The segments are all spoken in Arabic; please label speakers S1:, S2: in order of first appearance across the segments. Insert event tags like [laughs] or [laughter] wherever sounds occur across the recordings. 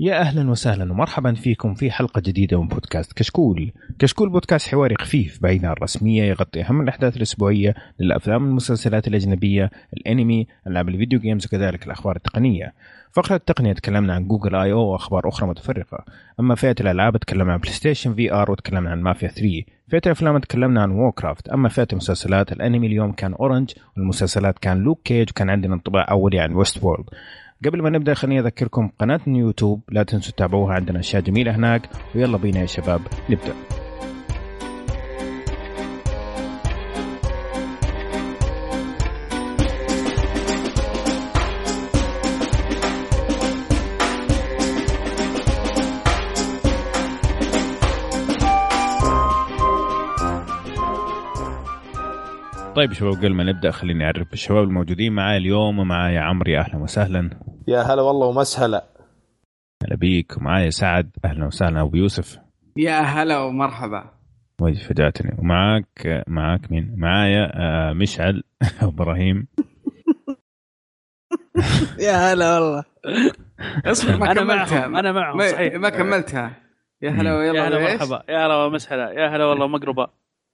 S1: يا أهلا وسهلا ومرحبا فيكم في حلقة جديدة من بودكاست كشكول. كشكول بودكاست حواري خفيف بعيد عن الرسمية يغطي أهم الأحداث الأسبوعية للأفلام والمسلسلات الأجنبية، الأنمي، ألعاب ال video games وكذلك الأخبار التقنية. فقرة التقنية تكلمنا عن Google I/O وأخبار أخرى متفرقة، أما فئة الألعاب تكلمنا عن PlayStation VR وتكلمنا عن مافيا 3، فئة الأفلام تكلمنا عن Warcraft، أما فئة المسلسلات الأنمي اليوم كان Orange والمسلسلات كان Luke Cage وكان عندنا انطباع أولي عن Westworld. قبل ما نبدأ خليني أذكركم قناه يوتيوب. لا تنسوا تتابعوها عندنا أشياء جميلة هناك. ويلا بينا يا شباب نبدأ. طيب شباب قبل ما نبدأ خليني أعرف الشباب الموجودين معي اليوم ومعايا عمري أهلا وسهلا.
S2: يا هلا والله ومسهلا.
S1: هلا بيك. ومعايا سعد أهلا وسهلا. أبو يوسف.
S3: يا هلا ومرحبا.
S1: وين فجأتني ومعاك معاك مين؟ معايا آه، مشعل. [laughs] إبراهيم. [laughs]
S3: يا هلا والله. اصبر ما
S4: أنا
S3: كملتها.
S4: معهم أنا معهم
S3: ما,
S4: صحيح.
S3: ما كملتها. يا هلا ويلا
S4: يا هلا؟ مرحبا يا هلا ومسهلا. يا هلا والله مقربة.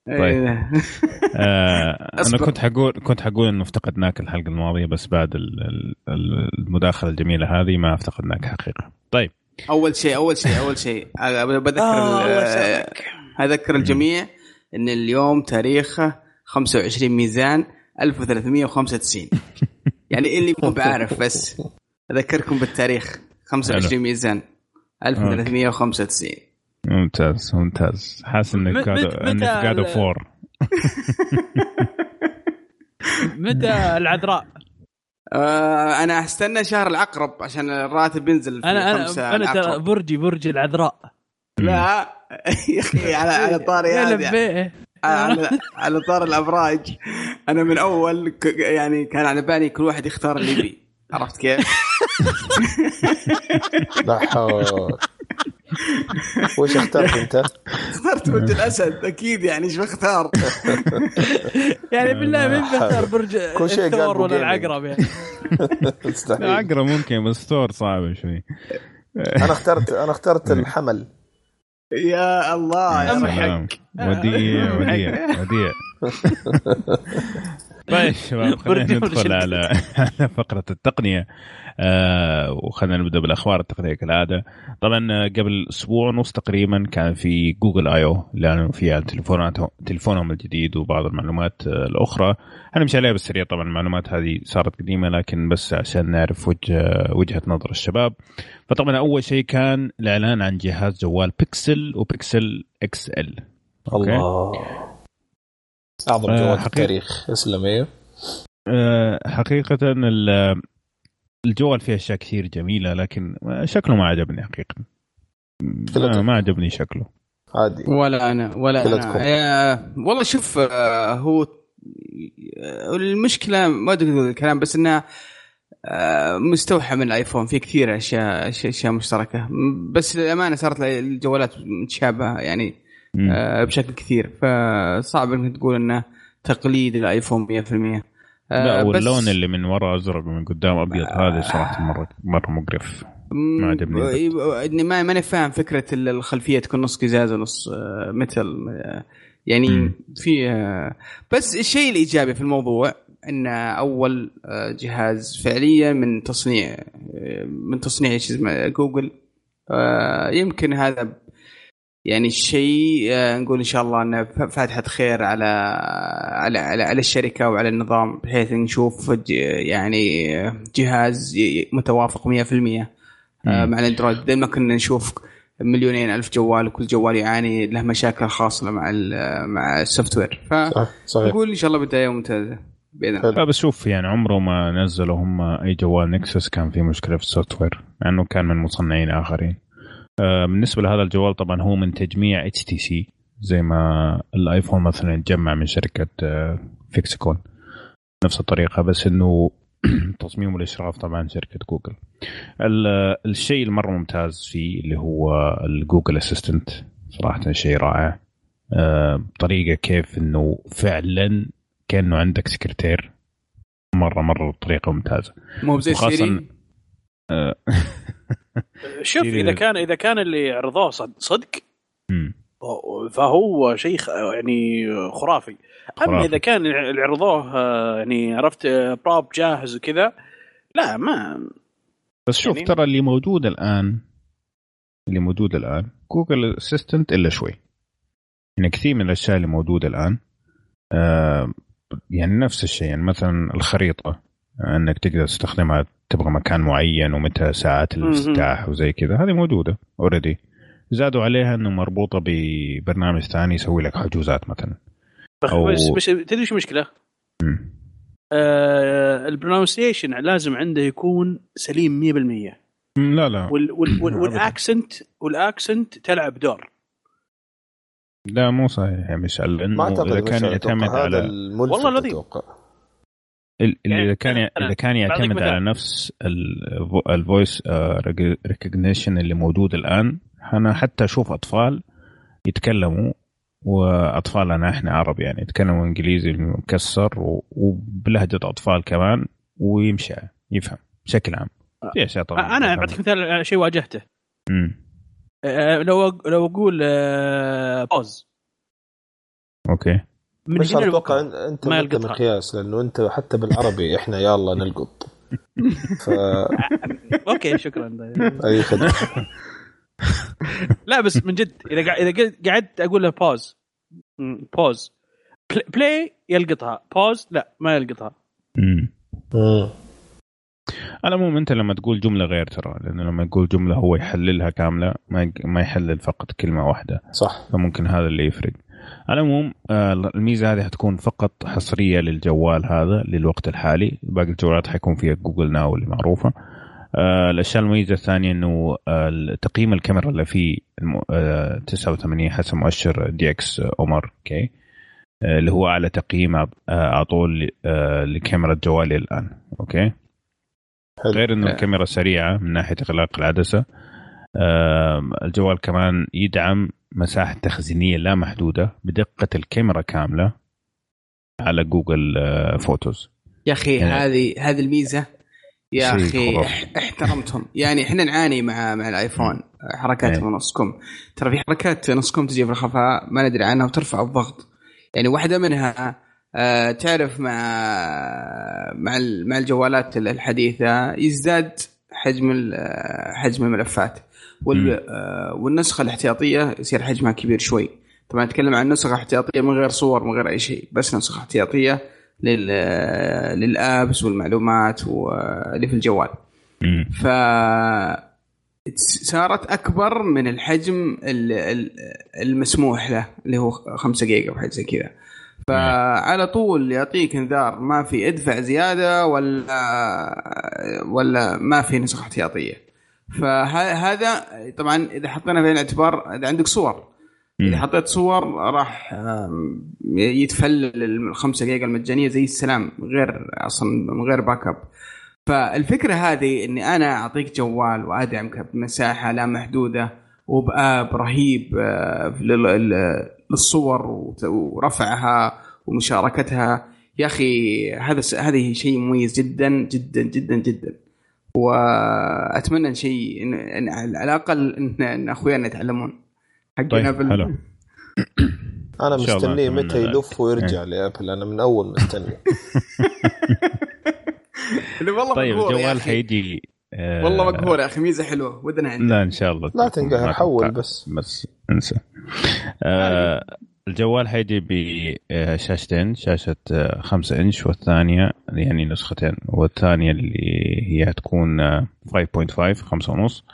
S1: طيب.
S3: إيه. [laughs]
S1: آه
S3: أنا.
S1: كنت حقول كنت حقول إنه افتقدناك الحلقة الماضية بس بعد ال- ال- ال- المداخلة الجميلة هذه ما افتقدناك حقيقة طيب
S3: أول شيء أول شيء أول شيء بذكر
S4: آه،.
S3: أذكر الجميع إن اليوم تاريخه 25 ميزان 1395 [laughs] يعني اللي مو بعارف بس أذكركم بالتاريخ 25 ميزان 1395
S1: ممتاز ممتاز. حاسس إنك
S4: إنك
S1: قاعد فور [laughs]
S4: متى العذراء؟
S3: آه أنا أستنى شهر العقرب عشان الراتب ينزل في أنا
S4: أنا أنا ترى. برجي برج العذراء.
S3: لا يا أخي [laughs] على على طاري
S4: يا
S3: هذا
S4: لبيه
S3: على على طار الأبراج. أنا من أول ك- يعني كان على بالي كل واحد يختار اللي يبي. عرفت كيف؟ [laughs]
S2: لا حول. [laughs] وش اخترت أنت؟
S3: اخترت برج الأسد أكيد يعني إيش بختار؟ [laughs]
S4: يعني بالله مين بيختار برج [laughs]
S2: كل شيء قال
S4: الثور ولا
S2: بوجيمي.
S4: العقرب يعني
S2: مستحيل
S1: عقرب ممكن بس ثور صعبه شوي
S2: أنا اخترت أنا اخترت الحمل
S3: يا الله يا.
S1: وديع وديع وديع طيب [laughs] شباب خلينا ندخل على على [laughs] فقرة التقنية. آه وخلينا نبدأ بالأخبار التقنية كالعادة. طبعا آه، قبل أسبوع ونص تقريبا كان في Google I/O اعلنوا فيها تليفونهم الجديد وبعض المعلومات آه الأخرى. هنمشي عليها بالسريع طبعا المعلومات هذه صارت قديمة لكن بس عشان نعرف وجه وجهة نظر الشباب. فطبعا أول شيء كان الإعلان عن جهاز جوال Pixel و Pixel XL.
S2: الله. أعظم
S1: آه،
S2: جوال في
S1: حقيقة.
S2: التاريخ اسلم
S1: أيوه حقيقة ال- الجوال فيه أشياء كثير جميلة لكن شكله ما عجبني حقيقة. ما, ما عجبني شكله.
S2: عادي.
S3: ولا أنا ولا. أنا. يا- والله شوف آه، هو آه، المشكلة ما أدري الكلام بس إنه آه، مستوحى من الآيفون. في كثير أشياء أشياء أشياء مشتركة. بس للأمانة صارت الجوالات متشابهة. يعني. آه، بشكل كثير. فصعب إنك تقول إنه تقليد الايفون 100% آه،
S1: لا واللون اللي من ورا أزرق ومن قدام أبيض هذا صراحة مرة مرة مقرف. ما عجبني.
S3: م- إني ما ماني فاهم فكرة ال- الخلفية تكون نص قزاز ونص آه، متل. آه، يعني. في آه، بس الشيء الإيجابي في الموضوع إن أول آه، جهاز فعليا من تصنيع آه، من تصنيع شو اسمه جوجل. آه، يمكن هذا يعني الشيء آه، نقول إن شاء الله إنه ف- فاتحة خير على على على, على الشركة وعلى النظام بحيث نشوف ج- يعني جهاز متوافق 100% آه،
S1: مم.
S3: مع ال Android. بدل ما كنا نشوف مليونين ألف جوال وكل جوال يعاني له مشاكل خاصة مع ال- مع ال
S2: software. صحيح.
S3: فنقول إن شاء الله بدايه ممتازة بإذن الله.
S1: لا بس شوف يعني عمره ما نزلوا هم أي جوال Nexus كان في مشكلة في ال software مع إنه كان من مصنعين آخرين. آه، بالنسبة لهذا الجوال طبعا هو من تجميع HTC زي ما ال iPhone مثلا يتجمع من شركة آه، Foxconn. نفس الطريقة بس إنه [clears throat] تصميم والاشراف طبعا شركة جوجل. ال- الشيء المرة ممتاز فيه اللي هو ال Google Assistant صراحة شيء رائع. آه، بطريقة كيف إنه فعلا كأنه عندك سكرتير. مرة مرة بطريقه ممتازة.
S3: مو زي Siri
S1: آه، [laughs] [laughs]
S5: شوف. إذا كان إذا كان اللي عرضوه صد- صدق. فهو شيء يعني خرافي
S1: أما.
S5: إذا كان اللي عرضوه آه، يعني عرفت آه، prop جاهز وكذا لا ما
S1: بس شوف
S5: يعني-
S1: ترى اللي موجود الآن اللي موجود الآن Google Assistant إلا شوي يعني كثير من الأشياء اللي موجودة الآن آه يعني نفس الشيء يعني مثلا الخريطة إنك تقدر تستخدمها تبغى مكان معين ومتى ساعات الافتتاح وزي كذا هذه موجودة already زادوا عليها إنه مربوطة ببرنامج ثاني يسوي لك حجوزات مثلا. أو-
S5: بس بس تدري شو
S1: المشكلة؟
S5: آه ال pronunciation لازم عنده يكون سليم 100%
S1: مم، لا لا.
S5: وال وال [clears throat] وال.
S1: وال
S5: accent وال accent تلعب دور.
S1: لا مو صحيح يا مشعل
S2: ما
S1: لأنه
S2: اعتقد
S1: كان يعتمد على
S2: الملفت
S5: والله العظيم.
S2: أتوقع
S1: ال- اللي
S5: يعني
S1: إذا كان إذا كان يعتمد. على نفس ال voice recognition اللي موجود الآن أنا حتى أشوف أطفال يتكلموا وأطفالنا إحنا عرب يعني يتكلموا إنجليزي مكسر وبلهجة أطفال كمان ويمشي يفهم بشكل عام. في اشياء طبعا
S5: أنا بعطيك مثال على شيء واجهته.
S1: امم
S5: آه لو لو أقول آه pause
S1: okay.
S5: من
S2: بس
S5: هنا
S2: أتوقع أنت
S5: ما يلقطها.
S2: مقياس لأنه أنت حتى بالعربي [laughs] إحنا يلا نلقط. ف [laughs]
S5: okay شكرا.
S2: أي خدمة. [laughs]
S5: لا بس من جد إذا إذا قعدت أقول له pause pause play يلقطها. pause لا ما يلقطها.
S1: امم. على العموم أنت لما تقول جملة غير ترى لأنه لما تقول جملة هو يحللها كاملة ما يق- ما يحلل فقط كلمة واحدة.
S2: صح.
S1: فممكن هذا اللي يفرق. على العموم آه، الميزة هذه حتكون فقط حصرية للجوال هذا للوقت الحالي. باقي الجوالات حيكون فيها Google Now اللي معروفة. آه، الأشياء المميزة الثانية إنه آه، تقييم الكاميرا اللي فيه الم- آه، 89 حسب مؤشر DxO okay آه، اللي هو أعلى تقييم اعطوه لكاميرا جوالي الآن.
S2: okay.
S1: غير إنه الكاميرا سريعة من ناحية إغلاق العدسة الجوال كمان يدعم مساحة تخزينية لا محدودة بدقة الكاميرا كاملة على جوجل آه، Photos.
S3: يا أخي
S1: يعني-
S3: هذه هذه الميزة. يا أخي احترمتهم. يعني إحنا نعاني مع مع ال iPhone. حركات
S1: إيه.
S3: من نص كم ترى في حركات نص كم تجي في الخفاء ما ندري عنها وترفع الضغط. يعني واحدة منها آه، تعرف مع مع مع الجوالات الحديثة يزداد حجم آه، حجم الملفات. وال آه، والنسخة الاحتياطية يصير حجمها كبير شوي. طبعا نتكلم عن نسخة احتياطية من غير صور من غير أي شيء بس نسخة احتياطية لل للأبس والمعلومات واللي في الجوال. ف صارت أكبر من الحجم ال- ال- المسموح له اللي هو 5 جيجا أو حاجة زي كذا. فعلى طول يعطيك انذار ما في ادفع زيادة ولا ولا ما في نسخة احتياطية. فهذا طبعا إذا حطينا في الاعتبار إذا عندك صور
S1: إذا.
S3: حطيت صور راح يتفلل ال 5 جيجا المجانية زي السلام غير أصلا من غير backup فالفكرة هذه إني أنا أعطيك جوال وأدعمك بمساحة لا محدودة وبآب رهيب آه، لل- لل- للصور ورفعها ومشاركتها. يا أخي هذا هذه شيء مميز جدا جدا جدا جدا. وأتمنى إن شيء إن, إن على الأقل ان, إن أخويانا يتعلمون. حقنا
S1: طيب
S3: بال-
S1: حلو. [coughs] أنا
S2: مستنيه متى. يلف ويرجع ل Apple. أنا من أول مستني. [laughs]
S3: اللي والله
S1: طيب
S3: مقهور يا
S1: الجوال. حيجي آه،
S3: والله مقهور يا أخي ميزة حلوة ودنا عندنا
S1: لا إن شاء الله.
S2: لا. تنقهر حول. بس.
S1: بس انسى. آه. الجوال حيجي بشاشتين شاشة آه، خمسة إنش والثانية يعني نسختين والثانية اللي هي هتكون آه، 5.5 خمسة ونص.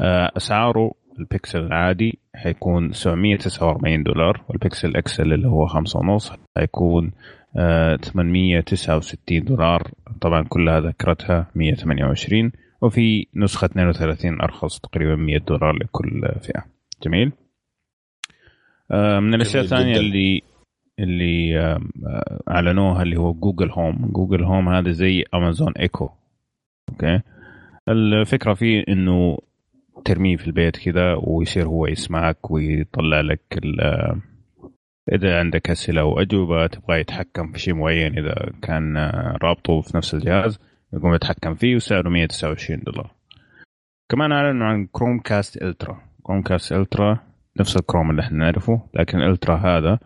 S1: آه، أسعاره البكسل العادي حيكون 749 دولار وال Pixel XL اللي هو خمسة ونص حيكون آه، 869 دولار. طبعا كلها ذكرتها 128 وفي نسخة 32 أرخص تقريبا 100 دولار لكل فئة. جميل؟ آه، من الأشياء
S2: جميل
S1: الثانية
S2: جداً.
S1: اللي اللي آم، آه، أعلنوها اللي هو Google Home Google Home هذا زي Amazon Echo okay؟ الفكرة فيه إنه ترميه في البيت كذا ويصير هو يسمعك ويطلع لك إذا عندك أسئلة أو أجوبة تبغى يتحكم في شيء معين إذا كان آه، رابطه في نفس الجهاز يقوم يتحكم فيه وسعره 129 دولار. كمان أعلنوا عن Chromecast Ultra Chromecast Ultra نفس الكروم اللي إحنا نعرفه لكن Ultra هذا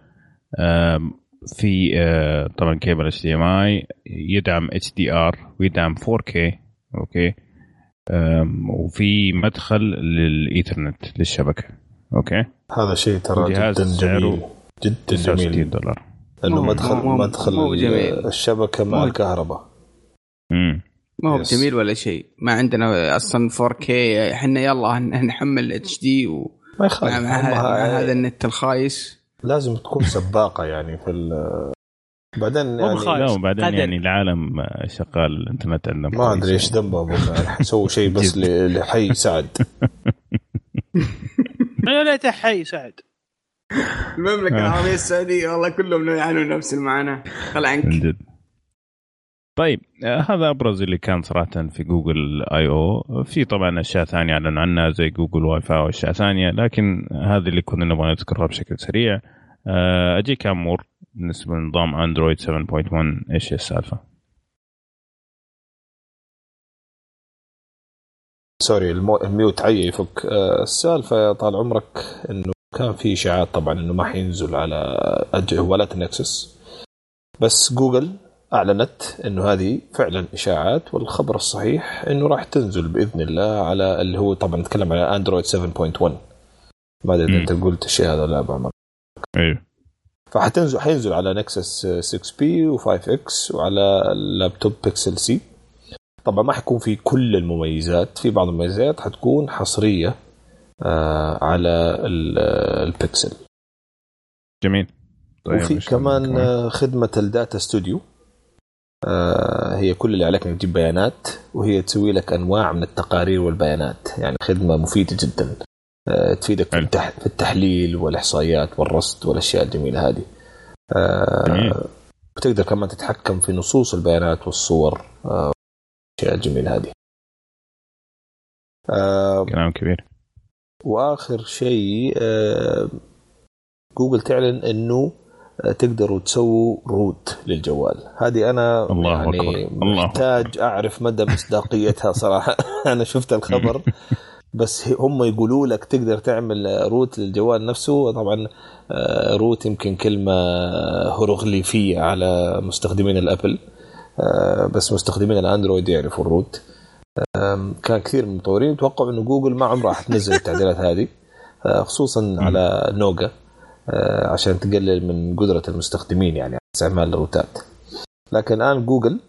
S1: في آه، طبعا cable HDMI يدعم HDR ويدعم 4K okay؟ آم، وفي مدخل للإيثرنت للشبكة okay؟
S2: هذا شيء ترى جدا جميل جدا
S1: 69
S2: جميل.
S1: دولار.
S2: انه مدخل
S3: مو-
S2: مدخل
S3: مو جميل.
S2: الشبكة مع
S3: مو-
S2: الكهرباء.
S1: امم
S3: ما هو
S2: يس.
S3: جميل ولا شيء. ما عندنا أصلا 4K إحنا يلا هن- نحمل HD ومع
S2: ما يخالف.
S3: مع هذا
S2: هم-
S3: مع هذا النت الخايس.
S2: لازم تكون سباقة يعني في ال- بعدين
S5: مو
S2: يعني.
S1: لا وبعدين
S5: قدر.
S1: يعني العالم شغال الانترنت عندنا
S2: ما أدري
S1: إيش.
S2: ذنبه أبو [laughs] سووا شيء بس لحي سعد. [laughs]
S5: يا ليته حي سعد.
S3: المملكة
S1: آه.
S3: العربية السعودية والله كلهم يعانون نفس المعاناة. خل عنك.
S1: من جد. طيب هذا أبرز اللي كان صراحة في Google I/O في طبعا أشياء ثانية أعلنوا عنها زي Google WiFi وأشياء ثانية لكن هذه اللي كنا نبغى نذكرها بشكل سريع آه، أجيك امور بالنسبة لنظام Android 7.1 إيش السالفة؟
S2: sorry. ال mute عي يفك آه، السالفة يا طال عمرك إنه كان في إشاعات طبعا إنه ما حينزل على جوالات ال Nexus بس جوجل أعلنت انه هذه فعلا إشاعات والخبر الصحيح إنه راح تنزل بإذن الله على اللي هو طبعا نتكلم على Android 7.1 ما أدري إذا
S1: مم.
S2: انت قلت الشيء هذا ولا لا يا
S1: عمر.
S2: أيوه فحتنزل حينزل على Nexus 6P و 5X وعلى ال laptop Pixel C طبعا ما حيكون في كل المميزات في بعض المميزات حتكون حصرية آه على ال- البيكسل
S1: جميل. طيب
S2: وفي كمان آه، خدمة ال Data Studio هي كل اللي عليك إنك تجيب بيانات وهي تسوي لك أنواع من التقارير والبيانات يعني خدمة مفيدة جدا آه تفيدك في,
S1: حلو.
S2: في التحليل والإحصائيات والرصد والأشياء الجميلة هذه آه
S1: جميل.
S2: وتقدر كمان تتحكم في نصوص البيانات والصور آه الاشياء الجميلة هذه آه
S1: كلام كبير
S2: وآخر شيء آه، جوجل تعلن إنه آه، تقدروا تسووا root للجوال. هذه أنا
S1: الله
S2: يعني
S1: أكبر. الله
S2: محتاج أعرف مدى مصداقيتها [laughs] صراحة. أنا شفت الخبر. بس هم يقولوا لك تقدر تعمل آه، root للجوال نفسه. طبعا آه، root يمكن كلمة هيروغليفية على مستخدمين ال Apple. آه، بس مستخدمين ال Android يعرفوا ال root كان كثير من المطورين يتوقعوا إنه جوجل ما عمرها حتنزل التعديلات هذه. آه، خصوصا على نوجا. آه، عشان تقلل من قدرة المستخدمين يعني استعمال الروتات. لكن الآن جوجل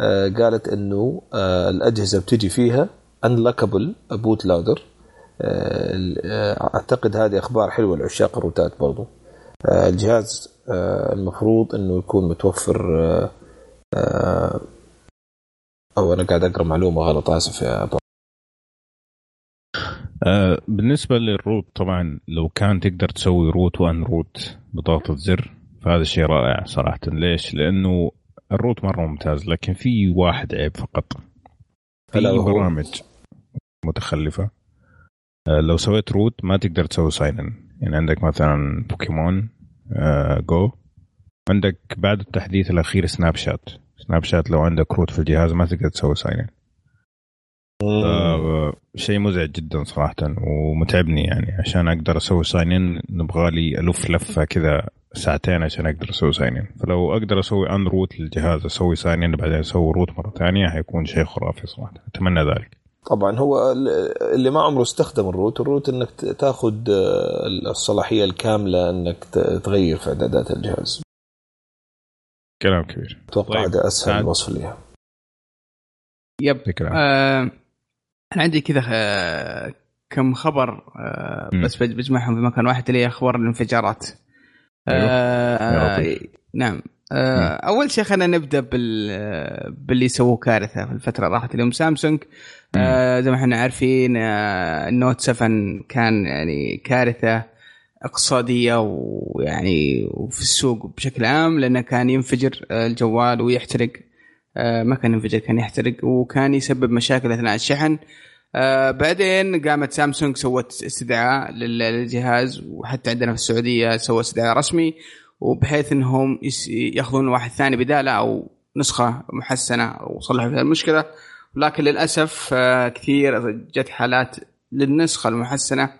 S2: آه، قالت إنه آه، الأجهزة بتجي فيها unlockable bootloader أعتقد هذه أخبار حلوة لعشاق الروتات برضو. آه، الجهاز آه، المفروض إنه يكون متوفر آه، آه، أو أنا قاعد أقرأ معلومة غلط آسف يا أبو.
S1: آه بالنسبة لل root طبعا لو كان تقدر تسوي root و unroot بضغطة زر فهذا شيء رائع صراحة. ليش؟ لأنه ال root مرة ممتاز لكن في واحد عيب فقط. في؟ برامج متخلفة. آه لو سويت root ما تقدر تسوي sign in يعني عندك مثلا بوكيمون آه Go عندك بعد التحديث الأخير Snapchat. Snapchat لو عندك root في الجهاز ما تقدر تسوي sign in شيء مزعج جدا صراحة ومتعبني يعني. عشان أقدر أسوي sign in نبغى لي ألف لفة كذا ساعتين عشان أقدر أسوي sign in فلو أقدر أسوي unroot للجهاز أسوي sign in بعدين أسوي root مرة ثانية حيكون شيء خرافي صراحة. أتمنى ذلك.
S2: طبعا هو ال- اللي ما عمره استخدم الروت الروت إنك تأخذ آه، الصلاحية الكاملة إنك تغير في إعدادات الجهاز.
S1: كلام كبير.
S2: أتوقع
S1: طيب،
S2: هذا
S1: أسهل.
S2: وصف ليها
S3: يب. آه أنا عندي كذا آه كم خبر آه. بس بج- بجمعهم في مكان واحد اللي هي أخبار الانفجارات.
S1: أيوه.
S3: آه نعم. أول شيء خلينا نبدأ بال باللي سووا كارثة في الفترة راحت اليوم. سامسونج آه زي ما إحنا عارفين آه النوت 7 كان يعني كارثة اقتصادية ويعني وفي السوق بشكل عام لأنه كان ينفجر الجوال ويحترق. ما كان ينفجر كان يحترق وكان يسبب مشاكل أثناء الشحن. آه، بعدين قامت سامسونج سوت استدعاء لل- للجهاز وحتى عندنا في السعودية سوى استدعاء رسمي وبحيث إنهم يأخذون واحد ثاني بدالة أو نسخة محسنة وصلحوا فيها المشكلة. لكن للأسف آه، كثير جت حالات للنسخة المحسنة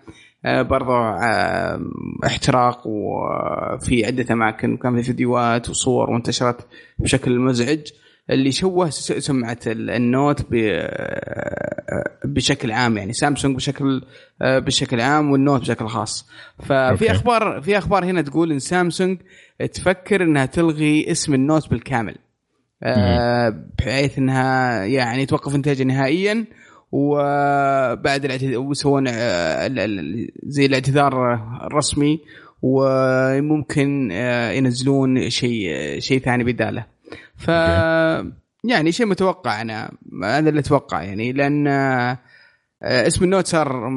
S3: آه، برضو آه، احتراق وفي عدة أماكن وكان في فيديوهات وصور وانتشرت بشكل مزعج. اللي شوه سمعه ال- النوت بشكل عام يعني. سامسونج بشكل بشكل عام والنوت بشكل خاص. ففي. أخبار في أخبار هنا تقول إن سامسونج تفكر إنها تلغي اسم النوت بالكامل. آه، بحيث إنها يعني توقف انتاجه نهائيا وبعد الاعتذار ويسوون آه، زي الاعتذار الرسمي وممكن آه، ينزلون شيء شيء ثاني بدالة. ف يعني شيء متوقع أنا هذا اللي أتوقع يعني لأن آه، اسم النوت صار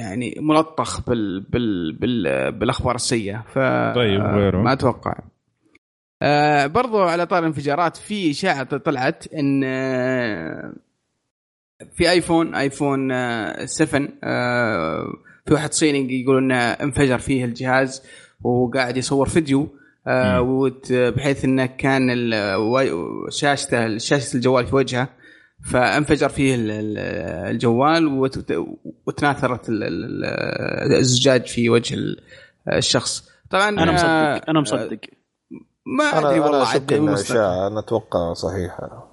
S3: يعني ملطخ بال بال بال بالأخبار السيئة ف
S1: طيب، غيره؟
S3: ما أتوقع. آه برضو على طار الانفجارات في إشاعة طلعت إن آه في آيفون آيفون آه 7 آه في واحد صيني يقول إنه انفجر فيه الجهاز وقاعد يصور فيديو. آه بحيث إنه كان شاشته شاشة الجوال في وجهه فانفجر فيه ال- ال- الجوال وت- وتناثرت ال- ال- الزجاج في وجه ال- الشخص. طبعا
S5: أنا
S3: آه،
S5: مصدق أنا مصدق.
S3: ما أدري
S2: أنا
S3: والله
S2: أشك
S3: عاد
S2: أنا أتوقع صحيحة.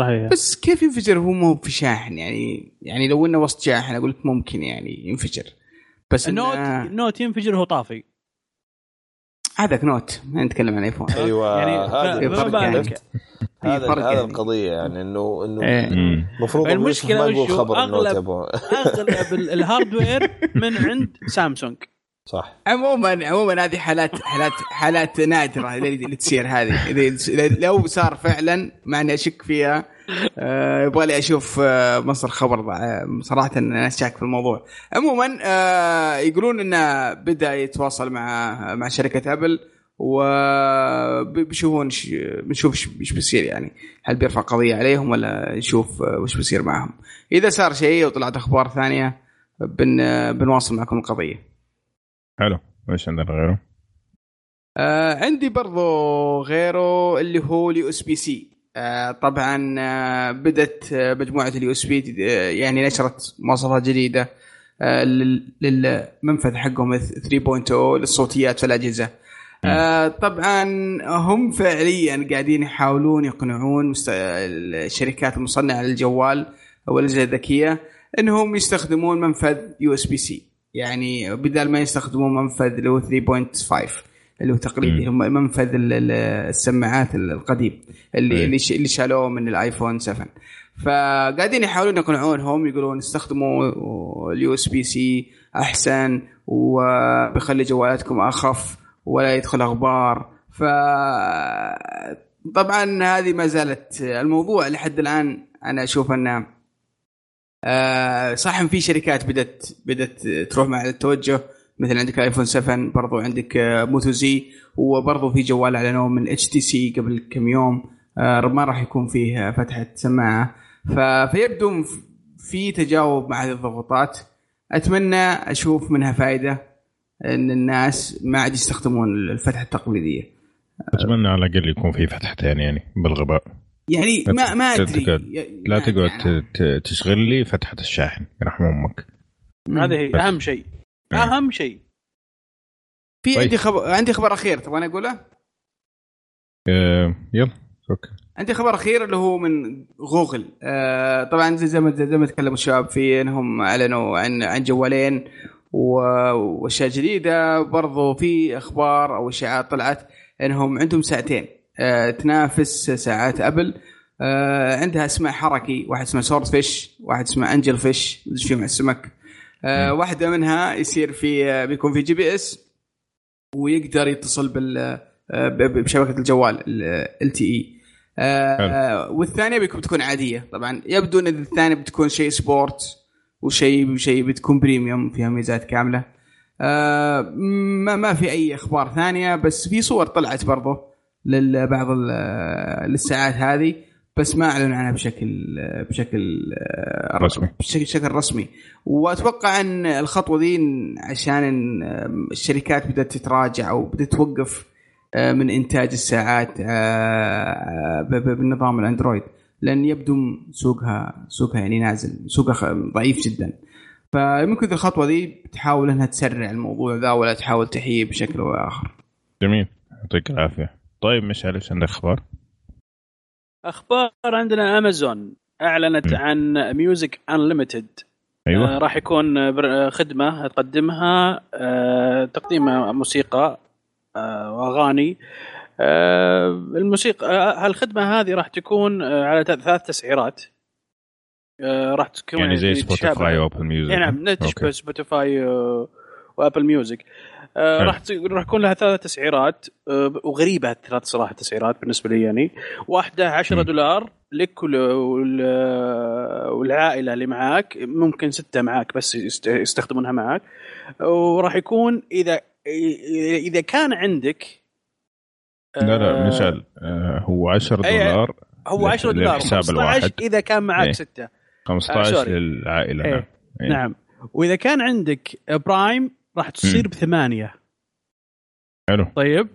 S5: صحيح.
S3: بس كيف ينفجر؟ هو مو في شاحن يعني يعني لو إنه وسط شاحن أقول لك ممكن يعني ينفجر. بس
S5: النوت
S3: إنه-
S5: نوت ينفجر وهو طافي.
S3: هذاك نوت ما نتكلم عن ايفون
S2: أيوه
S5: يعني
S2: هذا
S3: فما
S2: عرفت؟
S3: بالك.
S2: هذا هذا
S3: يعني.
S2: القضية يعني انه إنه
S3: إيه.
S2: المفروض
S5: المشكلة
S2: ما يقول؟ خبر
S5: أغلب [laughs] ال- ال hardware من عند سامسونج
S2: صح.
S3: عموما عموما هذه حالات حالات حالات نادرة اللي, تصير هذه. لو صار فعلا مع إني أشك فيها آه، يبغى لي أشوف آه، مصدر خبر آه، صراحة أنا شاك في الموضوع. عموما آه، يقولون انه بدأ يتواصل مع مع شركة أبل وبيشوفون بنشوف إيش بيصير يعني. هل بيرفع قضية عليهم ولا يشوف آه، وش بيصير معهم. إذا صار شيء وطلعت أخبار ثانية بن بنواصل معكم القضية.
S1: حلو. إيش عندنا غيره؟
S3: آه عندي برضو غيره اللي هو ال USB-C آه طبعا آه بدت آه مجموعة ال USB يعني نشرت مواصفات جديدة آه لل- للمنفذ حقهم 3.0 للصوتيات في الأجهزة. آه طبعا هم فعليا قاعدين يحاولون يقنعون مست... الشركات المصنعة للجوال أو الاجهزه الذكية إنهم يستخدمون منفذ USB-C يعني بدل ما يستخدمون منفذ اللي هو 3.5 اللي هو تقليدي هم منفذ ال- ال- السماعات القديم اللي. اللي اللي شالوه من الايفون 7 فقاعدين يحاولون يقنعونهم يقولون استخدموا ال USB-C أحسن وبيخلي جوالاتكم أخف ولا يدخل أخبار. ف طبعا هذه ما زالت الموضوع لحد الآن أنا أشوف أنه آه، صح ان في شركات بدت بدت تروح مع التوجه. مثل عندك ايفون 7 برضو عندك آه، موتو زي وبرضو في جوال اعلنوه من اتش تي سي قبل كم يوم. آه، ما راح يكون فيه فتحة سماعة. فيبدو في تجاوب مع هذه الضغوطات. أتمنى أشوف منها فائدة إن الناس ما عاد يستخدمون الفتحة التقليدية.
S1: أتمنى على الأقل يكون في فتحتين يعني بالغباء.
S3: يعني ما ما
S1: لا أدري. لا
S3: يعني-
S1: تقعد ت- ت- تشغل لي فتحة الشاحن يرحم أمك.
S5: هذه هي. أهم شيء.
S1: إيه.
S5: أهم شيء.
S3: في
S1: طيب.
S3: عندي خبر عندي خبر أخير تبغى أقوله؟
S1: آه، يلا okay.
S3: عندي خبر أخير اللي هو من جوجل. آه طبعا زي زي ما زي ما تكلموا الشباب في إنهم أعلنوا عن عن جوالين وأشياء جديدة. برضو في أخبار أو اشاعات طلعت إنهم عندهم ساعتين. تنافس ساعات أبل. آه عندها اسماء حركي واحد اسمه سورد فيش واحد اسمه أنجل فيش إيش فيه مع السمك آه واحدة منها يصير في آه بيكون في GPS ويقدر يتصل بال آه، بشبكة الجوال LTE والثانية بيكون بتكون عادية. طبعا يبدو إن الثانية بتكون شيء sport وشيء شيء بتكون premium فيها ميزات كاملة. آه، ما ما في أي أخبار ثانية بس في صور طلعت برضه لبعض للساعات هذه بس ما اعلنوا عنها بشكل بشكل آه،
S1: رسمي.
S3: بشكل شكل رسمي. وأتوقع أن الخطوة دي عشان الشركات بدأت تتراجع أو بدأت توقف آه، من إنتاج الساعات آه، بالنظام الأندرويد. لأن يبدو سوقها سوقها يعني نازل سوقها ضعيف جدا. فممكن الخطوة ذي بتحاول إنها تسرع الموضوع ذا ولا تحاول تحييه بشكل أو اخر
S1: جميل. يعطيك العافية. طيب مشعل إيش عندك أخبار؟
S5: أخبار عندنا أمازون. أعلنت
S1: م.
S5: عن Music Unlimited
S1: أيوه.
S5: راح يكون بر- خدمة تقدمها آه، تقديم موسيقى آه، وأغاني. آه، الموسيقى آه، هالخدمة هذه راح تكون آه، على ثلاث تسعيرات. آه، راح تكون
S1: يعني زي سبوتيفاي وابل ميوزك
S5: نعم. تشبه سبوتيفاي آه، وابل ميوزك آه،. راح راح يكون لها ثلاث تسعيرات آه، وغريبة الثلاث صراحة تسعيرات بالنسبة لي يعني واحدة 10
S1: م.
S5: دولار لك وال- والعائلة اللي معاك ممكن ستة معاك بس يست- يستخدمونها معاك وراح يكون اذا إذا كان عندك
S1: لا لا
S5: آه،
S1: مشعل آه، هو 10
S5: أي-
S1: دولار
S5: هو 10 دولار
S1: للحساب
S5: 15
S1: الواحد.
S5: إذا كان معاك
S1: إيه.
S5: ستة
S1: 15
S5: sorry.
S1: للعائلة
S5: إيه.
S1: نعم إيه.
S5: نعم وإذا كان عندك برايم راح تصير. بثمانية.
S1: حلو.
S5: طيب.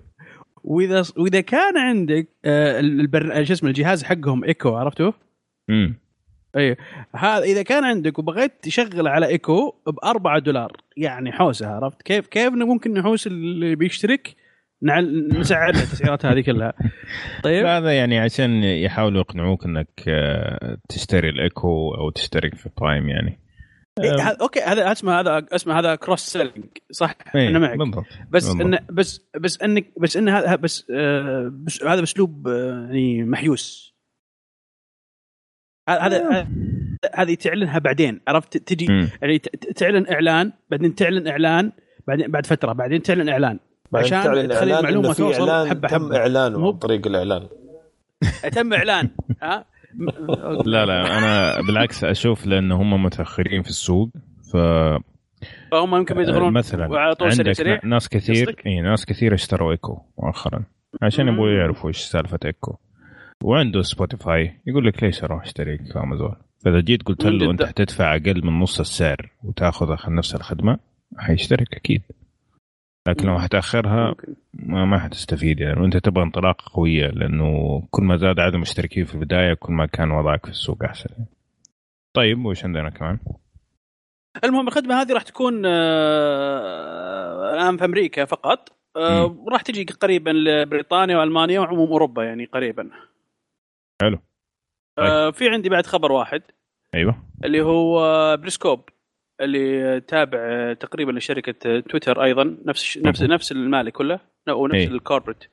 S5: وإذا وإذا كان عندك آه، البر... شو اسمه الجهاز حقهم إيكو عرفتوا؟
S1: امم
S5: اي هذا إذا كان عندك وبغيت تشغله على إيكو ب 4 دولار يعني حوسه عرفت؟ كيف كيف ممكن نحوس اللي بيشترك؟ نعل... نسعر له التسعيرات هذه كلها. [laughs] طيب.
S1: هذا يعني عشان يحاولوا يقنعوك إنك آه، تشتري الإيكو أو تشترك في برايم يعني.
S5: إيه، هذا- okay هذا اسمه هذا اسمه هذا cross selling صح؟
S1: إيه،
S5: أنا معك.
S1: بالضبط.
S5: بس
S1: بالضبط.
S5: انه بس بس انك بس إن هذا بس, آه بس هذا بأسلوب آه يعني محيوس. هذا هذا هذه تعلنها بعدين عرفت؟ تجي
S1: مم.
S5: يعني تعلن إعلان بعدين تعلن إعلان بعدين بعد فترة بعدين تعلن إعلان.
S2: بعدين
S5: عشان
S2: تعلن
S5: تخلي
S2: في
S5: توصل
S2: إعلان
S5: حبة
S2: تم
S5: حبة. إعلانه
S2: عن طريق الإعلان.
S5: تم إعلان ها؟
S1: لا لا أنا بالعكس أشوف لأن هم متأخرين في السوق ف
S5: فهم يمكن بيدخلون
S1: مثلا
S5: وعلى طول سريع
S1: عندك
S5: سريع
S1: ناس كثير؟ اي ناس كثير اشتروا إيكو مؤخرا عشان يبغوا. يعرفوا إيش سالفة إيكو وعنده سبوتيفاي يقول لك ليش أروح اشترك في أمازون فإذا جيت قلت له
S5: أنت.
S1: حتدفع أقل من نص السعر وتأخذ نفس الخدمة حيشترك أكيد لكن لو
S5: حتأخرها.
S1: ما, ما حتستفيد يعني. وأنت تبغى انطلاقة قوية لأنه كل ما زاد عدد المشتركين في البداية كل ما كان وضعك في السوق أحسن. طيب وش عندنا كمان؟
S5: المهم الخدمة هذه راح تكون آه، الآن في أمريكا فقط. آه،. وراح تجي قريبا لبريطانيا وألمانيا وعموم أوروبا يعني قريبا.
S1: حلو.
S5: آه، في عندي بعد خبر واحد.
S1: أيوه.
S5: اللي هو بريسكوب اللي تابع تقريبا لشركة تويتر أيضا نفس نفس
S1: مم.
S5: نفس المالك كله أو نفس
S1: إيه.
S5: ال
S1: corporate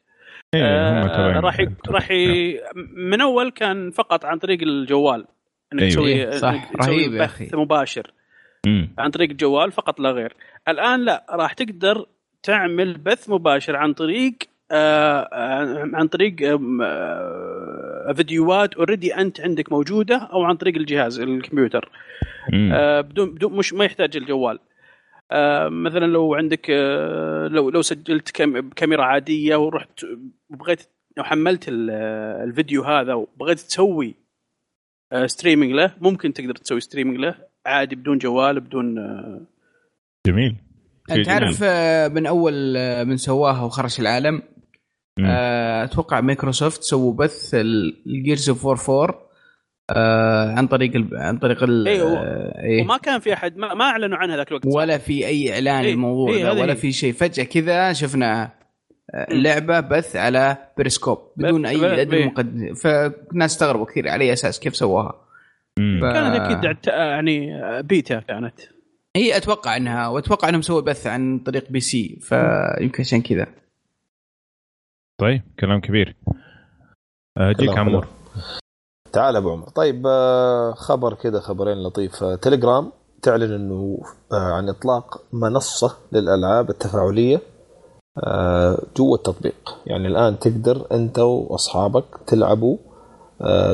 S1: إيه
S5: آه، راح ي-
S1: تويتر.
S5: راح ي- من أول كان فقط عن طريق الجوال إنك
S1: أيوة.
S5: تسوي
S3: إيه، صح.
S5: تسوي
S3: رهيب يا
S5: بث
S3: أخي.
S5: مباشر
S1: مم.
S5: عن طريق الجوال فقط لا غير الآن لا راح تقدر تعمل بث مباشر عن طريق آه آه، عن طريق آه فيديوهات اوريدي أنت عندك موجودة أو عن طريق الجهاز الكمبيوتر. آه بدون بدون مش ما يحتاج الجوال آه مثلا لو عندك آه لو لو سجلت كام- بكاميرا عادية ورحت وبغيت لو حملت ال- الفيديو هذا وبغيت تسوي streaming له ممكن تقدر تسوي streaming له عادي بدون جوال بدون
S1: جميل.
S3: آه، من أول من سواها وخرج العالم أتوقع مايكروسوفت سووا بث ال Gears of War 4 آه، عن طريق ال... عن طريق ال...
S5: أيوه.
S3: آه، إيه.
S5: وما كان في أحد ما, ما أعلنوا عنها ذاك الوقت
S3: ولا في أي
S5: إعلان
S3: للموضوع
S5: إيه،
S3: ده
S5: هذه
S3: ولا. في شيء فجأة كذا شفنا آه، اللعبه بث على بريسكوب بدون
S5: بث-
S3: اي ادنى
S5: إيه.
S3: مقدمه فالناس استغربوا كثير على أي أساس كيف سواها. ف-
S5: كانت أكيد يعني آه، بيتا كانت
S3: هي أتوقع إنها وأتوقع إنهم سووا بث عن طريق PC فيمكن عشان كذا
S1: طيب كلام كبير. جاك
S2: كلام
S1: عمور.
S2: تعال أبو عمر. طيب آه، خبر كذا خبرين لطيف. آه، تليجرام تعلن إنه آه، عن إطلاق منصة للألعاب التفاعلية جوا التطبيق. يعني الآن تقدر أنت وأصحابك تلعبوا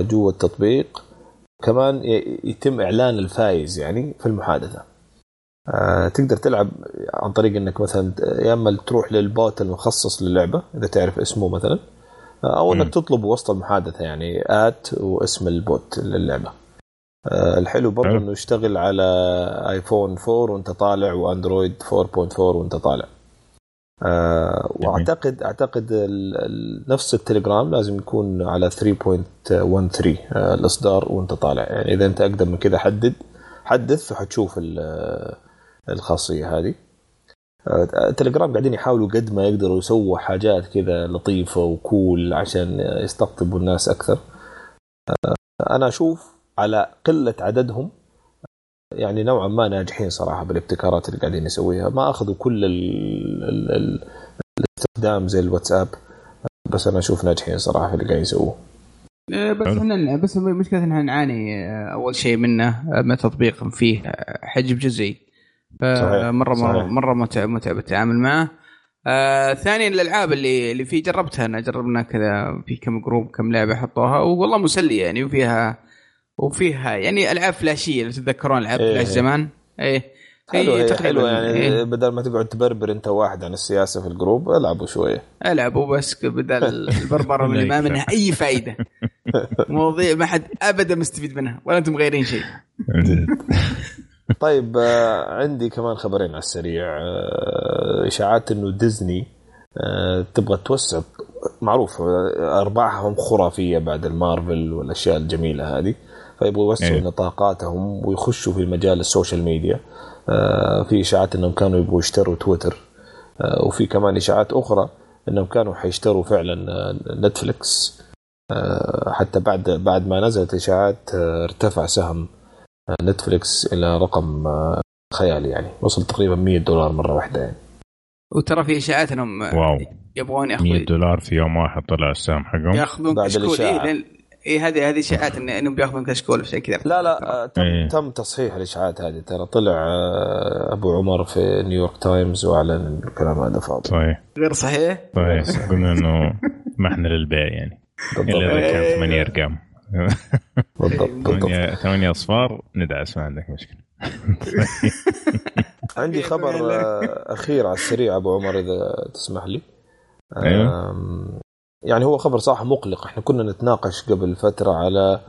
S2: جوا التطبيق. كمان يتم إعلان الفايز يعني في المحادثة. تقدر تلعب عن طريق إنك مثلا يا إما تروح للبوت المخصص للعبة إذا تعرف اسمه مثلا أو
S1: إنك.
S2: تطلب وسط المحادثة يعني at واسم البوت للعبة آه، الحلو برضه. إنه يشتغل على ايفون 4 وأنت طالع وأندرويد 4.4 وأنت طالع آه وأعتقد أعتقد نفس التليجرام لازم يكون على 3.13 آه الإصدار وأنت طالع يعني إذا أنت اقدم من كذا حدد حدث وحتشوف ال- الخاصية هذه. آه، التليجرام قاعدين يحاولوا قد ما يقدروا يسووا حاجات كذا لطيفة وكول عشان يستقطبوا الناس أكثر. آه، أنا أشوف على قلة عددهم يعني نوعا ما ناجحين صراحة بالابتكارات اللي قاعدين يسويها. ما أخذوا كل ال ال ال الاستخدام زي الواتساب بس أنا أشوف ناجحين صراحة في اللي قاعدين يسووه.
S3: آه، بس. إحنا بس المشكلة إحنا نعاني أول شيء منه من تطبيق فيه حجم جزئي. فمره مرة
S2: صحيح.
S3: مرة متعب متعب التعامل معه. آه ثانيا الألعاب اللي اللي فيه جربتها أنا جربنا كذا في كم جروب كم لعبة حطوها والله مسلية يعني وفيها وفيها يعني ألعاب فلاشية لو تتذكرون ألعاب
S2: إيه.
S3: فلاش زمان؟ إيه.
S2: حلو
S3: تقريباً-
S2: حلوة يعني
S3: إيه.
S2: بدل ما تقعد تبربر أنت واحد عن السياسة في ال group ألعبوا
S3: شوية. ألعبوا بس بدل [laughs] البربرة اللي ما منها أي فائده [laughs] مواضيع ما حد ابدا مستفيد منها ولا أنتم مغيرين شيء.
S2: طيب آه، عندي كمان خبرين على السريع. آه، إشاعات إنه ديزني آه، تبغى توسع معروف أرباحهم خرافية بعد المارفل والأشياء الجميلة هذه. فيبغوا يوسعوا
S1: إيه.
S2: نطاقاتهم ويخشوا في مجال ال social media. في إشاعات إنهم كانوا يبغوا يشتروا تويتر. وفي كمان إشاعات أخرى إنهم كانوا حيشتروا فعلا نتفليكس. آه، حتى بعد بعد ما نزلت إشاعات ارتفع سهم نتفليكس إلى رقم آه، خيالي يعني. وصل تقريبا 100 دولار مرة واحدة يعني.
S3: وترى في إشاعات إنهم
S1: واو.
S3: يبغون
S1: 100
S3: ياخذون
S1: دولار في يوم واحد طلع السهم حقهم.
S3: يأخذون
S2: بعد
S3: كشكول. اي إيه هذه هذه إشاعات إنهم بيأخذون كشكول عشان كذا.
S2: لا لا آه، تم,
S1: إيه.
S2: تم تصحيح الإشاعات هذه. ترى طلع آه، أبو عمر في نيويورك تايمز وأعلن الكلام هذا فاضي.
S1: صحيح.
S3: غير صحيح؟
S1: صحيح. قلنا إنه ما إحنا للبيع يعني.
S2: إلا
S1: إذا كان
S3: إيه.
S1: ثمانية أرقام.
S2: بالضبط [laughs] بالضبط
S1: ثمانية ثمانية أصفار ندعس ما عندك مشكلة. [laughs]
S2: عندي خبر آه، أخير على السريع أبو عمر إذا تسمح لي. آم، يعني هو خبر صراحة مقلق. إحنا كنا نتناقش قبل فترة على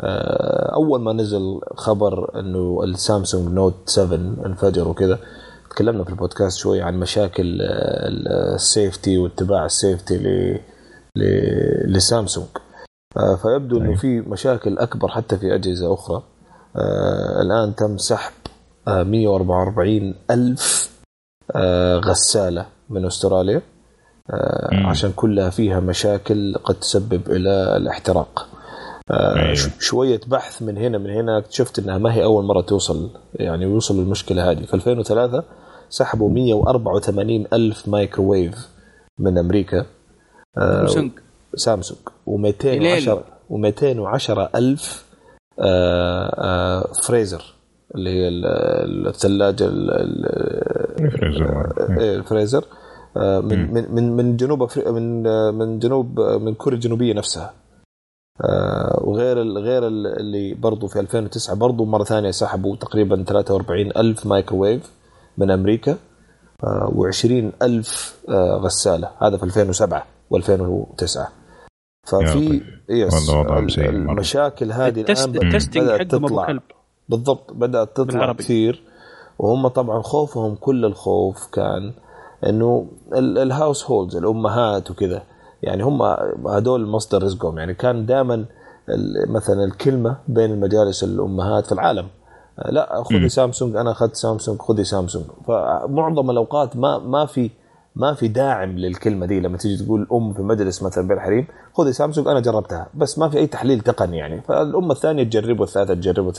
S2: آه، أول ما نزل خبر إنه السامسونج نوت 7 انفجر وكذا. تكلمنا في البودكاست شوي عن مشاكل آه، ال- ال safety واتباع ال safety ل ل- لسامسونج. فيبدو إنه
S1: أيوه.
S2: في مشاكل أكبر حتى في أجهزة أخرى آه، الآن تم سحب آه، 144 ألف آه، غسالة من أستراليا آه،. عشان كلها فيها مشاكل قد تسبب إلى الاحتراق آه،
S1: أيوه.
S2: شوية بحث من هنا من هنا اكتشفت إنها ما هي أول مرة توصل يعني يوصل المشكلة هذه في 2003 سحبوا 184 ألف مايكروويف من أمريكا آه،
S3: سامسونج
S2: سامسونج و210 و210 ألف آه، آه، فريزر اللي هي ال- الثلاجة ال- ال-
S1: فريزر.
S2: إيه، الفريزر. آه، من
S1: مم.
S2: من من من جنوب من من جنوب من كوريا الجنوبية نفسها. وغير غير ال- اللي برضو في 2009 برضو مرة ثانية سحبوا تقريبا 43 ألف مايكروويف من أمريكا و20 ألف غسالة. هذا في 2007 و2009
S1: يا
S2: ففي
S1: طيب.
S2: يس. المشاكل هذه
S5: الآن
S2: بدات تطلع
S5: كلب
S2: بالضبط بدأت تطلع
S5: بالعربي.
S2: كثير وهم طبعا خوفهم كل الخوف كان إنه ال- الهاوس هولدز الأمهات وكذا يعني هم هذول مصدر رزقهم يعني كان دائما مثلا الكلمة بين المجالس الأمهات في العالم لا خذي. سامسونج أنا أخذت سامسونج خذي سامسونج فمعظم الأوقات ما ما في ما في داعم للكلمة دي لما تيجي تقول أم في مجلس مثلا بين الحريم خذي سامسونج أنا جربتها بس ما في أي تحليل تقني يعني. فالأمة الثانية تجربه الثالثه تجربه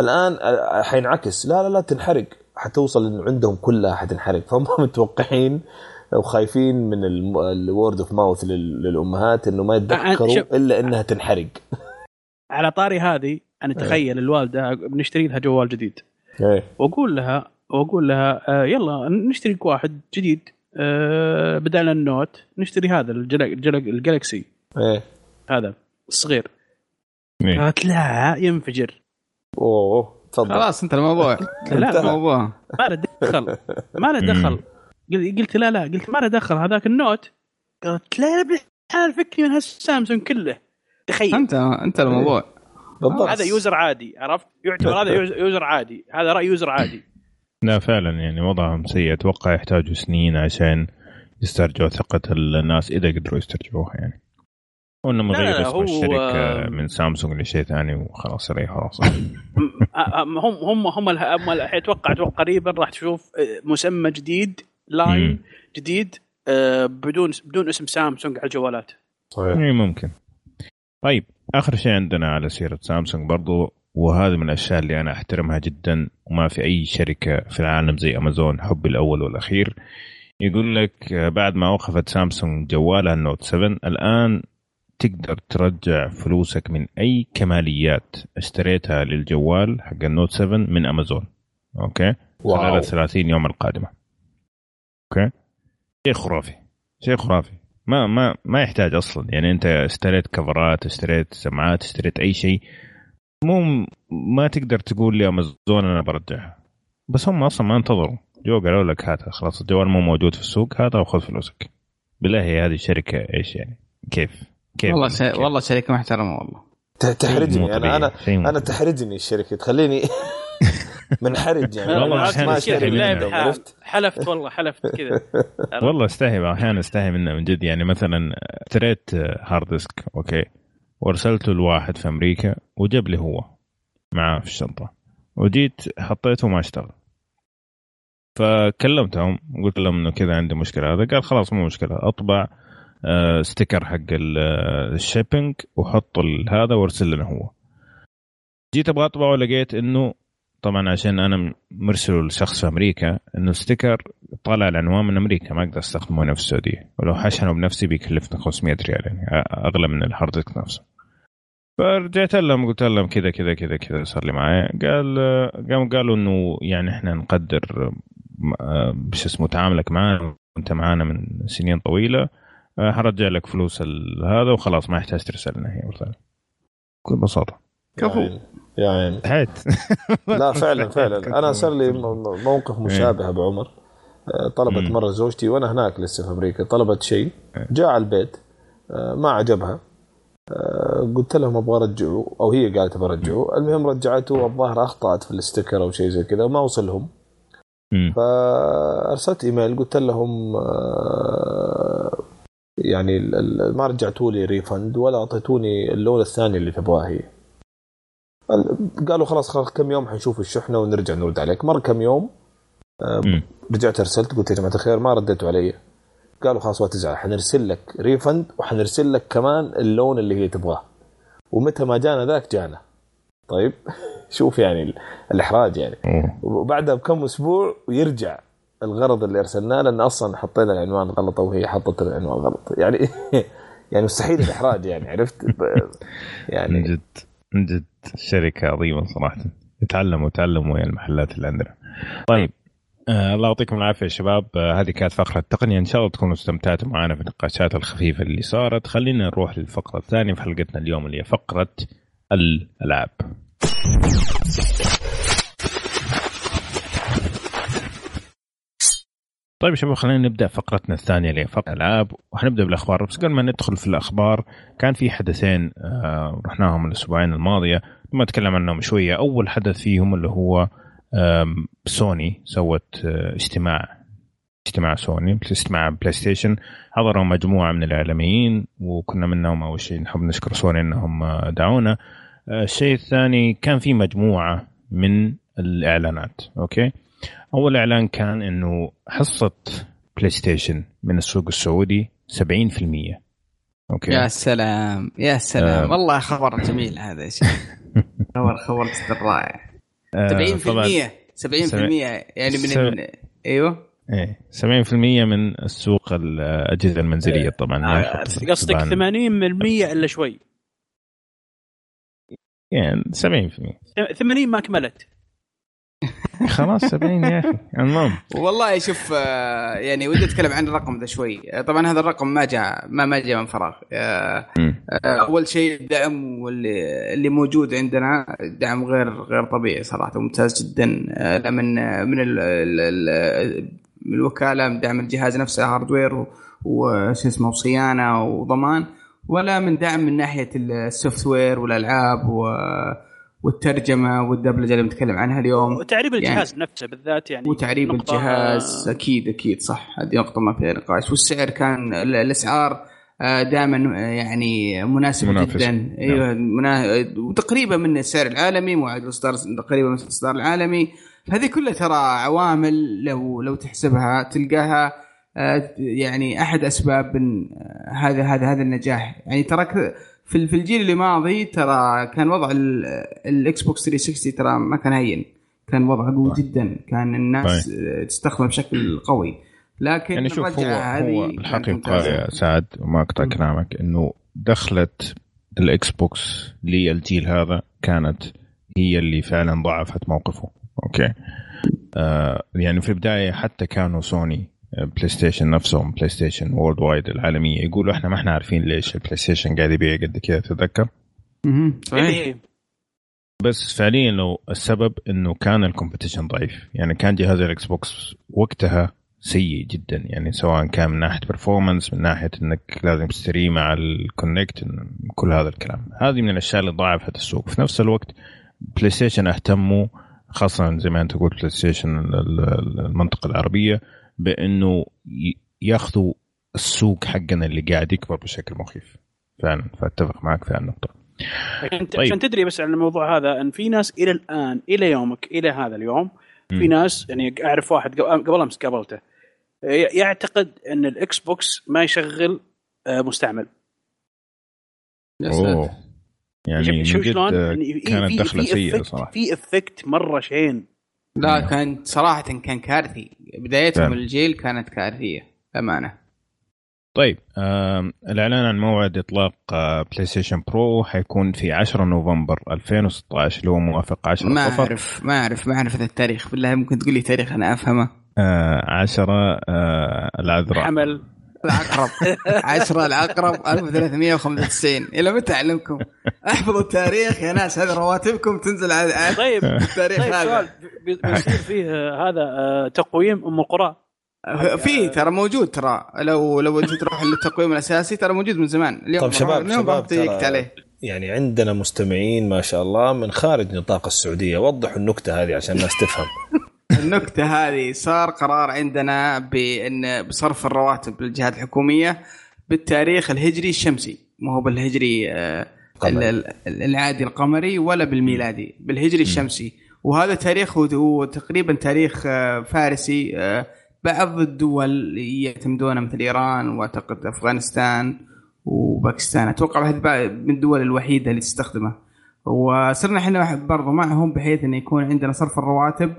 S2: الآن آه، حينعكس. لا لا لا تنحرق. حتوصل انه عندهم كلها حتنحرق. فهم [laughs] متوقعين وخايفين من ال word of mouth للأمهات إنه ما يتذكروا
S5: شوف.
S2: إلا إنها تنحرق. [laughs]
S5: على طاري هذه أنا تخيل الوالدة بنشتري لها جوال جديد.
S2: إيه.
S5: وأقول لها وأقول لها آه يلا نشتري لك واحد جديد. آه بدل النوت نشتري هذا الجل... الجل... الجالكسي
S2: إيه.
S5: هذا الصغير.
S1: إيه.
S5: قالت لا ينفجر.
S2: أوه تفضل.
S3: خلاص انت الموضوع. [laughs]
S5: لا.
S3: الموضوع.
S5: ما له دخل. ما له دخل. قل- قلت لا لا قلت ما له دخل. هذاك النوت. قالت لا الحلال فكني من هالسامسونج كله. تخيل.
S3: انت انت الموضوع.
S2: بالضبط.
S5: هذا user عادي عرفت؟ يعتبر هذا use- user عادي. هذا رأي user عادي.
S1: لا فعلا يعني وضعهم سيء. أتوقع يحتاجوا سنين عشان يسترجعوا ثقة الناس إذا قدروا يسترجعوها يعني. يغيروا
S5: لا،
S1: اسم
S5: هو-
S1: الشركة من سامسونج لشيء ثاني وخلاص عليه خلاص.
S5: هم هم هم هم أتوقع أتوقع قريبا راح تشوف آه، مسمى جديد
S1: line.
S5: جديد آه، بدون بدون اسم سامسونج على الجوالات.
S2: صحيح.
S1: إي ممكن. طيب آخر شيء عندنا على سيرة سامسونج برضو وهذه من الأشياء اللي أنا أحترمها جدا وما في أي شركة في العالم زي أمازون حبي الأول والأخير. يقول لك بعد ما وقفت سامسونج جوالها النوت 7 الآن تقدر ترجع فلوسك من أي كماليات اشتريتها للجوال حق النوت 7 من أمازون. أوكي؟ خلال
S2: واو.
S1: ال 30 يوم القادمة. أوكي؟ شيء خرافي. شيء خرافي. ما ما ما يحتاج أصلا. يعني أنت اشتريت كفرات اشتريت سماعات اشتريت أي شيء. مو ما تقدر تقول لي أمازون أنا برجعها بس هم أصلا ما انتظروا. جو قالوا لك هاتها. خلاص الجوال مو موجود في السوق هاتها وخذ فلوسك. بالله هذه الشركة إيش يعني؟ كيف؟ كيف؟
S3: والله س...
S1: كيف؟
S3: والله شركة محترمة والله.
S2: تحرجني.
S1: أنا
S2: أنا
S1: أنا.
S2: تحرجني الشركة. تخليني [laughs] منحرج يعني.
S1: والله
S2: ما- عرفت؟
S5: حلفت والله حلفت كذا.
S1: والله استحي أحيانا استحي منه من جد. يعني مثلا اشتريت hard disk أوكي. وارسلته لواحد في أمريكا وجاب لي هو معاه في الشنطة. وجيت حطيته ما اشتغل. فكلمتهم قلت لهم إنه كذا عندي مشكلة. هذا قال خلاص مو مشكلة أطبع آه، sticker حق آه، ال shipping وحط هذا وارسل لنا هو. جيت أبغى أطبعه لقيت إنه طبعا عشان أنا مرسله لشخص في أمريكا إنه ال sticker طالع العنوان من أمريكا ما أقدر أستخدمه هنا في السعودية. ولو أشحنه بنفسي بيكلفني 500 ريال يعني أغلى من ال hard نفسه. فرجعت لهم قلت لهم كذا كذا كذا كذا صار لي معي قال قاموا قالوا إنه يعني إحنا نقدر آه، بش اسمه تعاملك معنا وأنت معانا من سنين طويلة آه، حرجع لك فلوس ال- هذا وخلاص ما يحتاج ترسل لنا هي بكل بساطة.
S3: كفو.
S2: يا عيني. يا عيني [laughs] لا فعلا فعلا. [laughs] أنا صار لي موقف مشابه أبو عمر. آه، طلبت. مرة زوجتي وأنا هناك لسه في أمريكا. طلبت شيء جاء على البيت ما عجبها. قلت لهم أبغى أرجعه أو هي قالت أبغى أرجعه. المهم رجعته والظاهر أخطأت في الاستيكر أو شيء زي كذا وما وصلهم. فأرسلت إيميل قلت لهم آه، يعني ما رجعتوا لي ريفند ولا أعطيتوني اللون الثاني اللي تبغاه. هي ال- قالوا خلاص خلاص كم يوم حنشوف الشحنة ونرجع نرد عليك. مر كم يوم آه،. رجعت أرسلت قلت يا جماعة الخير ما رديتوا علي. قالوا خلاص ولا تزعل حنرسل لك ريفند وحنرسل لك كمان اللون اللي هي تبغاه. ومتى ما جانا ذاك جانا. طيب؟ [laughs] شوف يعني ال- الإحراج يعني.
S1: أوه.
S2: وبعدها بكم أسبوع ويرجع الغرض اللي أرسلناه لأن أصلا حطينا العنوان غلط أو هي حطت العنوان غلط. يعني [laughs] يعني مستحيل الإحراج يعني عرفت؟ ب- [laughs]
S1: من
S2: يعني
S1: جد من جد شركة عظيمة صراحة. يتعلموا يتعلموا يا المحلات اللي عندنا طيب. آه الله يعطيكم العافية يا شباب. آه هذه كانت فقرة التقنية إن شاء الله تكونوا استمتعتوا معنا في النقاشات الخفيفة اللي صارت. خلينا نروح للفقرة الثانية في حلقتنا اليوم اللي هي فقرة الألعاب. طيب يا شباب خلينا نبدأ فقرتنا الثانية اللي هي فقرة الألعاب. وحنبدأ بالأخبار. بس قبل ما ندخل في الأخبار كان في حدثين آه رحناهم الأسبوعين الماضية. ما أتكلم عنهم شوية. أول حدث فيهم اللي هو سوني سوت آه، اجتماع اجتماع سوني اجتماع بلاي ستيشن حضروا مجموعة من الإعلاميين وكنا منهم أول شيء نحب نشكر سوني إنهم دعونا. آه، الشيء الثاني كان في مجموعة من الإعلانات أوكي؟ أول إعلان كان إنه حصة بلاي ستيشن من السوق السعودي 70% أوكي؟
S3: يا سلام يا سلام.
S1: آه.
S3: والله خبر جميل هذا يا شيخ. [laughs] خبر خبر رائع 70%
S1: طبعاً.
S3: 70% يعني من. أيوه.
S1: إيه. 70% من السوق الأجهزة المنزلية طبعا.
S5: آه، قصدك
S1: طبعاً
S5: 80% إلا شوي.
S1: يعني 70%
S5: 80 ما كملت.
S1: خلاص 70 يا أخي. المهم.
S3: والله شوف آه، يعني ودي أتكلم عن الرقم ذا شوي. آه، طبعا هذا الرقم ما جاء ما ما جاء من فراغ. آه، أول شيء الدعم واللي اللي موجود عندنا دعم غير غير طبيعي صراحة ممتاز جدا. لا من من ال ال من الوكالة من دعم الجهاز نفسه hardware وش اسمه وصيانة وضمان. ولا من دعم من ناحية ال software والألعاب و والترجمة والدبلجة اللي بنتكلم عنها اليوم.
S5: وتعريب
S3: يعني-
S5: الجهاز نفسه بالذات يعني
S3: وتعريب الجهاز أكيد أكيد صح. هذه نقطة ما فيها نقاش. والسعر كان ال- الأسعار دائما يعني مناسبة
S1: منافسة.
S3: جدا. أيوه منا... وتقريبا من السعر العالمي معدل الاصدار تقريبا من الإصدار العالمي. هذه كلها ترى عوامل لو لو تحسبها تلقاها آه، يعني أحد أسباب آه، هذا هذا هذا النجاح. يعني ترى في في الجيل اللي ماضي ترى كان وضع ال- الاكس بوكس 360 ترى ما كان هين. كان وضعه قوي جدا. كان الناس آه، تستخدمه بشكل قوي. لكن
S1: يعني شوف هو هو
S3: الحقيقة.
S1: يا سعد وما أقطع كلامك إنه دخلت الاكس بوكس للجيل هذا كانت هي اللي فعلا ضعفت موقفه. أوكي. آه يعني في البداية حتى كانوا سوني بلاي ستيشن نفسهم بلاي ستيشن worldwide العالمية. يقولوا إحنا ما إحنا عارفين ليش البلاي ستيشن قاعد يبيع قد كذا تتذكر.
S3: صحيح.
S5: إيه.
S1: بس فعليا لو السبب إنه كان ال competition ضعيف. يعني كان جهاز الاكس بوكس وقتها سيء جدا. يعني سواء كان من ناحية performance من ناحية إنك لازم تشتريه مع ال Kinect كل هذا الكلام. هذه من الأشياء اللي ضعفت السوق. في نفس الوقت بلاي ستيشن أهتموا خاصة زي ما أنت قلت بلاي ستيشن ال- ال- المنطقة العربية بأنه ي- ياخذوا السوق حقنا اللي قاعد يكبر بشكل مخيف. فعلا فأتفق معك في هالنقطه
S5: عشان
S1: طيب.
S5: عشان تدري بس عن الموضوع هذا إن في ناس إلى الآن إلى يومك إلى هذا اليوم في. ناس يعني أعرف واحد قبل قبل أمس قابلته يعتقد إن الإكس بوكس ما يشغل آه، مستعمل.
S1: أوه. يعني
S5: شوف شلون؟ يعني في-
S1: كانت
S5: في-
S1: دخله
S5: سيئة
S1: صراحة.
S5: في effect مرة شين.
S3: لا كان صراحة كان كارثي. بدايتهم
S1: فعلا.
S3: الجيل كانت كارثية امانه
S1: طيب آم، الإعلان عن موعد إطلاق آه، بلاي ستيشن برو حيكون في 10 نوفمبر 2016 اللي هو موافق 10 صفر.
S3: أعرف ما أعرف ما أعرف هذا التاريخ. بالله ممكن تقول لي تاريخ أنا أفهمه؟
S1: 10 العذراء.
S5: حمل.
S3: العقرب. 10 العقرب 1395 إلى متى أعلمكم؟ أحفظوا التاريخ يا ناس هذه رواتبكم تنزل على
S5: طيب
S3: التاريخ
S5: طيب سؤال.
S3: هذا
S5: بي- بيصير فيه آه، هذا آه، تقويم أم القرى.
S3: في ترى موجود ترى. لو لو انت تروح للتقويم الأساسي ترى موجود من زمان. اليوم
S2: طيب شباب
S3: اليوم
S2: شباب
S3: عليه
S2: يعني عندنا مستمعين ما شاء الله من خارج نطاق السعودية. وضحوا النكتة هذه عشان الناس تفهم.
S3: النكتة هذه صار قرار عندنا بإن بصرف الرواتب للجهات الحكومية بالتاريخ الهجري الشمسي. ما هو بالهجري آه، العادي القمري ولا بالميلادي بالهجري الشمسي. وهذا تاريخ هو- تقريبا تاريخ آه، فارسي. آه، بعض الدول يعتمدونها مثل إيران وأعتقد أفغانستان وباكستان. أتوقع من الدول الوحيدة اللي تستخدمه. وصرنا إحنا برضو معهم بحيث إنه يكون عندنا صرف الرواتب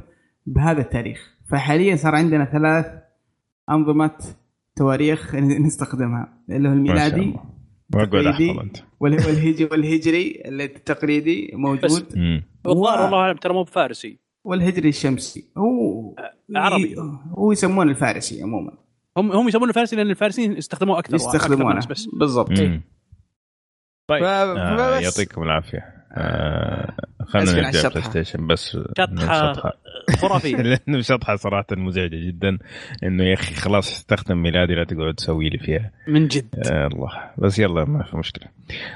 S3: بهذا التاريخ. فحاليا صار عندنا ثلاث أنظمة تواريخ [laughs] نستخدمها اللي هو
S1: ما شاء
S3: الميلادي
S1: الله. واقعد
S3: التقليدي
S1: احفظ أنت.
S3: وال- والهجري والهجري التقليدي موجود.
S5: والظاهر والله اعلم ترى مو بفارسي.
S3: والهجري الشمسي. هو
S5: عربي.
S3: هو يسمونه الفارسي عموما.
S5: هم هم يسمونه الفارسي لأن الفارسيين يستخدموه أكثر أكثر
S3: يستخدمونه. بالضبط.
S1: مم. طيب. آه يعطيكم العافية. آه خلينا نرجع
S3: الشطحة.
S1: بلاي ستيشن بس
S5: شطحة خرافية. [laughs]
S1: لأنه شطحة صراحة مزعجة جدا. إنه يا أخي خلاص استخدم ميلادي لا تقعد تسوي لي فيها.
S5: من جد.
S1: آه الله. بس يلا ما في مشكلة.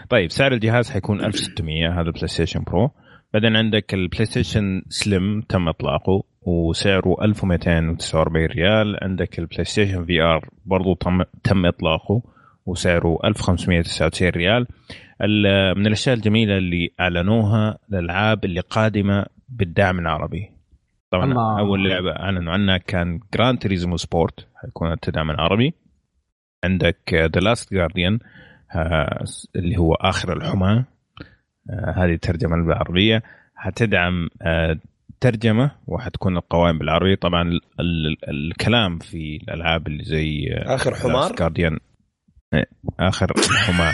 S1: طيب سعر الجهاز حيكون 1600 هذا البلاي ستيشن برو بعدين عندك البلاي ستيشن سليم تم إطلاقه وسعره 1249 ريال. عندك البلاي ستيشن في ار برضو تم تم إطلاقه وسعره 1599 ريال. ال- من الأشياء الجميلة اللي أعلنوها الألعاب اللي قادمة بالدعم العربي. طبعا
S3: الله.
S1: أول لعبة أعلنوا عنها كان جراند تريزمو سبورت حيكون بالدعم العربي. عندك ذا لاست جارديان اللي هو آخر الحماه آه، هذه الترجمه بالعربية. حتدعم آه، ترجمة وحتكون القوائم بالعربي طبعا ال- ال- الكلام في الألعاب اللي زي
S2: آخر حمار؟
S1: جارديان آخر حماه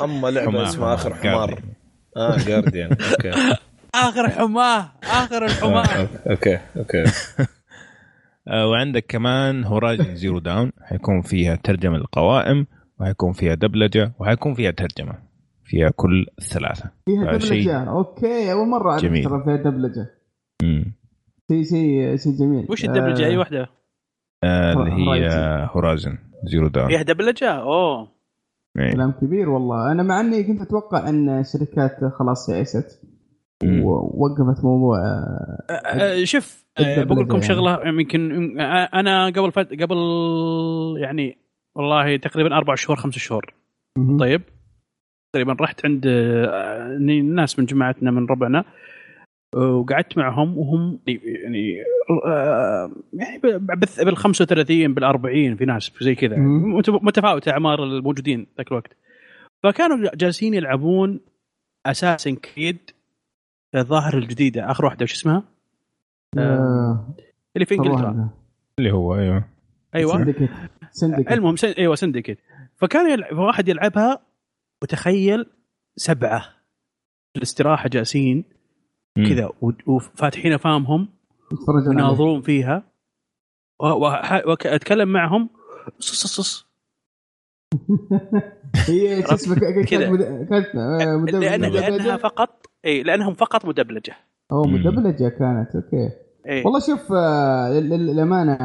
S1: [laughs]
S2: أما لعبة
S1: حمار.
S2: اسمها آخر حمار. آه جارديان أوكي. [laughs]
S4: آخر حماه آخر الحماه
S2: أوكي أوكي. [laughs]
S1: آه، وعندك كمان هورايزن زيرو داون حيكون فيها ترجمة القوائم وحيكون فيها دبلجة وحيكون فيها ترجمة. فيها كل الثلاثه
S3: فيها
S1: آه، شيء-
S3: دبلجه أوكي أول مرة أعرف
S1: جميل.
S3: ترى فيها
S1: دبلجة.
S3: شيء شيء شيء جميل.
S5: وش الدبلجة؟ أي واحدة
S1: آه، اللي هي. هورايزن زيرو داون
S5: فيها دبلجه أوه
S1: إيه.
S6: كلام كبير والله أنا مع إني كنت أتوقع إن الشركات خلاص يأست. ووقفت موضوع آه،
S5: أه، شوف بقول لكم
S6: يعني.
S5: شغلة يمكن أنا قبل فت... قبل يعني والله تقريبا أربع شهور خمس شهور. طيب تقريبا رحت عند آه، ناس من جماعتنا من ربعنا آه، وقعدت معهم وهم يعني آه، يعني بال- بال 35 بال 40 في ناس زي كذا. متفاوته أعمار الموجودين ذاك الوقت. فكانوا جالسين يلعبون اساسن كريد الظاهر الجديدة آخر واحدة وش اسمها؟
S6: آه،
S5: اللي في
S6: إنجلترا.
S1: اللي هو أيوه.
S5: أيوه.
S6: سندكيت سندكيت
S5: المهم سن... أيوه سندكيت فكان يلعب واحد يلعبها وتخيل سبعة. في الاستراحة جالسين. كذا وفاتحين
S6: عليه.
S5: ويناظرون فيها. واتكلم معهم. صص صص صص [laughs]
S6: هي
S5: كذا.
S6: آه،
S5: لانها فقط إي لأنهم فقط
S6: مدبلجة.
S1: أو.
S6: مدبلجة كانت okay.
S5: إي.
S6: والله شوف آه، لل- لل- للأمانة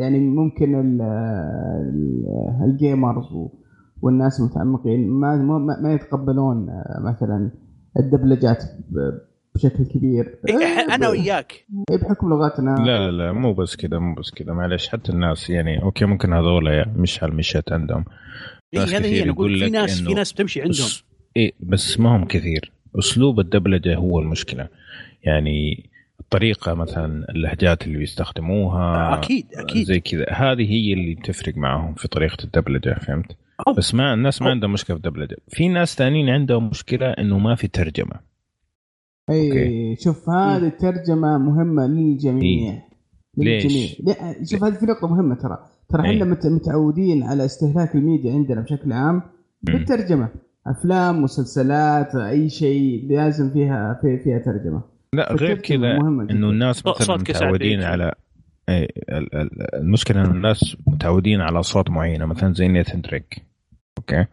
S6: يعني ممكن ال- ال- ال gamers والناس المتعمقين ما ما, ما يتقبلون آه، مثلا الدبلجات بشكل كبير.
S5: إيه،
S6: آه،
S5: أنا
S6: ب-
S5: وياك.
S6: إيه، بحكم لغتنا
S1: لا لا لا مو بس كذا مو بس كذا معلش حتى الناس يعني أوكي ممكن هذول مش هالمشيت عندهم.
S5: إيه
S1: ناس
S5: هذا
S1: كثير
S5: هي نقول
S1: يقول
S5: في ناس في ناس بتمشي عندهم.
S1: بس إيه بس ما هم كثير. أسلوب الدبلجة هو المشكلة. يعني الطريقة مثلا اللهجات اللي بيستخدموها
S5: أكيد أكيد.
S1: زي كذا. هذه هي اللي تفرق معهم في طريقة الدبلجة فهمت؟
S5: أو.
S1: بس ما الناس ما. عندهم مشكلة في الدبلجة. في ناس ثانيين عندهم مشكلة إنه ما في ترجمة.
S6: أي
S1: okay.
S6: شوف هذه الترجمة مهمة للجميع
S1: إيه. ليش؟
S6: للجميع لا شوف هذه في نقطه مهمة ترى ترى
S1: إيه.
S6: إحنا مت- متعودين على استهلاك الميديا عندنا بشكل عام بالترجمة أفلام مسلسلات أي شيء لازم فيها في فيها ترجمة
S1: لا غير كذا. إنه الناس مثلا متعودين. على إيه، ال- ال- المشكلة إنه الناس متعودين على اصوات معينة مثلا زي Nathan Drake okay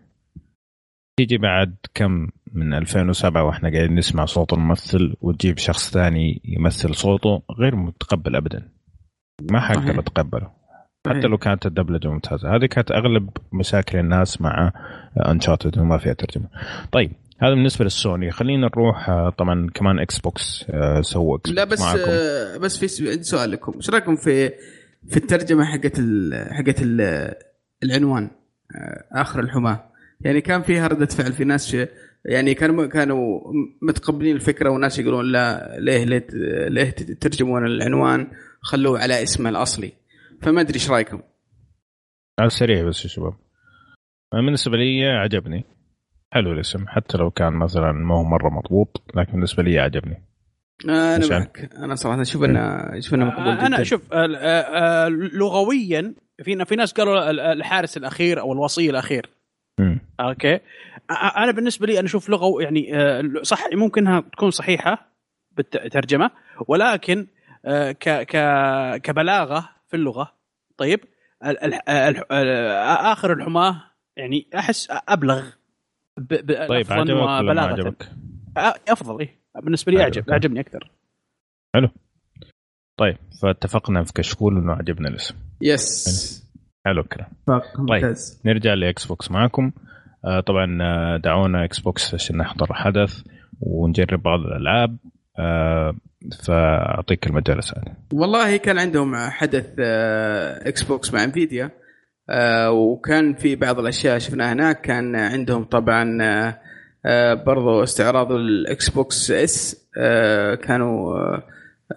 S1: تيجي بعد كم من 2007 وإحنا قاعدين نسمع صوت الممثل وتجيب شخص ثاني يمثل صوته غير متقبل ابدا. ما حقدر. اتقبله. حتى لو كانت الدبلجة ممتازة. هذه كانت أغلب مشاكل الناس مع Uncharted وما فيها ترجمة. طيب هذا بالنسبة للسوني. خلينا نروح آه، طبعا كمان Xbox آه، سووا X
S3: لا
S1: box
S3: بس
S1: معكم.
S3: آه بس في عندي سؤال لكم. إيش رأيكم في في الترجمة حقت ال حقت ال العنوان آخر الحماة؟ يعني كان فيها ردة فعل في ناس يعني كانوا كانوا متقبلين الفكرة وناس يقولون لا ليه ليه ليه تترجمون العنوان؟ خلوه على اسمه الأصلي. فما أدري إيش رأيكم.
S1: على السريع بس يا شباب. بالنسبة لي عجبني. حلو الاسم حتى لو كان مثلا ما هو مرة مضبوط لكن بالنسبة لي عجبني.
S3: أنا
S1: عشان-
S3: معك. أنا صراحة أشوف انه أشوف إنه مقبول
S5: أنا
S3: جداً.
S5: شوف آه، آه، لغويا في في ناس قالوا ال- الحارس الأخير أو الوصي الأخير.
S1: مم.
S5: أوكي؟ أنا بالنسبة لي أنا أشوف لغة يعني آه، صح ممكنها تكون صحيحة بالترجمة ولكن آه، ك ك كبلاغة في اللغة طيب آخر الحماة يعني أحس أبلغ
S1: طيب عجبك ولا. عجبك؟
S5: أفضل إيه. بالنسبة لي. اعجب أعجبني أكثر.
S1: طيب فاتفقنا في كشكول إنه عجبنا الاسم.
S3: yes
S1: حلو. الكلام
S6: اتفق
S3: ممتاز.
S1: نرجع ل Xbox معكم. طبعا آه، دعونا Xbox عشان نحضر حدث ونجرب بعض الألعاب آه فأعطيك المجال سعد
S3: والله كان عندهم حدث آه، Xbox مع Nvidia آه، وكان في بعض الأشياء شفناها هناك. كان عندهم طبعا آه، آه، برضو استعراض ال Xbox S آه، كانوا آه،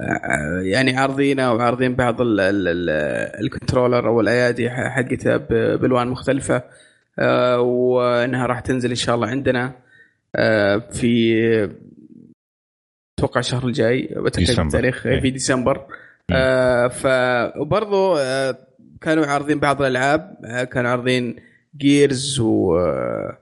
S3: آه، يعني عارضينه وعارضين بعض ال- ال- ال- ال controller أو الأيادي ح- حقتها ب- بالوان مختلفة. آه، وإنها راح تنزل إن شاء الله عندنا آه، في أتوقع الشهر الجاي
S1: ديسمبر.
S3: التاريخ
S1: إيه.
S3: في ديسمبر. آه ف وبرضه آه كانوا عارضين بعض الألعاب آه كانوا عارضين Gears و آه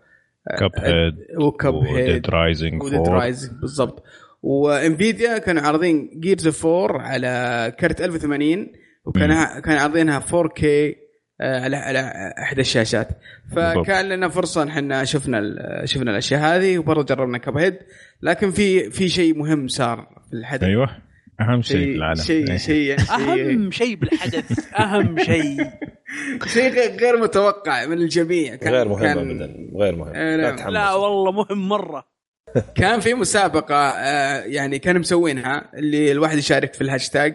S1: Cuphead و
S3: Cuphead و
S1: Dead Rising
S3: و Dead Rising بالضبط. و Nvidia كانوا عارضين Gears 4 على كرت 1080 وكان كان عارضينها 4K آه، على على احدى الشاشات. فكان لنا فرصة ان إحنا شفنا ال- شفنا الأشياء هذه وبرضه جربنا Cuphead لكن في في شيء مهم صار في الحدث.
S1: أيوه. أهم شيء في العالم.
S3: شيء
S1: إيه.
S3: شيء شيء
S5: أهم شيء بالحدث. أهم شيء. [laughs]
S3: شيء غير- متوقع من الجميع. كان
S2: غير مهم
S3: كان
S2: ابدا. غير مهم.
S3: آه،
S2: لا
S3: نعم.
S5: لا والله مهم مرة.
S3: كان في مسابقة آه، يعني كانوا مسوينها اللي الواحد يشارك في الهاشتاج.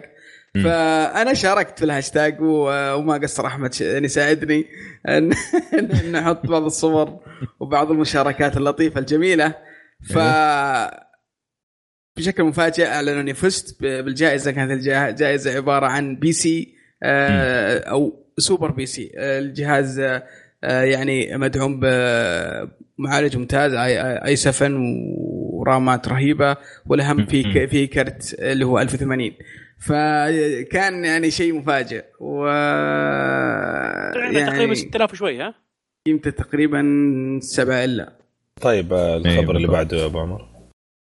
S3: فأنا شاركت في الهاشتاج وما قصر أحمد يعني ساعدني ان نحط بعض الصور وبعض المشاركات اللطيفة الجميلة. ف بشكل مفاجئ اعلنوا اني فزت بالجائزة كانت الجائزه عبارة عن PC آه، أو super PC. آه، الجهاز آه، يعني مدعوم بمعالج ممتاز i7 ورامات رهيبة والأهم في في كرت اللي هو 1080 فكان يعني شيء مفاجئ و
S5: يعني تقريبا 6000 وشوي ها
S3: قيمته تقريبا 7 إلا
S2: طيب آه، الخبر اللي. بعده يا أبو عمر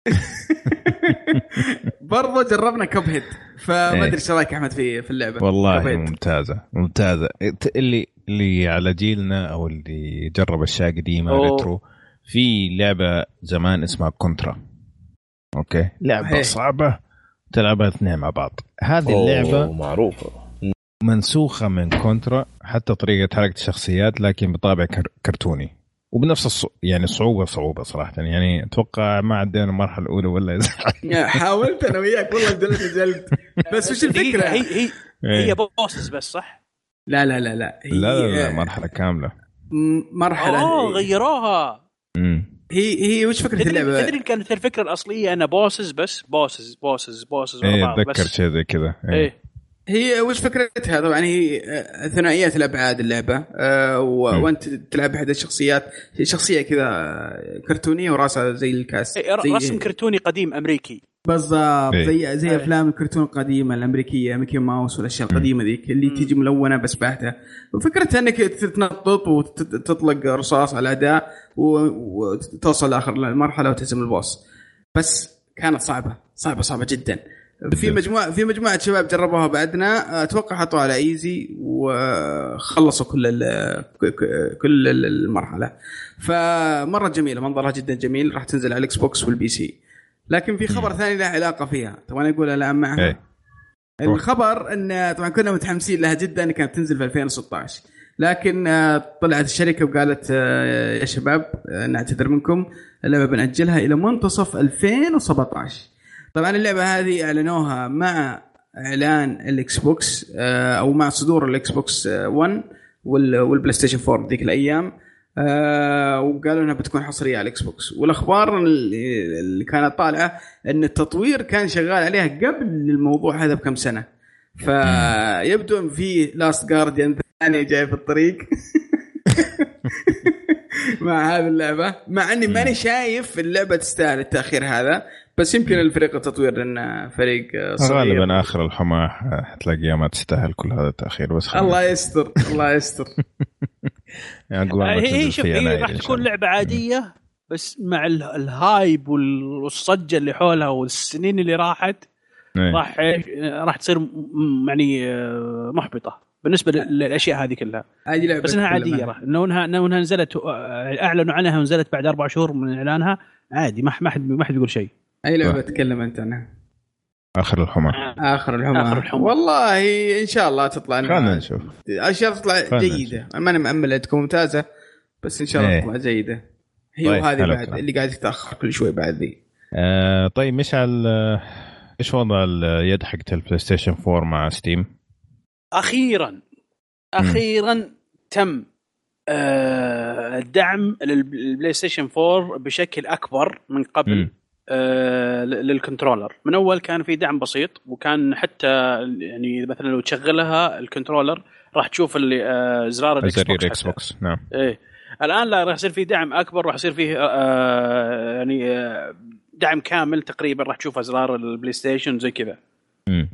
S2: [laughs]
S3: برضه جربنا Cuphead فما
S1: إيه.
S3: أدري إيش رأيك أحمد في في اللعبة
S1: والله. ممتازة ممتازة اللي اللي على جيلنا أو اللي جرب أشياء قديمة
S5: أوه.
S1: retro في لعبة زمان اسمها Contra okay لعبة
S3: صحيح.
S1: صعبة تلعبها اثنين مع بعض. هذه
S2: أوه،
S1: اللعبة
S2: معروفة.
S1: منسوخة من Contra حتى طريقة حركة الشخصيات لكن بطابع كر- كرتوني. وبنفس الص... يعني صعوبة صعوبة صراحة. يعني أتوقع ما عدينا المرحلة الأولى ولا [laughs]
S3: حاولت أنا وياك والله جلد جلد بس وش الفكرة؟
S5: هي هي
S1: إيه.
S5: هي bosses بس صح؟
S3: لا لا لا لا. هي
S1: لا لا, لا مرحلة
S3: كاملة. مرحلة
S5: آه غيروها.
S1: امم
S3: هي هي وش فكرة
S5: تدري
S3: اللعبة؟
S5: تدري كانت الفكرة الأصلية انها bosses بس bosses bosses
S1: bosses
S5: إيه
S1: أتذكر
S5: بس
S1: شيء زي كذا إيه.
S5: إيه
S3: هي وش فكرتها؟ طبعا هي آه، ثنائيه الأبعاد اللعبة.
S1: م.
S3: وأنت تلعب احد الشخصيات. شخصية كذا كرتونية وراسها زي الكاس.
S5: إيه،
S3: زي
S5: رسم كرتوني قديم أمريكي.
S3: بالضبط.
S1: إيه.
S3: زي زي
S5: إيه.
S3: أفلام الكرتون القديمة الأمريكية ميكي ماوس والأشياء القديمة ذيك اللي
S5: مم.
S3: تيجي ملونة بس باهته وفكرتها إنك تتنطط وتطلق رصاص على الاعداء و- وتوصل لآخر المرحلة وتهزم البوس. بس كانت صعبة صعبة صعبة جدا. في مجموعه في مجموعة شباب جربوها بعدنا. أتوقع حطوها على easy وخلصوا كل ال- كل المرحلة. فمرة جميلة منظرها جدا جميل. راح تنزل على ال Xbox وال PC لكن في خبر ثاني له علاقة فيها. طبعا أقول الان معها
S1: إيه.
S3: الخبر إن طبعا كنا متحمسين لها جدا كانت تنزل في 2016 لكن آه، طلعت الشركة وقالت آه، يا شباب آه، نعتذر منكم. اللعبة بنأجلها إلى منتصف 2017 طبعا اللعبة هذه أعلنوها مع إعلان الاكس بوكس آه، أو مع صدور الاكس بوكس آه، 1 وال- والبلاي ستيشن 4 ذيك الأيام. آه، وقالوا إنها بتكون حصرية على الاكس بوكس والأخبار اللي اللي كانت طالعة إن التطوير كان شغال عليها قبل الموضوع هذا بكم سنة. فيبدو إن في Last Guardian ثاني جاي في الطريق. [laughs] مع هذه اللعبة مع إني ماني شايف اللعبة تستاهل التأخير هذا. بس يمكن الفريق التطوير لأنه فريق صغير
S1: غالبا آخر الحماة حتلاقيها ما تستاهل كل هذا التأخير بس خلينا
S3: الله يستر الله يستر [laughs]
S5: هي شوف هي راح تكون. لعبة عادية بس مع ال- الهايب وال- والصجة اللي حولها والسنين اللي راحت
S1: إيه.
S5: راح راح تصير م- يعني آه، محبطة بالنسبة لل- للأشياء هذه كلها
S3: هذه لعبة
S5: بس إنها
S3: عادية.
S5: راح انه انها انه إنها نزلت آه، أعلنوا عنها ونزلت بعد أربع شهور من إعلانها عادي ما ما حد ما حد بيقول شيء
S3: أي لعبة تكلم أنت عنها؟
S1: آخر الحماه
S3: آخر الحمى
S5: آخر الحمى.
S3: والله إن شاء الله تطلع
S1: خلينا نشوف.
S3: أشياء تطلع جيدة. ماني مأمل انها تكون ممتازة بس إن شاء الله
S1: إيه.
S3: تطلع جيدة. هي
S1: طيب،
S3: وهذه بعد. اللي قاعد تتاخر كل شوي بعد ذي.
S1: آه طيب مشعل آه، إيش وضع اليد حقت البلاي ستيشن 4 مع ستيم؟
S5: أخيرا. أخيرا تم آه، الدعم للبلاي ستيشن 4 بشكل أكبر من قبل.
S1: مم.
S5: آه، لل controller من أول كان في دعم بسيط وكان حتى يعني مثلا لو تشغلها ال controller راح تشوف اللي آه، زرار
S1: الإكس
S5: بوكس
S1: إكس
S5: حتى.
S1: بوكس نعم
S5: إيه الآن لا راح يصير في دعم أكبر راح يصير فيه آه، يعني دعم كامل تقريبا راح تشوف ازرار البلاي ستيشن زي كذا
S1: مم.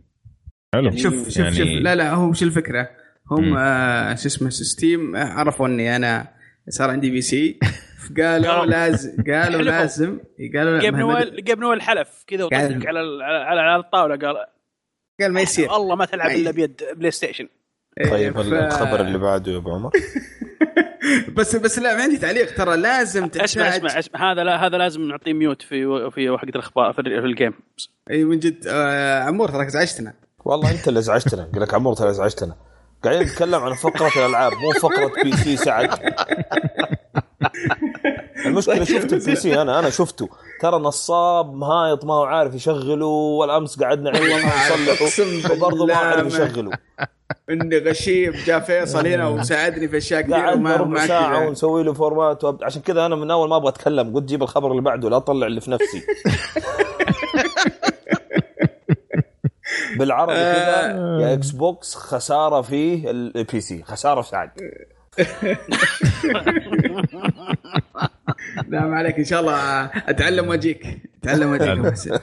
S1: حلو
S3: شوف شوف
S1: يعني
S3: شوف لا لا هو وش الفكرة؟ هم شو اسمه Steam عرفوا إني أنا صار عندي PC. قالوا لازم قالوا. لازم قالوا لا،
S5: جيب نويل جيب نويل حلف كذا وطقك على على على الطاولة قال
S3: قال ما يصير.
S5: الله ما تلعب إلا بيد بلاي ستيشن
S2: طيب
S3: ف-
S2: الخبر اللي بعده يا أبو عمر؟ [laughs]
S3: بس بس لا ما عندي تعليق ترى. لازم
S5: اسمع
S3: تحتاج
S5: اسمع أسمع. هذا لا هذا لازم نعطيه mute في في حقه الاخبار في, ال- في ال
S3: game. إي من جد آه عمور تراك ازعجتنا
S2: والله أنت اللي ازعجتنا قال لك عمور ترى ازعجتنا قاعدين نتكلم عن فقرة الألعاب مو فقرة PC سعد المشكلة شفت ال PC أنا أنا شفته ترى نصاب مهايط ما هو عارف يشغله والأمس قعدنا عندنا نصلحه وبرضه ما عارف
S3: ما-
S2: يشغله
S3: اني غشيم جاء فيصل هنا وساعدني في أشياء
S2: كثيرة
S3: وما
S2: ربع
S3: ما ساعة.
S2: ونسوي له format عشان كذا أنا من أول ما أبغى أتكلم قلت جيب الخبر اللي بعده لا أطلع اللي في نفسي. [laughs] بالعربي كذا يا إكس بوكس خسارة في ال PC خسارة سعد. [laughs]
S3: لا ما عليك إن شاء الله أتعلم وأجيك. أتعلم
S2: وأجيك. [laughs]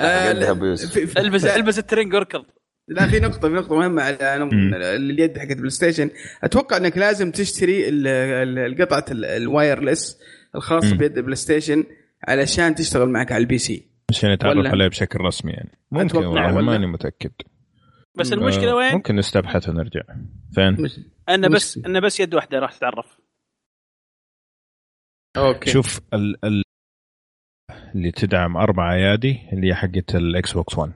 S3: آه،
S5: البس البس الترنق واركض.
S3: لا في نقطة في نقطة مهمة على. اليد حقت بلاي ستيشن. أتوقع إنك لازم تشتري ال- ال- القطعة ال- ال wireless
S1: الخاصة.
S3: بيد البلاي ستيشن علشان تشتغل معك على ال PC.
S1: عشان يتعرف عليه بشكل رسمي يعني. ممكن والله
S3: ولا؟
S1: ماني متأكد.
S5: بس المشكلة
S1: آه،
S5: وين؟
S1: ممكن نستبحث ونرجع. فين؟
S3: مش...
S5: أنه بس
S3: مش-
S5: أنه بس يد واحدة راح تتعرف.
S3: okay.
S1: شوف ال ال اللي تدعم أربع أيادي اللي هي حقت الاكس بوكس 1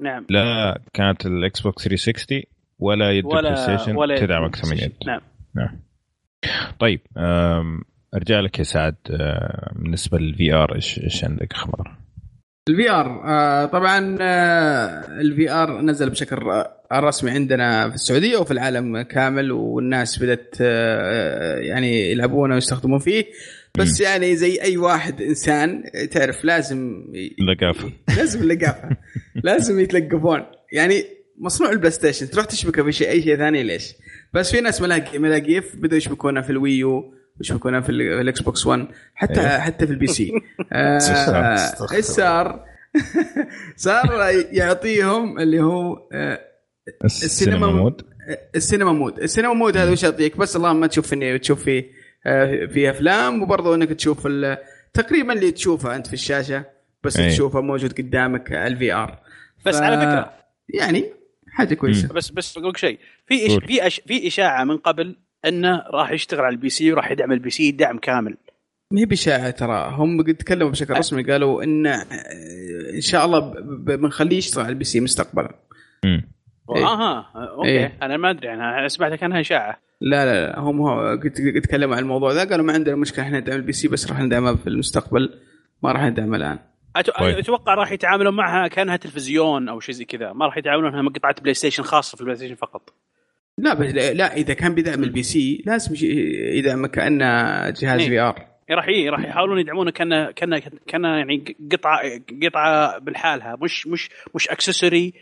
S5: نعم.
S1: لا كانت الاكس بوكس 360 ولا يد
S5: ولا
S1: البلاي ستيشن
S5: ولا
S1: تدعم أكثر من يد.
S5: نعم.
S1: طيب أم، أرجع لك يا سعد بالنسبة لل VR إيش إيش عندك أخبار؟
S3: ال VR آه طبعا آه ال VR نزل بشكل رسمي عندنا في السعودية وفي العالم كامل والناس بدأت آه يعني يلعبونه ويستخدمون فيه. بس يعني زي أي واحد إنسان تعرف لازم
S1: لقافة.
S3: لازم اللقافه [laughs] لازم يتلقفون. يعني مصنوع البلاي ستيشن تروح تشبكه في شيء أي شيء ثاني ليش؟ بس في ناس ملاقي ملاقيف بدأوا يشبكونها في ال Wii U. يشبكونها في ال- في الاكس بوكس 1 حتى
S1: إيه.
S3: حتى في ال PC [laughs] آه، صار؟ [laughs] صار يعطيهم اللي هو آه،
S1: ال cinema
S3: mode. ال cinema mode. ال cinema mode هذا وش يعطيك؟ بس اللهم ما تشوف إني تشوف فيه آه، في أفلام وبرضه إنك تشوف ال- تقريبا اللي تشوفه أنت في الشاشة بس
S1: أي.
S3: تشوفه موجود قدامك ال VR
S5: بس على فكرة.
S3: يعني حاجة كويسة.
S5: بس بس بقول لك شيء. في إش في إشاعة من قبل انه راح يشتغل على ال PC وراح يدعم ال PC دعم كامل
S3: ما هي بإشاعة ترى هم قد تكلموا بشكل رسمي قالوا إن آه، إن شاء الله بنخليه يشتغل على ال PC مستقبلا
S1: مم.
S3: إيه.
S5: أها okay
S3: إيه.
S5: أنا ما أدري أنا سمعتها كانها إشاعة
S3: لا لا لا هم تكلموا عن الموضوع ذا قالوا ما عندنا مشكلة إحنا ندعم ال PC بس راح ندعمها في المستقبل ما راح ندعمها
S5: الآن
S1: طيب.
S5: أتوقع راح يتعاملون معها كأنها تلفزيون أو شيء زي كذا ما راح يتعاملونها كقطعة بلاي ستيشن خاصة في البلاي ستيشن فقط
S3: لا بس لا إذا كان بيدعم ال PC لازم يدعم كانه جهاز
S5: إيه.
S3: VR
S5: راح ي- راح يحاولون يدعمونه كأنه كأنه كأنه يعني قطعة قطعة بالحالها مش مش مش accessory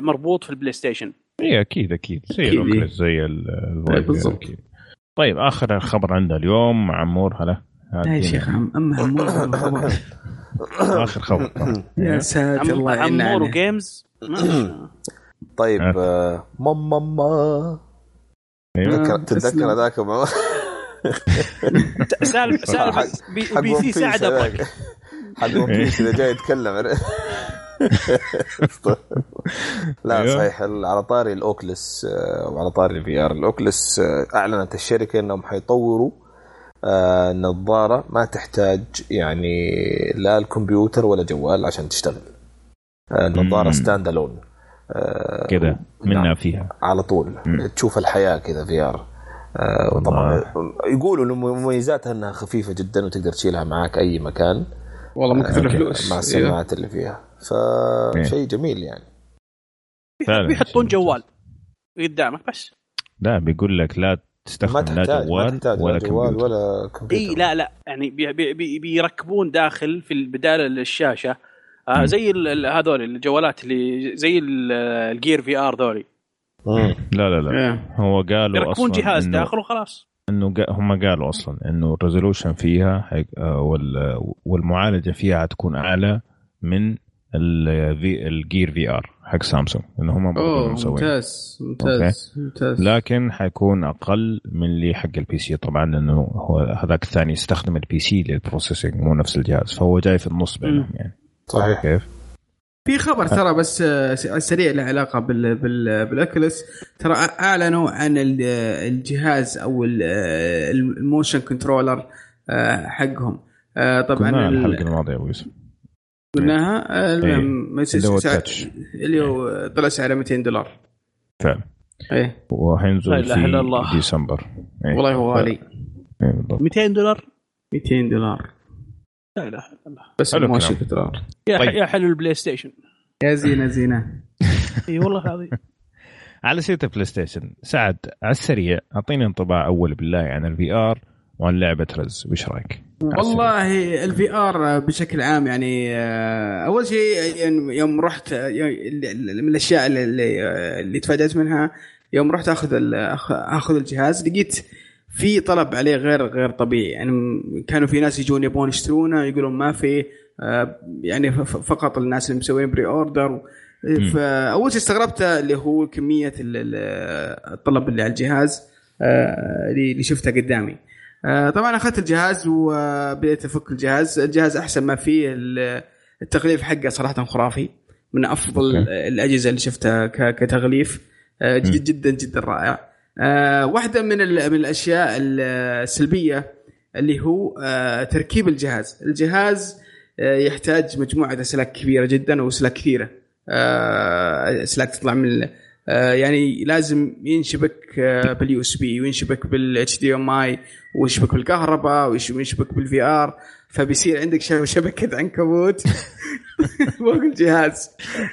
S5: مربوط في البلاي ستيشن
S1: اي أكيد أكيد زي
S3: أكيد، إيه.
S1: ال Oculus زي
S3: بالضبط.
S1: أكيد. طيب آخر خبر عندنا اليوم عمور هلا
S3: لا يا. شيخ عم اما عمور والخبر. [laughs]
S1: آخر خبر
S3: يا ساتر الله
S5: عمور. وجيمز [clears throat]
S2: طيب
S1: آه.
S2: آه، ماما ما
S3: آه.
S2: تذكر تتذكر. هذاك [laughs]
S5: سالفه [laughs]
S2: حق-
S5: بي, سي ساعد
S2: هذاك. حق ون بيس إذا جاي يتكلم [laughs] لا
S1: أيوه.
S2: صحيح على طاري الأوكلس آه، وعلى طاري الفي آر الأوكلس أعلنت الشركة إنهم حيطوروا نظارة ما تحتاج يعني لا الكمبيوتر ولا جوال عشان تشتغل
S1: نظارة.
S2: stand alone آه،
S1: كذا منا
S2: نعم.
S1: فيها.
S2: على طول.
S1: مم.
S2: تشوف الحياة كذا VR. طبعا يقولوا إنه مميزاتها إنها خفيفة جدا وتقدر تشيلها معك أي مكان.
S3: والله ما كثر
S1: okay.
S3: فلوس
S2: مع
S3: أيوه.
S2: السماعات اللي فيها. فشيء جميل يعني.
S5: بيحطون جوال قدامك بس؟
S1: لا بيقول لك لا
S2: ما
S1: تستخدم لا
S2: تحتاج ما
S1: جوال
S2: تحتاج
S1: ولا
S2: جوال
S1: كمبيوتر.
S2: ولا كمبيوتر.
S5: اي لا لا. يعني بي بي بي بيركبون داخل في بدال الشاشه آه. زي هذول الجوالات اللي زي ال- ال Gear VR ذولي.
S1: لا لا لا.
S3: إيه.
S1: هو قالوا أصلا
S5: جهاز
S1: إنه-
S5: داخل وخلاص.
S1: إنه هم قالوا أصلا إنه ال resolution فيها آه، وال- والمعالجة فيها حتكون أعلى من ال Gear VR حق سامسونج إنه هم مسوين
S3: ممتاز ممتاز ممتاز.
S1: لكن حيكون أقل من اللي حق ال PC طبعا لأنه هو هذاك الثاني يستخدم ال PC لل processing مو نفس الجهاز فهو جاي في النص بينهم يعني.
S2: صحيح.
S1: كيف؟
S3: في خبر ترى بس آه، سريع له علاقة بال بال بال Oculus ترى أعلنوا عن ال- الجهاز أو ال- ال motion controller آه، حقهم. آه، طبعا
S1: قلنا
S3: ال-
S1: الحلقة الماضية يا أبو يوسف.
S3: قلناها؟ آه، المهم
S1: اللي هو
S3: سع-
S1: ال Touch.
S3: اللي هو طلع سعره 200 دولار.
S1: فعلا.
S3: إيه.
S1: وحينزل في
S5: الله.
S1: ديسمبر. إيه.
S3: والله هو غالي.
S1: إيه بالضبط.
S5: 200 دولار؟
S3: 200 دولار.
S5: لا اله الا الله
S3: بس. 20 دولار
S5: يا
S1: طيب.
S5: يا حلو ال PlayStation.
S3: يا زينة زينة. [laughs]
S5: إي والله العظيم [laughs]
S1: على سيرة ال PlayStation سعد على السريع أعطيني انطباع أول بالله عن ال VR وعن لعبة Rez. وش رأيك؟
S3: والله ال VR بشكل عام يعني آه، أول شيء يعني يوم رحت آه، من الأشياء اللي اللي, اللي تفاجأت منها يوم رحت أخذ آخذ الجهاز لقيت في طلب عليه غير غير طبيعي. يعني كانوا في ناس يجون يبغون يشترونه يقولون ما في آه، يعني فقط الناس اللي مسوين pre-order فاول شيء استغربته اللي هو كمية ال- ال- الطلب اللي على الجهاز آه، اللي شفتها قدامي. آه، طبعا أخذت الجهاز وبديت أفك الجهاز. الجهاز أحسن ما فيه ال- التغليف حقه صراحة خرافي. من أفضل
S1: أوكي.
S3: الأجهزة اللي شفتها كتغليف. جد جدا جدا رائع. آه، واحدة من ال- من الأشياء السلبية اللي هو آه، تركيب الجهاز. الجهاز آه، يحتاج مجموعة أسلاك كبيرة جدا واسلاك كثيرة. آه، أسلاك تطلع من يعني لازم ينشبك بال USB وينشبك بال HDMI ويشبك بالكهرباء وينشبك بال VR. فبيصير عندك شب- شبكة عنكبوت [laughs] فوق الجهاز.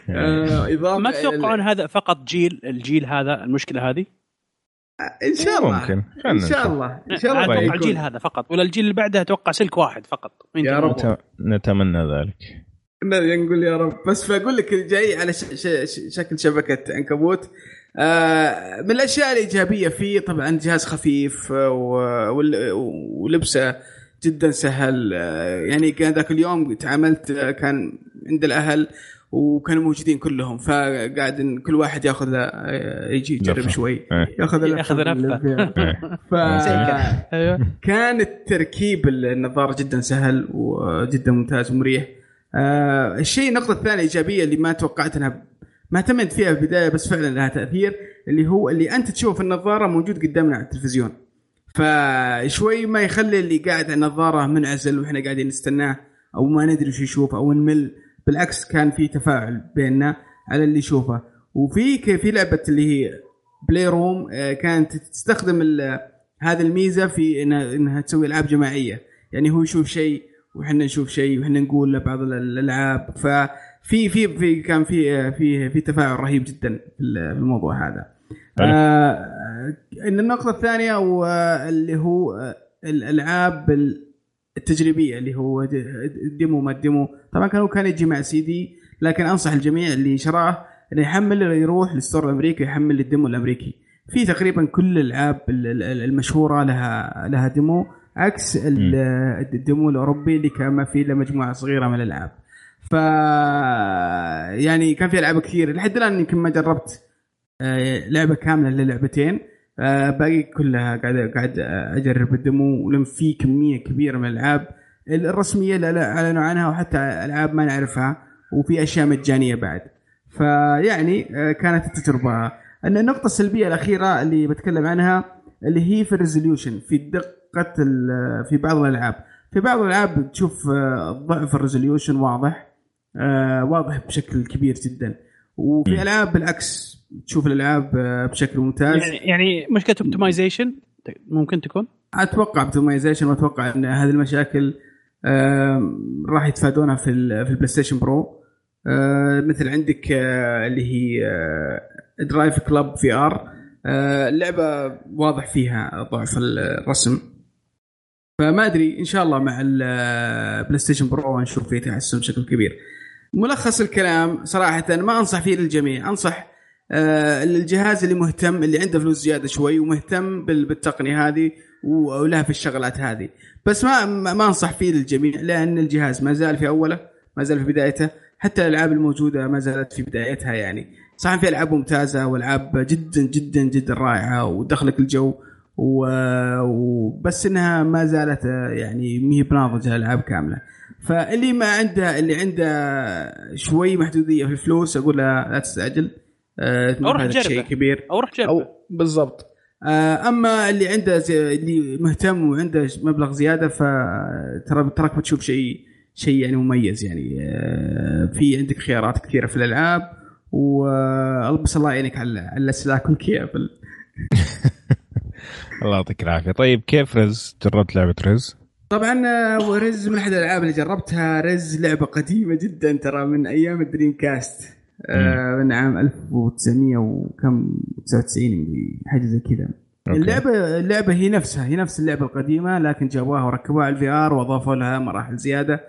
S3: [laughs] إضافة
S5: ما تتوقعون هذا فقط جيل الجيل هذا المشكلة هذه؟
S3: إن شاء الله.
S1: ممكن.
S3: إن شاء الله. إن شاء الله أتوقع.
S5: الجيل هذا فقط. ولا الجيل اللي بعده أتوقع سلك واحد فقط.
S3: يا؟ رب.
S1: نت- نتمنى ذلك.
S3: نقول يا رب. بس بقول لك جاي على ش... ش... ش... شكل شبكة عنكبوت. آه من الأشياء الإيجابية فيه طبعا جهاز خفيف آه، و... وال... ولبسه جدا سهل. آه يعني كان ذاك اليوم تعاملت آه، كان عند الأهل. وكانوا موجودين كلهم فقاعد كل واحد ياخذ له آه، يجي يجرب. شوي
S1: إيه.
S3: ياخذ
S5: ياخذ لفة. [laughs]
S1: إيه.
S3: ف
S5: أيوه
S3: كان التركيب النظارة جدا سهل وجدا ممتاز ومريح. آه الشيء النقطة الثانية الإيجابية اللي ما توقعت إنها ما اعتمدت فيها في البداية بس فعلا لها تأثير اللي هو اللي أنت تشوف في النظارة موجود قدامنا على التلفزيون. فشوي ما يخلي اللي قاعد على النظارة منعزل وإحنا قاعدين نستناه أو ما ندري شو يشوف أو نمل بالعكس كان في تفاعل بيننا على اللي يشوفه. وفي في لعبة اللي هي Playroom آه، كانت تستخدم هذه الميزة في انها تسوي ألعاب جماعية. يعني هو يشوف شيء وحنا نشوف شيء وحنا نقول له بعض ال- الألعاب. ففي في في كان في في في تفاعل رهيب جدا في ال- في الموضوع هذا. آه النقطة الثانية واللي هو آه، الألعاب التجريبية اللي هو د- ال demo ما ال demo. طبعا كان هو كان يجي مع سي دي لكن أنصح الجميع اللي شراه إنه يحمل يروح لل store الأمريكي يحمل ال demo الأمريكي. في تقريبا كل الألعاب ال- ال- المشهورة لها لها demo عكس ال- ال demo الأوروبي اللي كان ما فيه إلا مجموعة صغيرة من الألعاب. ف يعني كان في ألعاب كثير لحد الآن يمكن ما جربت آه، لعبة كاملة للعبتين. آه، باقي كلها قاعد قاعد أجرب ال demo ولم في كمية كبيرة من الألعاب. الرسمية اللي اعلنوا عنها وحتى ألعاب ما نعرفها وفي أشياء مجانية بعد. فيعني آه، كانت التجربة. أن النقطة السلبية الأخيرة اللي بتكلم عنها اللي هي في ال resolution في دقة في بعض الألعاب. في بعض الألعاب تشوف آه، ضعف ال resolution واضح واضح بشكل كبير جدا. وفي. ألعاب بالعكس تشوف الألعاب آه، بشكل ممتاز.
S5: يعني يعني مشكلة optimization ممكن تكون؟
S3: أتوقع optimization وأتوقع إن هذه المشاكل راح يتفادونها في في ال PlayStation Pro مثل عندك آه، اللي هي DriveClub VR اللعبه واضح فيها ضعف الرسم. فما أدري إن شاء الله مع ال PlayStation Pro نشوف فيه تحسن بشكل كبير. ملخص الكلام صراحة ما أنصح فيه للجميع. أنصح الجهاز اللي مهتم اللي عنده فلوس زيادة شوي ومهتم بال- بالتقنية هذه ولها في الشغلات هذه. بس ما ما ما أنصح فيه للجميع لأن الجهاز ما زال في أوله ما زال في بدايته. حتى الألعاب الموجودة ما زالت في بدايتها يعني. صح في ألعاب ممتازة وألعاب جدا جدا جدا رائعة ودخلك الجو و- وبس إنها ما زالت آه، يعني ما هي بناضجه العاب كاملة. فاللي ما عنده اللي عنده شوي محدودية في الفلوس أقول له لا تستعجل. آه،
S5: أو روح جربه.
S3: شيء كبير.
S5: أو روح جرب
S3: أو بالضبط. آه، أما اللي عنده زي- اللي مهتم وعنده مبلغ زيادة فترى تراك بتشوف شيء شيء يعني مميز يعني. آه، في عندك خيارات كثيرة في الألعاب وبس الله يعينك على على السلاك والكيبل [laughs]
S1: الله يعطيك العافية. طيب كيف Rez؟ جربت لعبة Rez؟
S3: طبعا آه، Rez من أحد الألعاب اللي جربتها. Rez لعبة قديمة جدا ترى من أيام ال Dreamcast. آه، من عام 1900 وكم 99 يمكن حاجة زي كذا. اللعبة اللعبة هي نفسها هي نفس اللعبة القديمة لكن جابوها وركبوها على ال VR وأضافوا لها مراحل زيادة.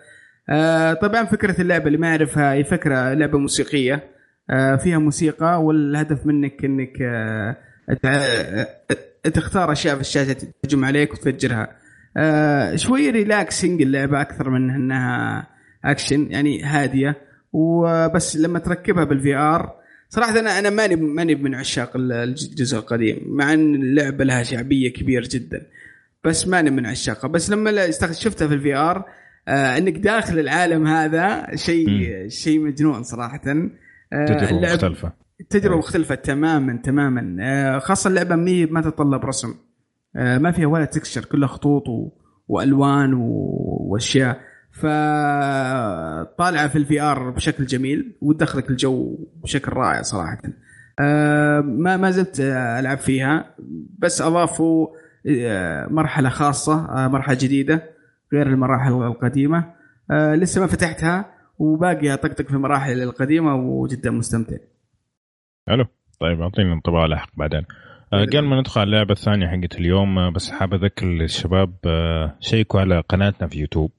S3: آه، طبعا فكرة اللعبة اللي ما يعرفها هي فكرة لعبة موسيقية. آه، فيها موسيقى والهدف منك إنك آه، تختار أشياء في الشاشة تهجم عليك وتفجرها. آه، شوي relaxing اللعبة أكثر من إنها اكشن يعني هادية. وبس لما تركبها بال VR صراحة أنا أنا ماني ماني من عشاق الجزء القديم مع إن اللعبة لها شعبية كبيره جدا بس ماني من عشاقها. بس لما شفتها في ال VR آه إنك داخل العالم هذا شيء شيء مجنون صراحة. آه تجربة
S1: مختلفة.
S3: تجربة
S1: أي.
S3: مختلفة تماما تماما. آه، خاصة اللعبة مي ما تتطلب رسم. آه، ما فيها ولا texture كلها خطوط و... وألوان و... وأشياء. فطالعه في ال VR بشكل جميل وتدخلك الجو بشكل رائع صراحة. آه، ما ما زلت ألعب فيها بس أضافوا آه، مرحلة خاصة آه، مرحلة جديدة غير المراحل القديمة. لسه ما فتحتها وباقي أطقطق في المراحل القديمة وجدا مستمتع.
S1: حلو. طيب أعطيني انطباع لاحق بعدين. آه، قبل ما ندخل على اللعبة الثانية حقت اليوم بس حاب أذكر الشباب شيكوا على قناتنا في يوتيوب.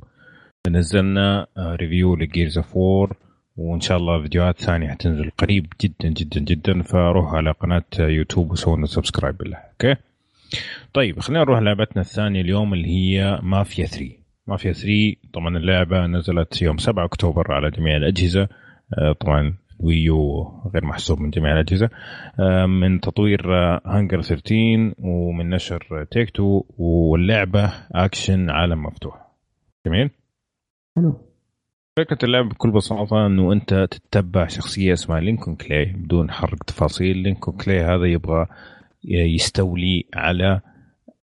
S1: نزلنا آه، review ل Gears of War وإن شاء الله فيديوهات ثانية حتنزل قريب جدا جدا جدا فروحوا على قناة آه، يوتيوب وسووا لنا subscribe بالله okay؟ طيب خلينا نروح لعبتنا الثانية اليوم اللي هي مافيا 3 مافيا 3 طبعا اللعبة نزلت يوم 7 أكتوبر على جميع الأجهزة آه، طبعا Wii U غير محسوب من جميع الأجهزة آه، من تطوير هانجر 13 ومن نشر Take-Two واللعبة اكشن عالم مفتوح. جميل؟
S3: حلو.
S1: فكرة اللعبة بكل بساطة إنه أنت تتبع شخصية اسمها لينكون كلاي بدون حرق تفاصيل. لينكون كلاي هذا يبغى يستولي على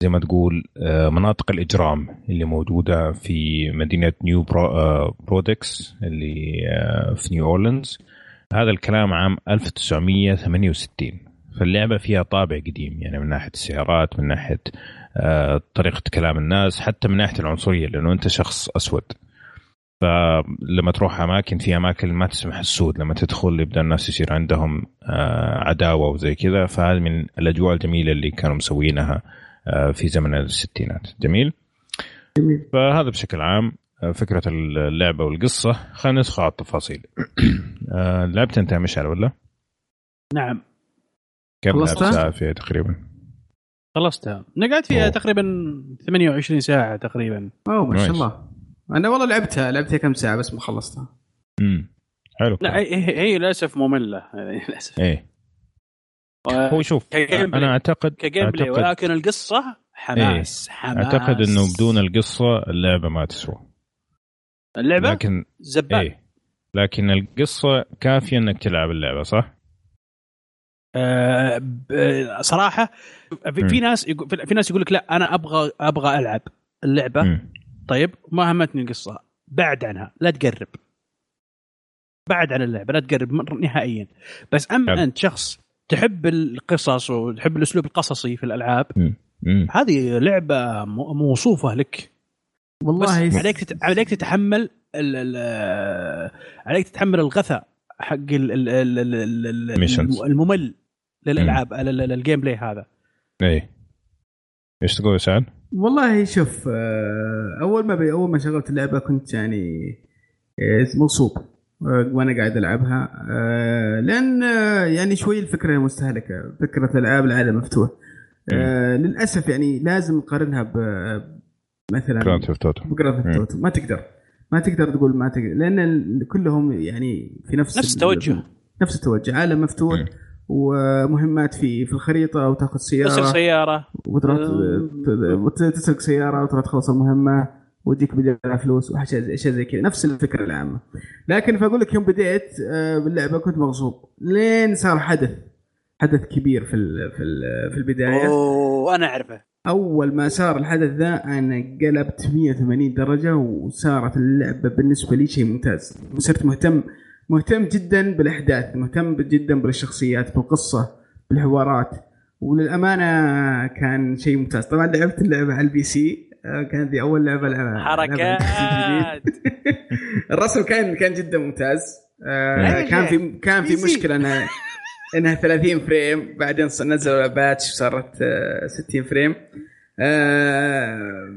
S1: زي ما تقول آه، مناطق الإجرام اللي موجودة في مدينة نيو بور آه، بوردوكس اللي آه، في نيو أورلينز. هذا الكلام عام 1968 فاللعبة فيها طابع قديم يعني من ناحية السيارات من ناحية طريقة كلام الناس حتى من ناحية العنصرية لأنه أنت شخص أسود. فلما تروح أماكن في أماكن ما تسمح السود. لما تدخل يبدأ الناس يصير عندهم آه، عداوة وزي كذا. فهذه من الأجواء الجميلة اللي كانوا مسوينها آه، في زمن الستينات. جميل؟
S3: جميل.
S1: فهذا بشكل عام آه، فكرة اللعبة والقصة. خلينا ندخل على التفاصيل. [clears throat] لعبت أنت يا مشعل ولا؟
S5: نعم.
S1: كم لعبت؟ ساعة فيها تقريبا؟
S5: خلصتها. أنا قعدت فيها
S1: أوه.
S5: تقريبا 28 ساعة تقريبا.
S3: أوه ما شاء. الله. أنا والله لعبتها لعبتها كم ساعة بس ما خلصتها.
S1: امم حلو
S5: لا هي, للأسف مملة. يعني للأسف.
S1: إيه. هو شوف أنا اعتقد
S5: كجيم بلاي
S1: أعتقد-
S5: ولكن القصة حماس حماس.
S1: أعتقد إنه بدون القصة اللعبة ما تسوى.
S5: اللعبة؟
S1: لكن
S5: زبال
S1: إيه. لكن القصة كافية إنك تلعب اللعبة صح؟
S5: آه صراحة في, ناس يقول في ناس يقول لك لا أنا أبغى أبغى ألعب
S1: اللعبة.
S5: طيب ما همتني القصة بعد عنها لا تقرب بعد عن اللعبة لا تقرب نهائيا بس أما
S1: حلو.
S5: أنت شخص تحب القصص وتحب الأسلوب القصصي في الألعاب
S1: مم.
S5: هذه لعبة موصوفة لك بس
S3: والله
S5: عليك تت... عليك تتحمل ال... ال... عليك تتحمل الغثاء حق ال... ال... ال... ال... ال...
S1: Missions.
S5: الممل للألعاب ال- ال- ال gameplay هذا
S1: إيه إيش تقول يا سعد؟
S3: والله شوف آه، أول ما بي أول ما شغلت اللعبة كنت يعني آه، مغصوب آه، وأنا قاعد ألعبها لأن يعني شوي الفكرة مستهلكة فكرة العاب العالم مفتوح للأسف يعني لازم نقارنها ب مثلا Grand
S1: Theft
S3: Auto ما تقدر. ما تقدر تقول ما تقدر لأن كلهم يعني في نفس
S5: نفس
S3: ال-
S5: التوجه.
S3: نفس التوجه. عالم مفتوح.
S1: مم.
S3: ومهمات في في الخريطة وتاخذ سيارة.
S5: تسرق سيارة.
S3: وتروح ت- تسرق سيارة وتروح تخلص المهمة وتجيك بدل فلوس وأشياء زي- كذا. نفس الفكرة العامة. لكن فأقول لك يوم بديت آه، باللعبة كنت مغصوب. لين صار حدث حدث كبير في ال- في ال- في البداية.
S5: أوه أنا أعرفه.
S3: أول ما صار الحدث ذا أنا قلبت 180 درجة وصارت اللعبة بالنسبة لي شيء ممتاز. وصرت مهتم مهتم جدا بالأحداث مهتم جدا بالشخصيات بالقصة بالحوارات. وللأمانة كان شيء ممتاز. طبعا لعبت اللعبة على ال PC آه، كانت دي أول لعبة لعبها
S5: حركات. [laughs]
S3: الرسم كان كان جدا ممتاز. آه، كان. في كان في. مشكلة إنها إنها 30 frame. بعدين نزلوا patch صارت آه، 60 frame. آه،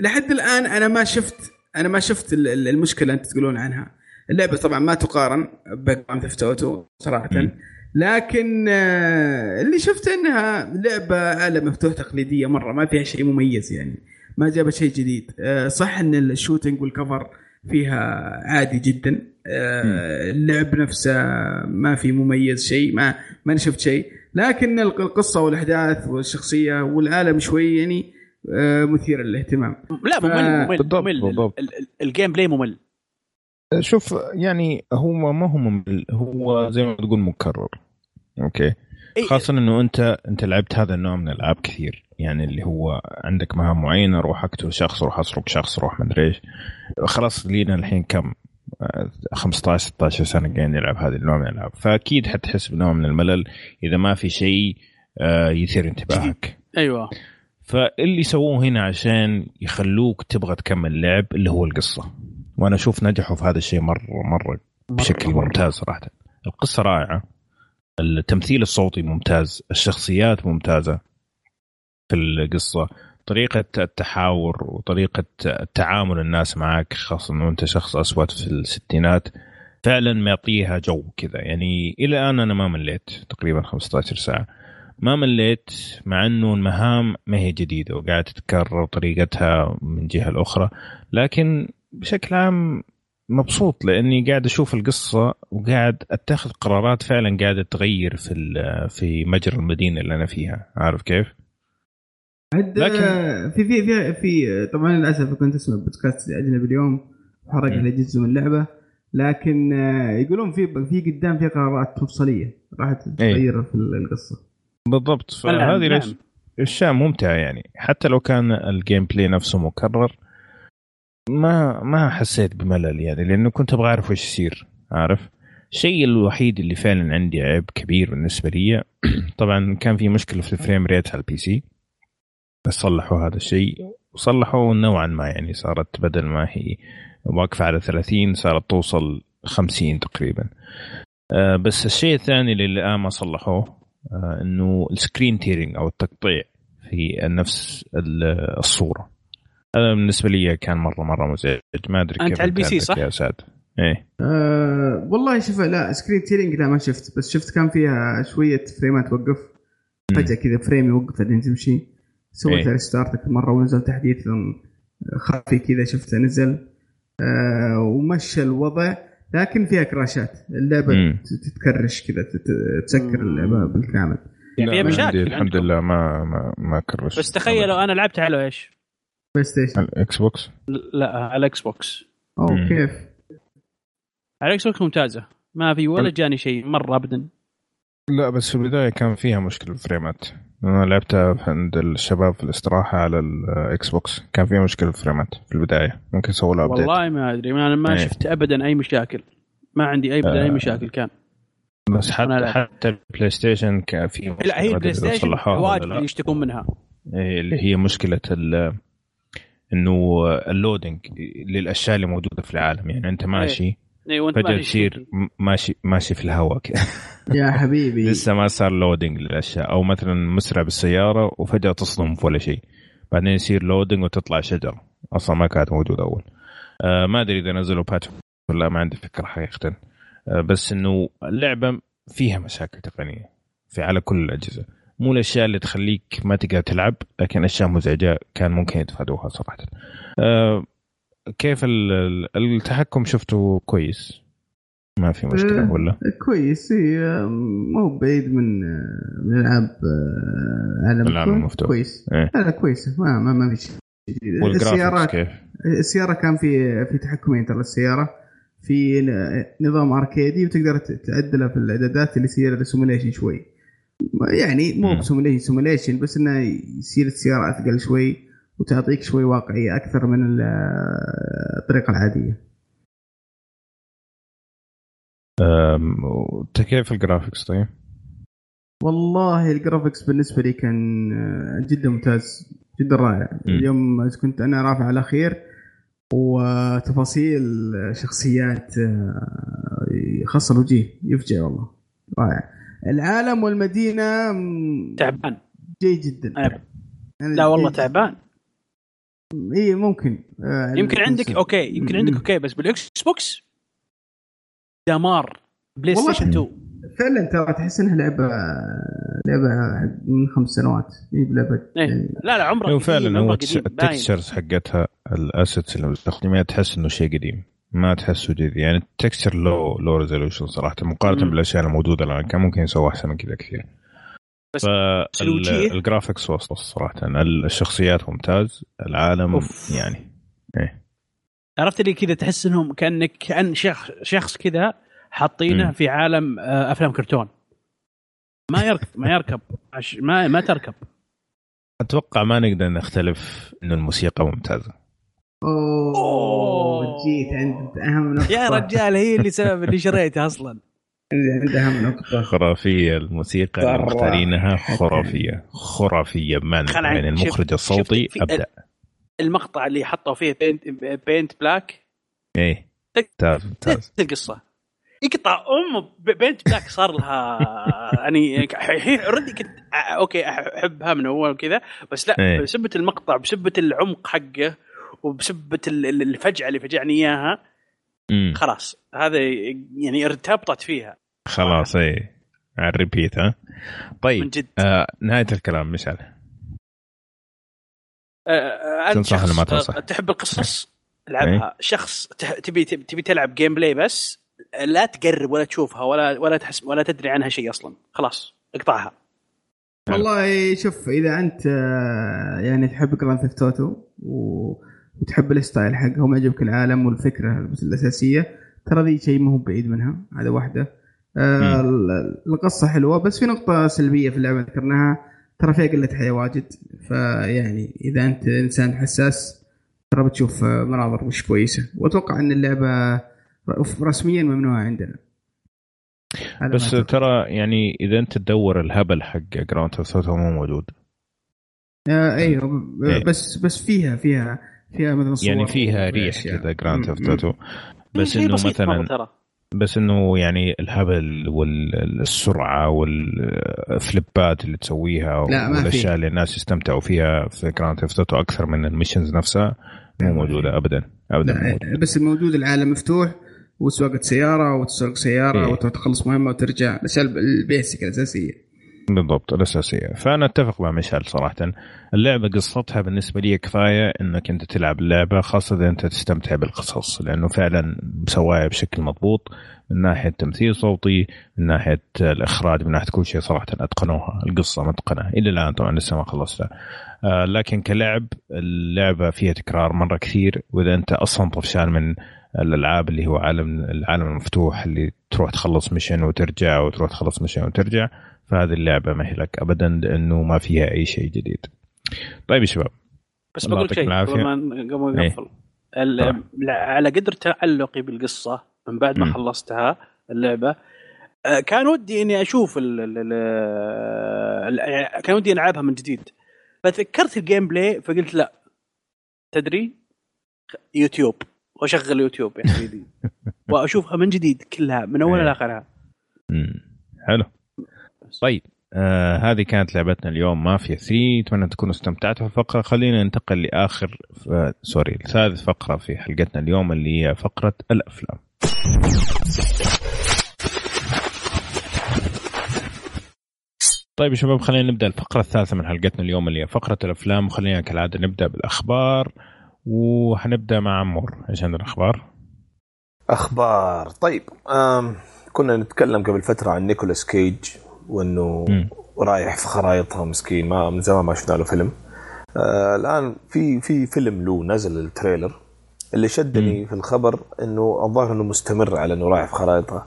S3: لحد الآن أنا ما شفت أنا ما شفت ال- ال- المشكلة اللي أنت تقولون عنها. اللعبة طبعا ما تقارن ب Grand Theft Auto صراحة.
S1: مم.
S3: لكن آه، اللي شفته إنها لعبة عالم مفتوح تقليدية مرة ما فيها شيء مميز يعني ما جابت شيء جديد. آه، صح إن ال shooting وال cover فيها عادي جدا. آه، اللعب نفسه ما في مميز شيء ما ما شفت شيء. لكن الق- القصة والأحداث والشخصية والعالم شوي يعني مثير للاهتمام.
S5: لا ممل ممل
S1: بالضبط،
S5: ممل.
S1: بالضبط.
S5: ال- ال- ال gameplay ممل.
S1: شوف يعني هو ما هو ممل هو زي ما تقول مكرر okay؟
S5: إيه،
S1: خاصة إنه أنت أنت لعبت هذا النوع من الألعاب كثير يعني اللي هو عندك مهام معينة روح اقتل شخص روح أسرق شخص روح مدري إيش. خلاص لينا الحين كم؟ آه، 15 16 سنة قاعدين نلعب هذا النوع من الألعاب. فأكيد حتحس بنوع من الملل إذا ما في شيء آه، يثير انتباهك.
S5: أيوه.
S1: فاللي سووه هنا عشان يخلوك تبغى تكمل لعب اللي هو القصة. وأنا أشوف نجحوا في هذا الشيء مرة مرة بشكل ممتاز صراحة. القصة رائعة. التمثيل الصوتي ممتاز. الشخصيات ممتازة في القصة. طريقة التحاور وطريقة التعامل الناس معك خاصة إنه أنت شخص أسود في الستينات فعلا معطيها جو كذا. يعني إلى الآن أنا ما مليت تقريبا 15 ساعة. ما مليت مع إنه المهام ما هي جديدة وقاعدة تتكرر طريقتها من جهة الاخرى لكن بشكل عام مبسوط لأني قاعد أشوف القصة وقاعد أتخذ قرارات فعلا قاعدة تغير في ال- في مجرى المدينة اللي أنا فيها عارف كيف؟ لكن-
S3: في في في, في طبعا للأسف كنت أسمع بودكاست أجنبي اليوم وحرق
S1: مم.
S3: على جزء من اللعبة لكن آه، يقولون في في قدام في قرارات مفصلية راح تغير في القصة
S1: بالضبط فهذه
S5: نعم.
S1: ليش اشياء ممتعة يعني حتى لو كان ال gameplay نفسه مكرر ما ما حسيت بملل يعني لأنه كنت أبغى أعرف إيش يصير عارف؟ الشيء الوحيد اللي فعلا عندي عيب كبير بالنسبة لي [clears throat] طبعا كان في مشكلة في ال frame rate على ال PC بس صلحوا هذا الشيء وصلحوا نوعا ما يعني صارت بدل ما هي واقفة على 30 صارت توصل 50 تقريبا. آه، بس الشيء الثاني اللي الآن ما صلحوه آه، إنه ال screen tearing أو التقطيع في نفس ال- الصورة. هذا بالنسبة لي كان مرة مرة مزعج. ما أدري
S5: أنت
S1: كيف
S5: على ال
S1: PC
S5: صح؟
S1: يا سعد. إيه.
S3: أه والله شوف لا screen tearing لا ما شفت. بس شفت كان فيها شوية فريمات توقف فجأة كذا frame يوقف بعدين تمشي. سويت
S1: إيه.
S3: restart مرة ونزل تحديث خفي كذا شفته نزل. أه ومشى الوضع. لكن فيها كراشات اللعبة
S1: مم.
S3: تتكرش كذا تت- تسكر اللعبة بالكامل.
S5: يعني فيها مشاكل
S1: الحمد. لله ما ما ما كرش
S5: بس تخيل لو أنا لعبت على
S3: إيش؟ PlayStation
S1: ال Xbox
S5: لا على ال Xbox
S3: أوه
S1: مم.
S3: كيف؟
S5: على ال Xbox ممتازة. ما في ولا
S1: ال-
S5: جاني شيء مرة ابدا.
S1: لا بس في البداية كان فيها مشكلة ال frames أنا لعبتها عند الشباب في الاستراحة على الاكس بوكس كان فيها مشكلة ال frames في البداية. ممكن سووا لها update
S5: والله ما أدري. أنا ما
S1: إيه.
S5: شفت ابدا أي مشاكل. ما عندي أي
S1: آه.
S5: مشاكل كان.
S1: بس حتى. حتى البلاي ستيشن كان في مشكلة
S5: لا هي
S1: ما أدري
S5: بلاي
S1: إذا
S5: ستيشن واجد يشتكون منها.
S1: إيه، اللي هي مشكلة ال إنه ال loading للأشياء اللي موجودة في العالم. يعني أنت ماشي
S5: اي وأنت
S1: فجأة
S5: ماشي.
S1: تصير ماشي ماشي في الهواء كذا [laughs]
S3: يا حبيبي.
S1: لسه ما صار loading للأشياء. أو مثلا مسرع بالسيارة وفجأة تصدم في ولا شيء. بعدين يصير loading وتطلع شجرة. أصلا ما كانت موجودة أول. آه ما أدري إذا نزلوا patch ولا ما عندي فكرة حقيقه. آه بس إنه اللعبة فيها مشاكل تقنية في على كل الأجهزة. مو الأشياء اللي تخليك ما تقدر تلعب لكن أشياء مزعجة كان ممكن يتفادوها صراحة. آه كيف ال- ال- التحكم شفته كويس؟ ما في مشكلة
S3: آه،
S1: ولا؟
S3: كويس هي مو بعيد من من العاب آه، عالم
S1: العالم
S3: مفتوح.
S1: المفتوح.
S3: كويس.
S1: إيه.
S3: لا كويس. ما ما, ما في شيء. السيارات
S1: كيف؟
S3: السيارة كان في في تحكمين ترى السيارة. في نظام أركيدي وتقدر ت- تعدلها في الإعدادات اللي يصير سيموليشن شوي. يعني مو.
S1: ب
S3: simulation simulation بس إنه يصير السيارة أثقل شوي وتعطيك شوي واقعية أكثر من ال-
S1: الطريقة العادية كيف ال graphics طيب؟
S3: والله الجرافيكس بالنسبة لي كان آه، جدا ممتاز جدا رائع. اليوم كنت أنا رافع على خير وتفاصيل شخصيات خاصه الوجيه يفجع والله رائع العالم والمدينة
S5: تعبان.
S3: جيد جدا.
S5: أنا-
S3: يعني
S5: لا والله
S3: جيد-
S5: تعبان.
S3: إي ممكن. آه،
S5: يمكن عندك. okay يمكن عندك. okay بس بالإكس بوكس دمار. بلاي ستيشن 2
S3: فعلا ترى تحس إنها لعبة لعبة من خمس سنوات. هي بلعبة
S5: إيه.
S3: يعني
S5: لا لا عمره
S1: هو
S5: قديم،
S1: فعلا هو.
S5: ال
S1: textures حقتها ال assets اللي مستخدمينها تحس إنه شيء قديم. ما تحسه جديد يعني ال texture low low resolution صراحة مقارنة
S5: مم.
S1: بالأشياء الموجودة الآن كان ممكن يسوي أحسن من كذا كثير.
S5: بس- ال
S1: graphics وسط صراحة. الشخصيات ممتاز العالم
S5: أوف.
S1: يعني إيه.
S5: عرفت اللي كذا تحس إنهم كأنك كأن شخص شخص كذا حاطينه. في عالم آه، أفلام كرتون. ما يركب ما يركب. ما ما تركب.
S1: أتوقع ما نقدر نختلف إنه الموسيقى ممتازة.
S3: أوه
S5: أوه.
S3: جيت عند أهم نقطة.
S5: يا رجال هي اللي سبب اللي شريته أصلا.
S3: عند أهم نقطة.
S1: خرافية الموسيقى اللي. مختارينها خرافية. خرافية بمعنى
S5: خل
S1: يعني
S5: عن- شوف-
S1: المخرج الصوتي ابدع
S5: المقطع اللي حطوا فيه Paint, Paint It
S1: Black إيه. ممتاز
S5: ممتاز القصة. يقطع أم ب- Paint It Black صار لها [laughs] يعني هي already كنت okay أحبها من أول وكذا بس لا
S1: إيه.
S5: بسبة المقطع بسبة العمق حقه وبسبة ال- ال- الفجعة اللي فجعني
S1: إياها.
S5: خلاص. هذا يعني ارتبطت فيها.
S1: خلاص إيه. على ال repeat ها.
S5: من
S1: طيب
S5: جد.
S1: آه نهاية الكلام مشعل.
S5: آه، آه،
S1: تنصح ولا ما
S5: شخص
S1: تنصح؟
S5: آه، تحب القصص؟ العبها. شخص تح- تبي تبي تبي تلعب gameplay بس لا تقرب ولا تشوفها ولا ولا تحس ولا تدري عنها شيء أصلا. خلاص اقطعها.
S3: والله شوف إذا أنت آه، يعني تحب جراند ثيفت اوتو وتحب الستايل حقهم يعجبك العالم والفكرة الأساسية. ترى ذي شيء ما هو بعيد منها هذا واحدة. آه، ال- القصة حلوة بس في نقطة سلبية في اللعبة ذكرناها. ترى فيها قلة حياة واجد فيعني إذا أنت إنسان حساس ترى بتشوف آه، مناظر مش كويسة. وأتوقع إن اللعبة رسميا ممنوعة عندنا.
S1: بس. ترى يعني إذا أنت تدور الهبل حق جراند مو موجود.
S3: آه أيوه. ب-
S1: إيه.
S3: بس بس فيها فيها فيها مثلا صور
S1: يعني فيها ريح. كذا جراند ثيفت. بس
S5: إنه
S1: مثلا بس إنه يعني الهبل والسرعه وال flip ات اللي تسويها
S3: لا، ما في.
S1: والأشياء اللي الناس يستمتعوا فيها في جراند ثيفت أكثر من ال missions نفسها مو موجودة ابدا ابدا
S3: لا
S1: موجودة.
S3: بس الموجود العالم مفتوح وسواقة سيارة وتسوق سيارة
S1: إيه.
S3: وتخلص مهمة وترجع الأشياء البيسك الأساسية
S1: بالضبط الأساسية. فأنا أتفق مع مشعل صراحة. اللعبة قصتها بالنسبة لي كفاية إنك أنت تلعب اللعبة خاصة إذا أنت تستمتع بالقصص لأنه فعلا مسواها بشكل مضبوط من ناحية تمثيل صوتي من ناحية الإخراج من ناحية كل شيء صراحة أتقنوها. القصة متقنة. إلى الآن طبعا لسه ما خلصتها. آه لكن كلعب اللعبة فيها تكرار مرة كثير وإذا أنت أصلا طفشان من الألعاب اللي هو عالم العالم المفتوح اللي تروح تخلص mission وترجع وتروح تخلص mission وترجع فهذه اللعبة ما هي لك ابدا لأنه ما فيها أي شيء جديد. طيب يا شباب
S5: بس بقول شيء. قبل ما
S1: إيه.
S5: نقفل على قدر تعلقي بالقصة من بعد ما
S1: مم.
S5: خلصتها اللعبة آه، كان ودي إني أشوف ال ال ال ال- كان ودي ألعبها من جديد فتذكرت ال gameplay فقلت لا تدري يوتيوب وأشغل يوتيوب يا سيدي [laughs] وأشوفها من جديد كلها من اولها. لاخرها.
S1: حلو طيب آه هذه كانت لعبتنا اليوم. مافيا 3 أتمنى تكونوا استمتعتوا في الفقرة. خلينا ننتقل لآخر ف... sorry ثالث فقرة في حلقتنا اليوم اللي هي فقرة الأفلام. طيب يا شباب خلينا نبدأ الفقرة الثالثة من حلقتنا اليوم اللي هي فقرة الأفلام. وخلينا كالعادة نبدأ بالأخبار وحنبدأ مع عمور. إيش عندنا أخبار؟
S2: أخبار. طيب آم كنا نتكلم قبل فترة عن نيكولاس كيج.
S1: وإنه.
S2: رايح في خرايطها مسكين. ما من زمان ما شفنا له فيلم. آه الآن في في فيلم له نزل ال trailer اللي شدني في الخبر إنه الظاهر إنه مستمر على إنه رايح في خرائطها.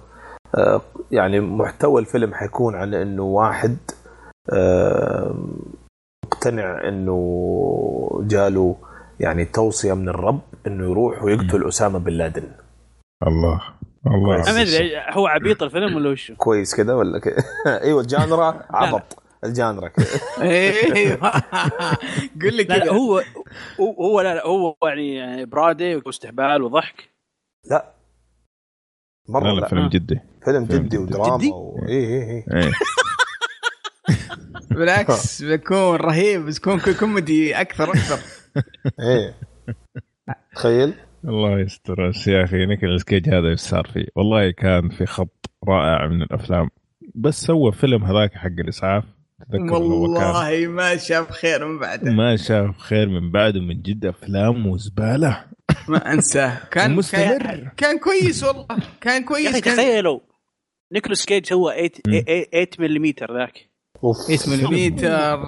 S2: آه يعني محتوى الفيلم حيكون عن إنه واحد آه مقتنع إنه جاله يعني توصية من الرب إنه يروح ويقتل أسامة بن لادن.
S1: الله. والله.
S5: ما أدري هو عبيط الفيلم ولا وش؟
S2: كويس كذا ولا كذا [laughs] أيوه الجانرا عبط. الجانرا كذا.
S3: أيوه. [laughs] قول لي كذا.
S5: هو هو هو لا لا هو يعني برادي واستهبال وضحك.
S2: لا. مرة
S1: لا
S2: لا,
S1: فيلم جدي.
S2: فيلم جدي. ودراما؟ و... إيه إيه
S1: إيه. [laughs]
S3: بالعكس بيكون رهيب بيكون كوميدي أكثر أكثر.
S2: إيه. تخيل.
S1: الله يستر يا أخي نيكولاس كيج هذا إيش صار فيه؟ والله كان في خط رائع من الأفلام. بس سوى فيلم هذاك حق الإسعاف. تذكر
S3: والله ما شاف خير من بعده.
S1: ما شاف خير من بعده من جد أفلام وزبالة.
S3: ما أنساه. كان [laughs]
S1: مستمر.
S3: كان, كان كويس والله. كان
S5: يا
S3: كويس
S5: أخي
S3: كان
S5: تخيلوا نيكولاس كيج هو 8 8 ملم ذاك.
S2: أوف.
S3: 8 ملم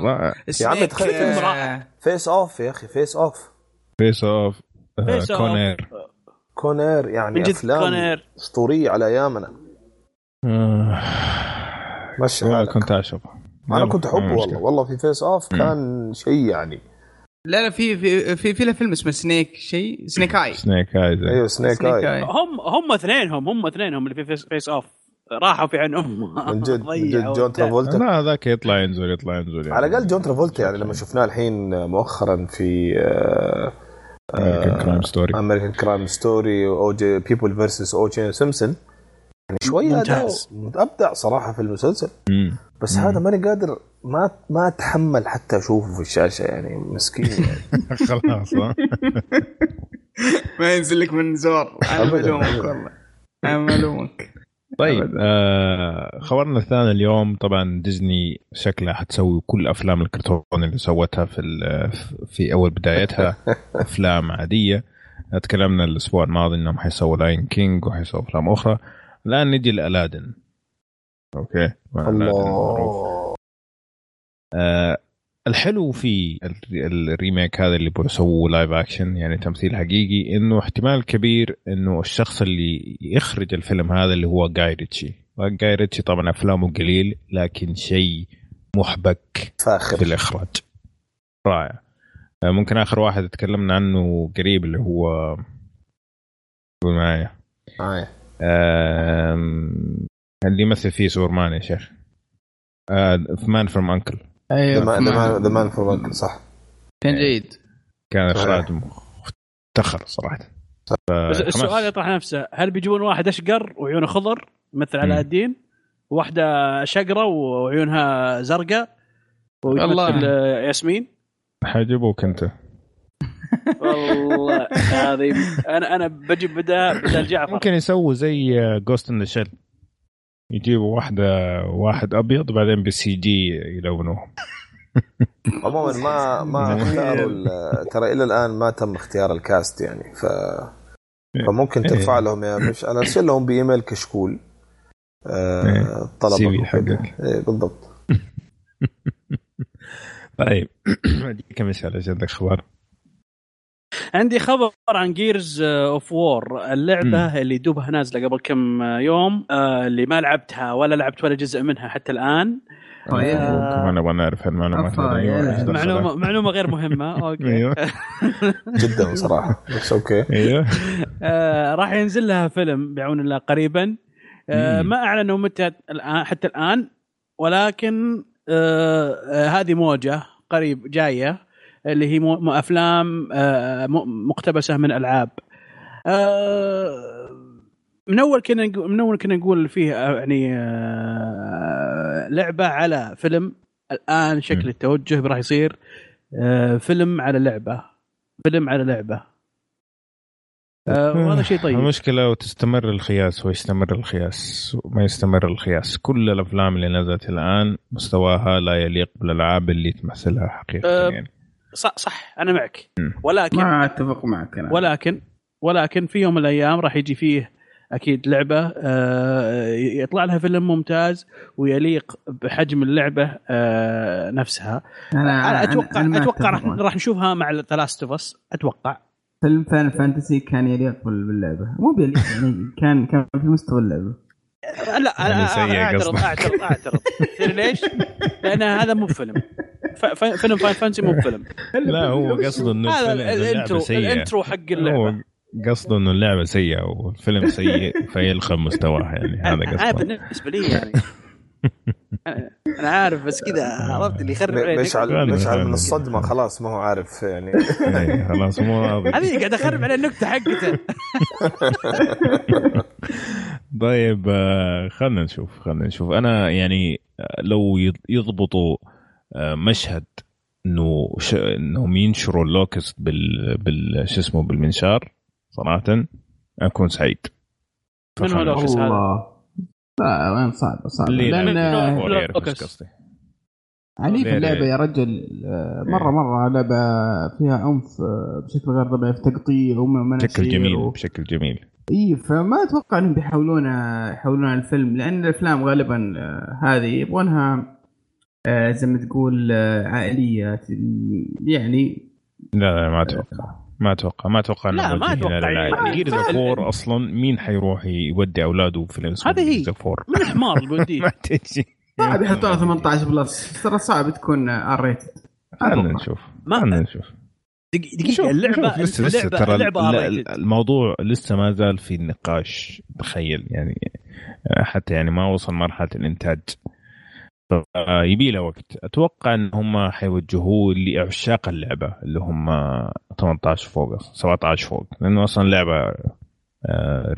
S1: رائع.
S2: يا عمي تخيل فيلم
S3: آه،
S2: فيس اوف يا أخي فيس اوف
S1: فيس اوف
S5: Face Off.
S1: كونير.
S2: كونير
S5: من
S2: يعني
S5: جد
S2: أفلام
S5: Con
S2: Air. أسطورية على أيامنا. مشي
S1: والله
S2: حالك.
S1: كنت أشوفه.
S2: أنا كنت
S1: أحبه
S2: والله
S1: مشكلة.
S2: والله. في Face Off كان شيء يعني.
S3: لا لا في في في, في له فيلم اسمه Snake شيء؟ Snake Ey
S1: Snake Eyes
S2: أيوه Snake
S3: Snake
S2: Eye
S3: Eye.
S5: هم هم اثنينهم هم اثنينهم اللي في Face, Face Off راحوا في عينهم. [laughs]
S2: من جد من جد جون. ترافولتا
S1: لا هذاك يطلع ينزل يطلع ينزل يعني.
S2: على الأقل جون ترافولتا يعني لما شفناه الحين مؤخرا في آه،
S1: American
S2: Crime Story American Crime Story O.J. People versus O.J. Simpson يعني شوية
S5: ممتاز.
S2: أبدع صراحة في المسلسل. بس هذا ماني قادر ما ما أتحمل حتى أشوفه في الشاشة يعني مسكين يعني. [laughs]
S1: خلاص؟ [laughs]
S3: ما ينزل لك من زور.
S2: أنا.
S3: ملومك والله. أنا ملومك
S1: طيب آه خبرنا الثاني اليوم طبعا ديزني شكلها حتسوي كل أفلام الكرتون اللي سوتها في في أول بدايتها [laughs] أفلام عادية. تكلمنا الأسبوع الماضي إنهم حيسووا Lion King وحيسووا أفلام أخرى. الآن نجي ل Aladdin. أوكي.
S2: الله.
S1: آه الحلو في ال- ال remake هذا اللي بيسووا live action يعني تمثيل حقيقي إنه احتمال كبير إنه الشخص اللي يخرج الفيلم هذا اللي هو Guy Ritchie Guy Ritchie طبعا أفلامه قليل لكن شيء محبك
S2: فاخر.
S1: في الإخراج. رائع. آه، ممكن آخر واحد تكلمنا عنه قريب اللي هو معايا.
S2: معايا.
S1: آم، اللي يمثل فيه سوبرمان يا شيخ. Man from U.N.C.L.E.
S3: أيوه
S2: The Man from صح.
S3: كان جيد.
S1: كان. إخراج مفتخر صراحة.
S5: بس. السؤال يطرح نفسه هل بيجيبون واحد أشقر وعيونه خضر مثل علاء الدين واحدة شقرة وعيونها زرقاء ويمثل
S3: والله.
S5: ياسمين؟
S1: حيجيبوك أنت.
S5: والله هذه أنا أنا بجيب بدال بدال جعفر
S1: ممكن يسووا زي Ghost in the Shell يجيبوا واحدة واحد أبيض بعدين بال CG يلونوهم [laughs]
S2: عموما ما ما [laughs] اختاروا ترى إلى الآن ما تم اختيار ال cast يعني ف فممكن
S1: إيه.
S2: ترفع لهم يا مش أنا أرسل لهم بإيميل كشكول آه
S1: إيه. CV
S2: وكذا.
S1: حقك.
S2: إيه بالضبط [laughs]
S1: طيب [clears throat] أديك مثال عندك خبر؟
S5: عندي خبر عن Gears of War اللعبة
S1: مم.
S5: اللي دوبها نازلة قبل كم يوم آه، اللي ما لعبتها ولا لعبت ولا جزء منها حتى الآن.
S1: كمان نبغى نعرف المعلومات؟ معلومة
S5: معلومه غير مهمة. [laughs] أوكي.
S1: أيوه. [laughs]
S2: جدا صراحة. بس أوكي [laughs]
S1: أيوه.
S5: آه، راح ينزل لها فيلم بعون الله قريبا. آه،. ما اعلنوا متى الآن حتى الآن ولكن هذه موجة قريب جاية. اللي هي مو- أفلام آه، مقتبسة من ألعاب. آه، من أول كنا نقول- من أول كنا نقول فيه آه، يعني لعبة على فيلم. الآن شكل. التوجه راح يصير فيلم على لعبة. فيلم على لعبة. وهذا شيء طيب.
S1: المشكلة وتستمر الخياس ويستمر الخياس وما يستمر الخياس. كل الأفلام اللي نزلت الآن مستواها لا يليق بالألعاب اللي تمثلها حقيقة
S5: أه،
S1: يعني.
S5: صح صح أنا معك. ولكن
S3: ما أتفق معك أنا
S5: ولكن ولكن في يوم من الأيام راح يجي فيه أكيد لعبة آه، يطلع لها فيلم ممتاز ويليق بحجم اللعبة آه، نفسها
S3: أنا
S5: أنا أتوقع
S3: أنا
S5: أتوقع راح. راح نشوفها مع The Last of Us أتوقع
S3: فيلم Final Fantasy كان يليق بال- باللعبة مو بيليق [laughs] يعني كان كان في مستوى اللعبة
S5: لا أنا
S1: يعني سيء
S5: أعترض. أعترض أعترض [laughs] ليش؟ لأن هذا مو فيلم فيلم Final Fantasy مو فيلم [laughs]
S1: لا هو قصده إنه ال
S5: intro
S1: سيئة.
S5: ال intro حق
S1: هو
S5: اللعبه
S1: قصده إنه اللعبة سيئة والفيلم سيء [laughs] فيلم مستواها يعني هذا
S5: أنا
S1: قصده.
S5: بالنسبة لي يعني. [laughs] أنا عارف بس كذا عرفت اللي يخرب عليك.
S2: مشعل مشعل. من الصدمة خلاص ما هو عارف يعني.
S1: إيه، خلاص مو راضي
S7: هذه قاعد أخرب على النكتة حقته.
S1: طيب آه، خلنا نشوف خلنا نشوف. أنا يعني آه، لو يض- يضبطوا مشهد إنه ش... إنهم ينشروا ال Locust بال بال شو اسمه بالمنشار صراحة أكون سعيد.
S5: من هو Locust هذا؟
S3: لا وين صعب صعب.
S1: اللي
S5: لأن.
S1: قصدي.
S3: عنيف اللعبة يا رجل. مرة مرة لعبة فيها عنف آه، بشكل غير طبيعي في تقطيع ومناشير
S1: بشكل جميل
S3: و...
S1: بشكل جميل.
S3: إي فما أتوقع إنهم بيحاولون يحولون الفيلم لأن الأفلام غالبا آه، هذه يبغونها زي ما تقول آه، عائلية يعني
S1: لا لا ما أتوقع. ما أتوقع. ما أتوقع
S5: لا، ما. يعني.
S1: Gears of War أصلا مين حيروح يودي أولاده اسمه
S5: هذه هي. من الحمار اللي بيوديه [laughs]
S1: ما تجي.
S3: صعب يحطونها 18 plus. ترى صعب تكون R rated
S1: خلنا نشوف.
S5: ما-
S1: خلنا نشوف.
S5: دق- دقيقة
S1: شوف-
S5: اللعبه
S1: شوف لسه لسه
S5: اللعبة-
S1: ترى. الموضوع لسه ما زال في النقاش. تخيل يعني حتى يعني ما وصل مرحلة الإنتاج. يبي له وقت. أتوقع إن هم حيوجهوه لعشاق اللعبة اللي هم 18 فوق 17 فوق. لأنه أصلا لعبة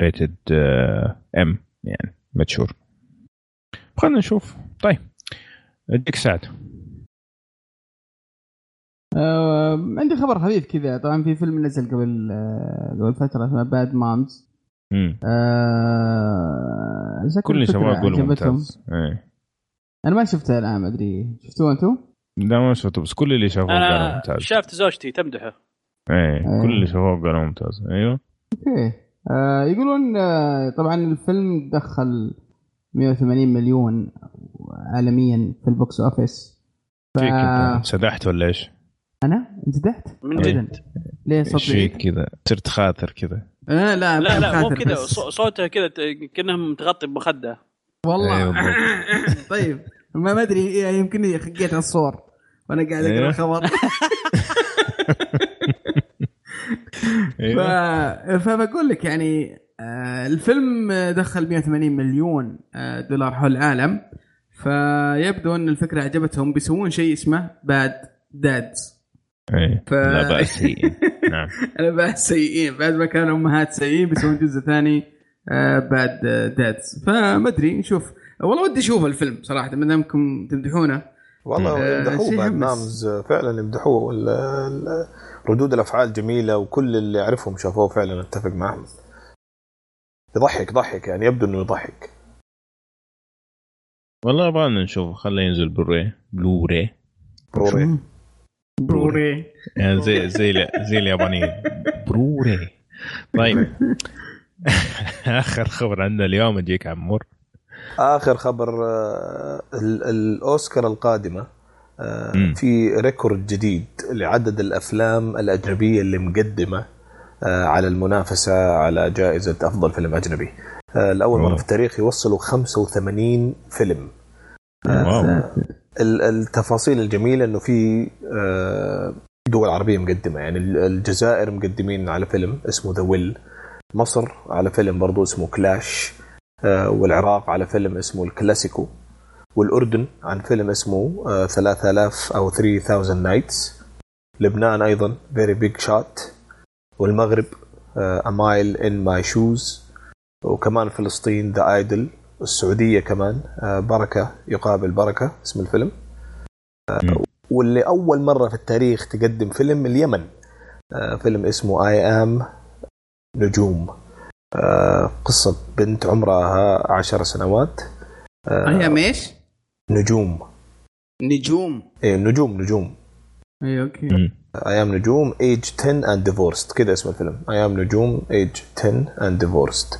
S1: ريتد ام يعني متشور خلينا نشوف. طيب أجيك سعد.
S3: آه عندي خبر خفيف كذا. طبعا في فيلم نزل قبل آه قبل فترة اسمه Bad Moms
S1: مم.
S3: آه شكل
S1: كل شباب يقولوا. ممتاز. إيه.
S3: أنا ما شفته الآن ما أدري. شفتوه أنتم؟
S1: لا ما شفته بس كل اللي شافوه قالوا ممتاز.
S5: شافت زوجتي تمدحه.
S1: إيه كل اللي شافوه قالوا ممتاز. أيوه.
S3: okay. آه يقولون آه طبعا الفيلم دخل 180 مليون عالميا في ال box office. ف...
S1: فيك انت سدحت ولا إيش؟
S3: أنا؟ انسدحت؟
S5: من
S1: إيه.
S5: جد.
S3: ليه
S1: إيش
S3: صوت
S1: فيك؟ كذا. صرت خاطر كذا.
S3: آه لا
S5: لا لا مو
S3: خاطر
S5: كذا.
S3: بس.
S5: صو- صوته كذا ت- كانه متغطي بمخدة.
S3: والله.
S1: أيوة [laughs]
S3: طيب ما أدري يمكن خقيت على الصور وأنا قاعد أقرأ
S1: أيوة.
S3: الخبر. [laughs] ف... فبقول لك يعني آه، الفيلم دخل 180 مليون آه، دولار حول العالم. فيبدو أن الفكرة عجبتهم بيسوون شيء اسمه Bad
S1: Dads
S3: ف-
S1: لا بأس. فيه. [laughs] نعم.
S3: أنا بعد سيئين بعد ما كانوا أمهات سيئين بيسوون جزء ثاني. Bad Dads فما ادري نشوف. والله ودي أشوف الفيلم صراحة ما دامكم تمدحونه.
S2: والله
S3: آه،
S2: يمدحوه بعد آه، فعلا يمدحوه. ردود الأفعال جميلة وكل اللي اعرفهم شافوه فعلا أتفق معهم. يضحك ضحك يعني يبدو إنه يضحك.
S1: والله يبغى نشوف. خليه ينزل Blu-ray Blu-ray
S2: بروري
S3: بروري
S1: يعني زي زي زي اليابانيين. بروري طيب. [laughs] [laughs] اخر خبر عندنا اليوم أجيك عمور.
S2: آخر خبر آه، ال- الأوسكار القادمة آه،. في record جديد لعدد الأفلام الأجنبية اللي مقدمة آه، على المنافسة على جائزة أفضل فيلم أجنبي. لاول
S1: مرة.
S2: في التاريخ يوصلوا 85 فيلم.
S1: واو.
S2: التفاصيل الجميلة إنه في دول عربية مقدمة. يعني ال- الجزائر مقدمين على فيلم اسمه The Well مصر على فيلم برضو اسمه Clash آه، والعراق على فيلم اسمه الكلاسيكو والأردن عن فيلم اسمه آه، 3000 أو 3000 Nights لبنان أيضا Very Big Shot والمغرب A Mile in My Shoes وكمان فلسطين The Idol والسعوديه كمان آه، بركة يقابل بركة اسم الفيلم آه،. واللي أول مرة في التاريخ تقدم فيلم اليمن آه، فيلم اسمه I Am نجوم. آه، قصة بنت عمرها عشر سنوات. آه،
S3: I Am إيش؟
S2: نجوم.
S8: نجوم.
S2: إيه نجوم نجوم.
S3: إيه okay.
S1: I
S2: Am نجوم Age 10 and Divorced كذا اسم الفيلم. I Am نجوم Age 10 and
S1: Divorced.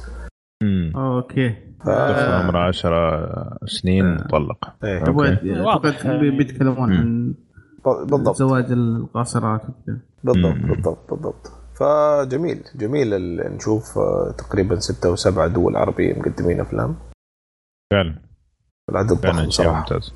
S3: okay.
S1: طفل عمره 10 سنين مطلق إيه.
S3: أبغى-
S5: واضح.
S3: أعتقد بي- بيتكلمون عن
S2: بالضبط.
S3: زواج القاصرات وكذا.
S2: بالضبط. بالضبط بالضبط. فجميل جميل نشوف آه، تقريبا ستة وسبعة دول عربية مقدمين أفلام.
S1: فعلا.
S2: العدد ضخم صراحة.
S1: ممتاز.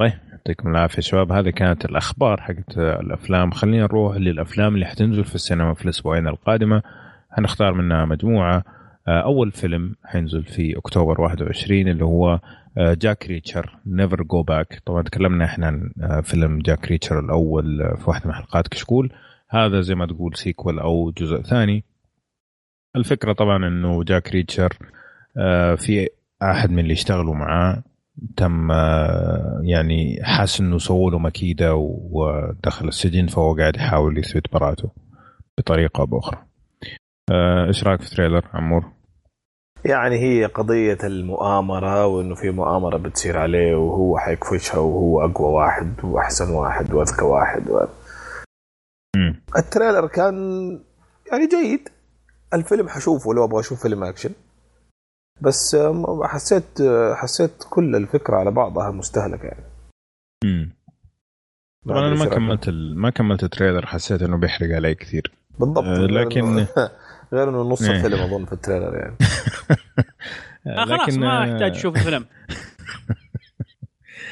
S1: طيب يعطيكم العافية شباب. هذه كانت الأخبار حقت الأفلام. خلينا نروح للأفلام اللي حتنزل في السينما في الأسبوعين القادمة. حنختار منها مجموعة آه، أول فيلم حينزل في أكتوبر 21 اللي هو آه، Jack Reacher Never Go Back طبعا تكلمنا إحنا عن آه، فيلم Jack Reacher الأول في واحدة من حلقات كشكول. هذا زي ما تقول sequel أو جزء ثاني الفكرة طبعا إنه Jack Reacher في أحد من اللي اشتغلوا معاه تم يعني حاس إنه سووا له مكيدة ودخل السجن فهو قاعد يحاول يثبت براءته بطريقة أو بأخرى. إيش رأيك في trailer عمور؟
S2: يعني هي قضية المؤامرة وإنه في مؤامرة بتصير عليه وهو حيكفشها وهو أقوى واحد وأحسن واحد وأذكى واحد و... ال trailer كان يعني جيد. الفيلم حشوفه لو أبغى أشوف فيلم أكشن. بس حسيت حسيت كل الفكرة على بعضها مستهلكة يعني.
S1: امم طبعا أنا ما كملت ال... ما كملت ال trailer حسيت إنه بيحرق علي كثير.
S2: بالضبط.
S1: آه لكن [laughs]
S2: غير إنه نص إيه. الفيلم أظن في ال trailer يعني. [laughs]
S5: آه خلاص ما أحتاج أشوف الفيلم. [laughs]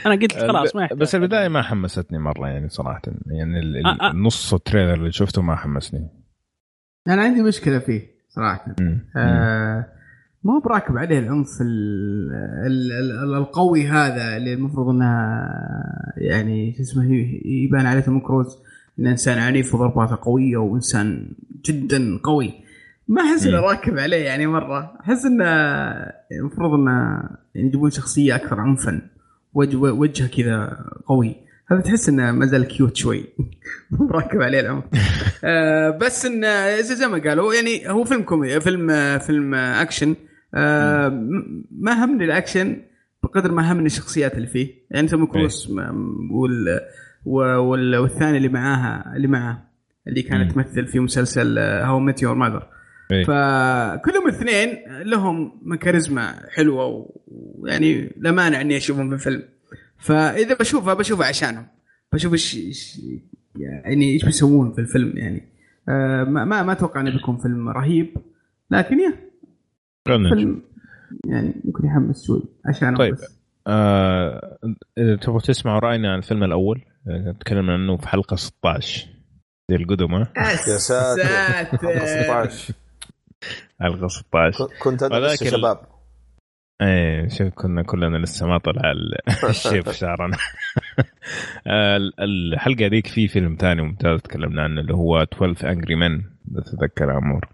S5: أنا قلت خلاص ما يحتاج.
S1: بس البدايه ما حمستني مرة يعني صراحة. يعني آه آه. النص التريلر اللي شفته ما حمسني.
S3: أنا عندي مشكلة فيه صراحة. آه ما هو براكب عليه العنف ال ال ال القوي هذا اللي المفروض انها يعني شو اسمه يبان عليه توم كروز. إنه إنسان عنيف وضرباته قوية وإنسان جدا قوي. ما أحس إنه راكب عليه يعني مرة. أحس إنه المفروض إنه يعني يجيبون شخصية أكثر عنفا. وجه وجهه كذا قوي. هذا تحس إنه ما زال cute شوي. [laughs] مو راكب عليه العنف [laughs] آه بس إنه زي ما قالوا يعني هو فيلم كوميدي فيلم فيلم اكشن آه ما همني الأكشن بقدر ما همني الشخصيات اللي فيه. يعني توم كروز وال وال والثاني اللي معاها اللي معاه اللي كانت تمثل في مسلسل How I Met Your Mother فكلهم الاثنين لهم كاريزما حلوة ويعني لا مانع إني أشوفهم في الفيلم. فإذا بشوفها بشوفها عشانهم. بشوف إيش يعني إيش بيسوون في الفيلم يعني. آه ما ما أتوقع إنه بيكون فيلم رهيب. لكن يا فيلم يعني ممكن يحمس شوي عشان
S1: طيب آه، تبغوا تسمعوا رأينا عن الفيلم الأول تكلمنا عنه في حلقة 16 زي القدم ها؟
S2: يا ساتر. 16
S1: حلقه 16
S2: كنت أنا لسه شباب.
S1: إيه شوف كنا كلنا لسه ما طلع [laughs] الشيف شعرنا. الحلقة ذيك في فيلم ثاني ممتاز تكلمنا عنه اللي هو 12 انجري مان تتذكر عمور.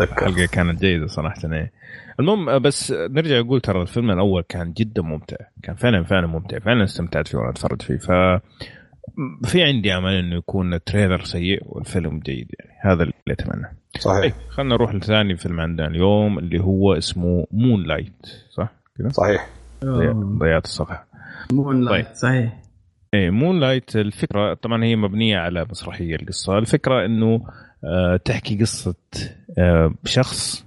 S1: الحلقة كانت جيدة صراحة إيه. المهم بس نرجع نقول ترى الفيلم الأول كان جدا ممتع كان فعلا فعلا ممتع فعلا استمتعت فيه وأنا أتفرج فيه. ف في عندي أمل إنه يكون ال trailer سيء والفيلم جيد يعني. هذا اللي أتمنى.
S2: صحيح. طيب
S1: خلينا نروح لثاني فيلم عندنا اليوم اللي هو اسمه Moonlight صح؟ كذا
S2: صحيح.
S1: ضيعت
S3: الصفحة. Moonlight طيب. صحيح.
S1: إيه Moonlight الفكرة طبعا هي مبنية على مسرحية القصة. الفكرة إنه آه تحكي قصة آه شخص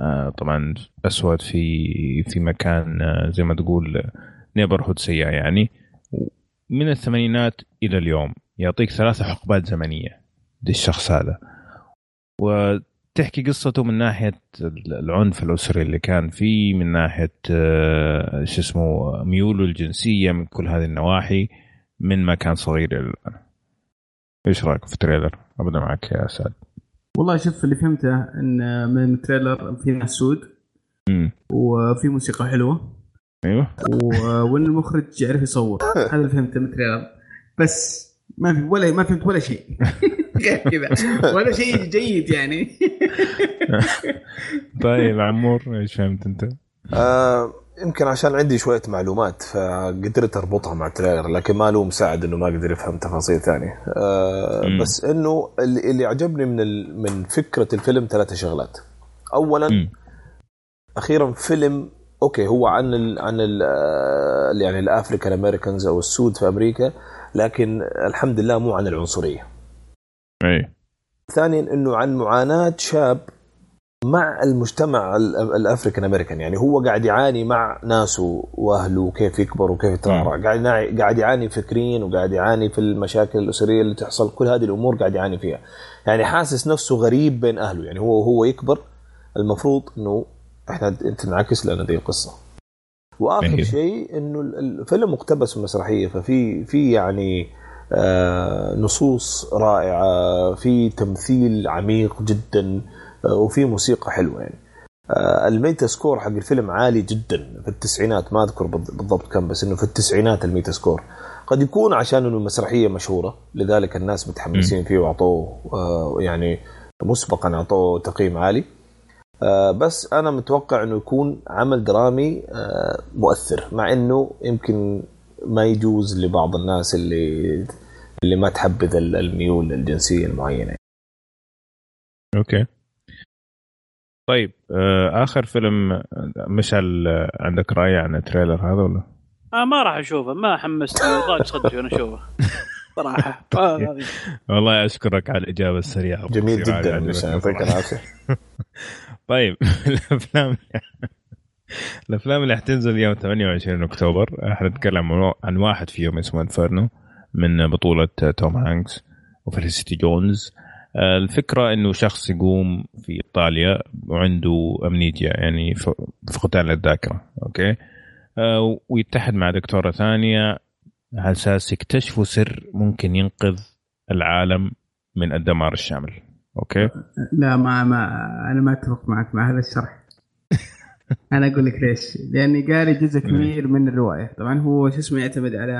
S1: آه طبعا أسود في في مكان آه زي ما تقول neighborhood سيئه يعني. من الثمانينات إلى اليوم. يعطيك ثلاثة حقبات زمنية للشخص هذا. وتحكي قصته من ناحية العنف الأسري اللي كان فيه من ناحية آه شو اسمه ميوله الجنسية من كل هذه النواحي من ما كان صغير إلى الآن. إيش رأيك في ال trailer؟ أبدأ معك يا سعد.
S3: والله شوف اللي فهمته إن من ال trailer في ناس سود وفي موسيقى حلوة.
S1: أيوه.
S3: وان المخرج يعرف يصور. [laughs] هذا اللي فهمته من ال trailer. بس ما في ولا ما فهمت ولا شيء. [laughs] كذا. ولا شيء جيد يعني. [laughs]
S1: طيب عمور إيش فهمت أنت؟
S2: آه يمكن عشان عندي شوية معلومات فقدرت أربطها مع ال trailer لكن ما الوم سعد إنه ما قدر يفهم تفاصيل ثانية. آه بس إنه اللي, اللي عجبني من من فكرة الفيلم ثلاثة شغلات. اولا م. أخيرا فيلم okay هو عن ال عن ال يعني ال African Americans أو السود في أمريكا لكن الحمد لله مو عن العنصرية.
S1: أي.
S2: ثانيا إنه عن معاناة شاب مع المجتمع ال African American يعني هو قاعد يعاني مع ناسه وأهله وكيف يكبر وكيف يترعرع قاعد قاعد يعاني فكريا وقاعد يعاني في المشاكل الأسرية اللي تحصل. كل هذه الأمور قاعد يعاني فيها. يعني حاسس نفسه غريب بين أهله يعني هو هو يكبر المفروض إنه إحنا تنعكس لنا دي القصة.
S1: وآخر.
S2: شيء إنه ال- الفيلم مقتبس من مسرحيه ففي في يعني آه نصوص رائعة في تمثيل عميق جدا آه وفي موسيقى حلوة يعني. آه ال Metascore حق الفيلم عالي جدا في التسعينات ما أذكر بالض- بالضبط كم بس إنه في التسعينات ال Metascore. قد يكون عشان إنه المسرحية مشهورة لذلك الناس متحمسين فيه وأعطوه يعني مسبقا أعطوه تقييم عالي. بس أنا متوقع إنه يكون عمل درامي آه، مؤثر مع إنه يمكن ما يجوز لبعض الناس اللي اللي ما تحبذ ال- الميول الجنسية المعينة.
S1: okay. طيب آه، آخر فيلم آه، مشعل آه، عندك رأي عن ال trailer هذا ولا؟
S5: آه ما راح أشوفه ما حمستني ضاق صدري وأنا أشوفه. [laughs] صراحة. آه هذه.
S1: والله أشكرك على الإجابة السريعة.
S2: جميل جدا
S1: عجبتني
S2: يعطيك. العافية. [laughs]
S1: طيب [laughs] الأفلام الأفلام اللي حتنزل يوم 28 أكتوبر حنتكلم عن- واحد فيهم اسمه Inferno من بطولة توم هانكس وفيليسيتي جونز. آه، الفكرة إنه شخص يقوم في إيطاليا وعنده amnesia يعني فقدان للذاكره okay؟ آه، ويتحد مع دكتورة ثانية على أساس يكتشفوا سر ممكن ينقذ العالم من الدمار الشامل. okay.
S3: لا ما ما أنا ما أتفق معك مع هذا الشرح. [laughs] أنا أقول لك ليش. لأني قاري جزء كبير من الرواية. طبعا هو شو اسمه يعتمد على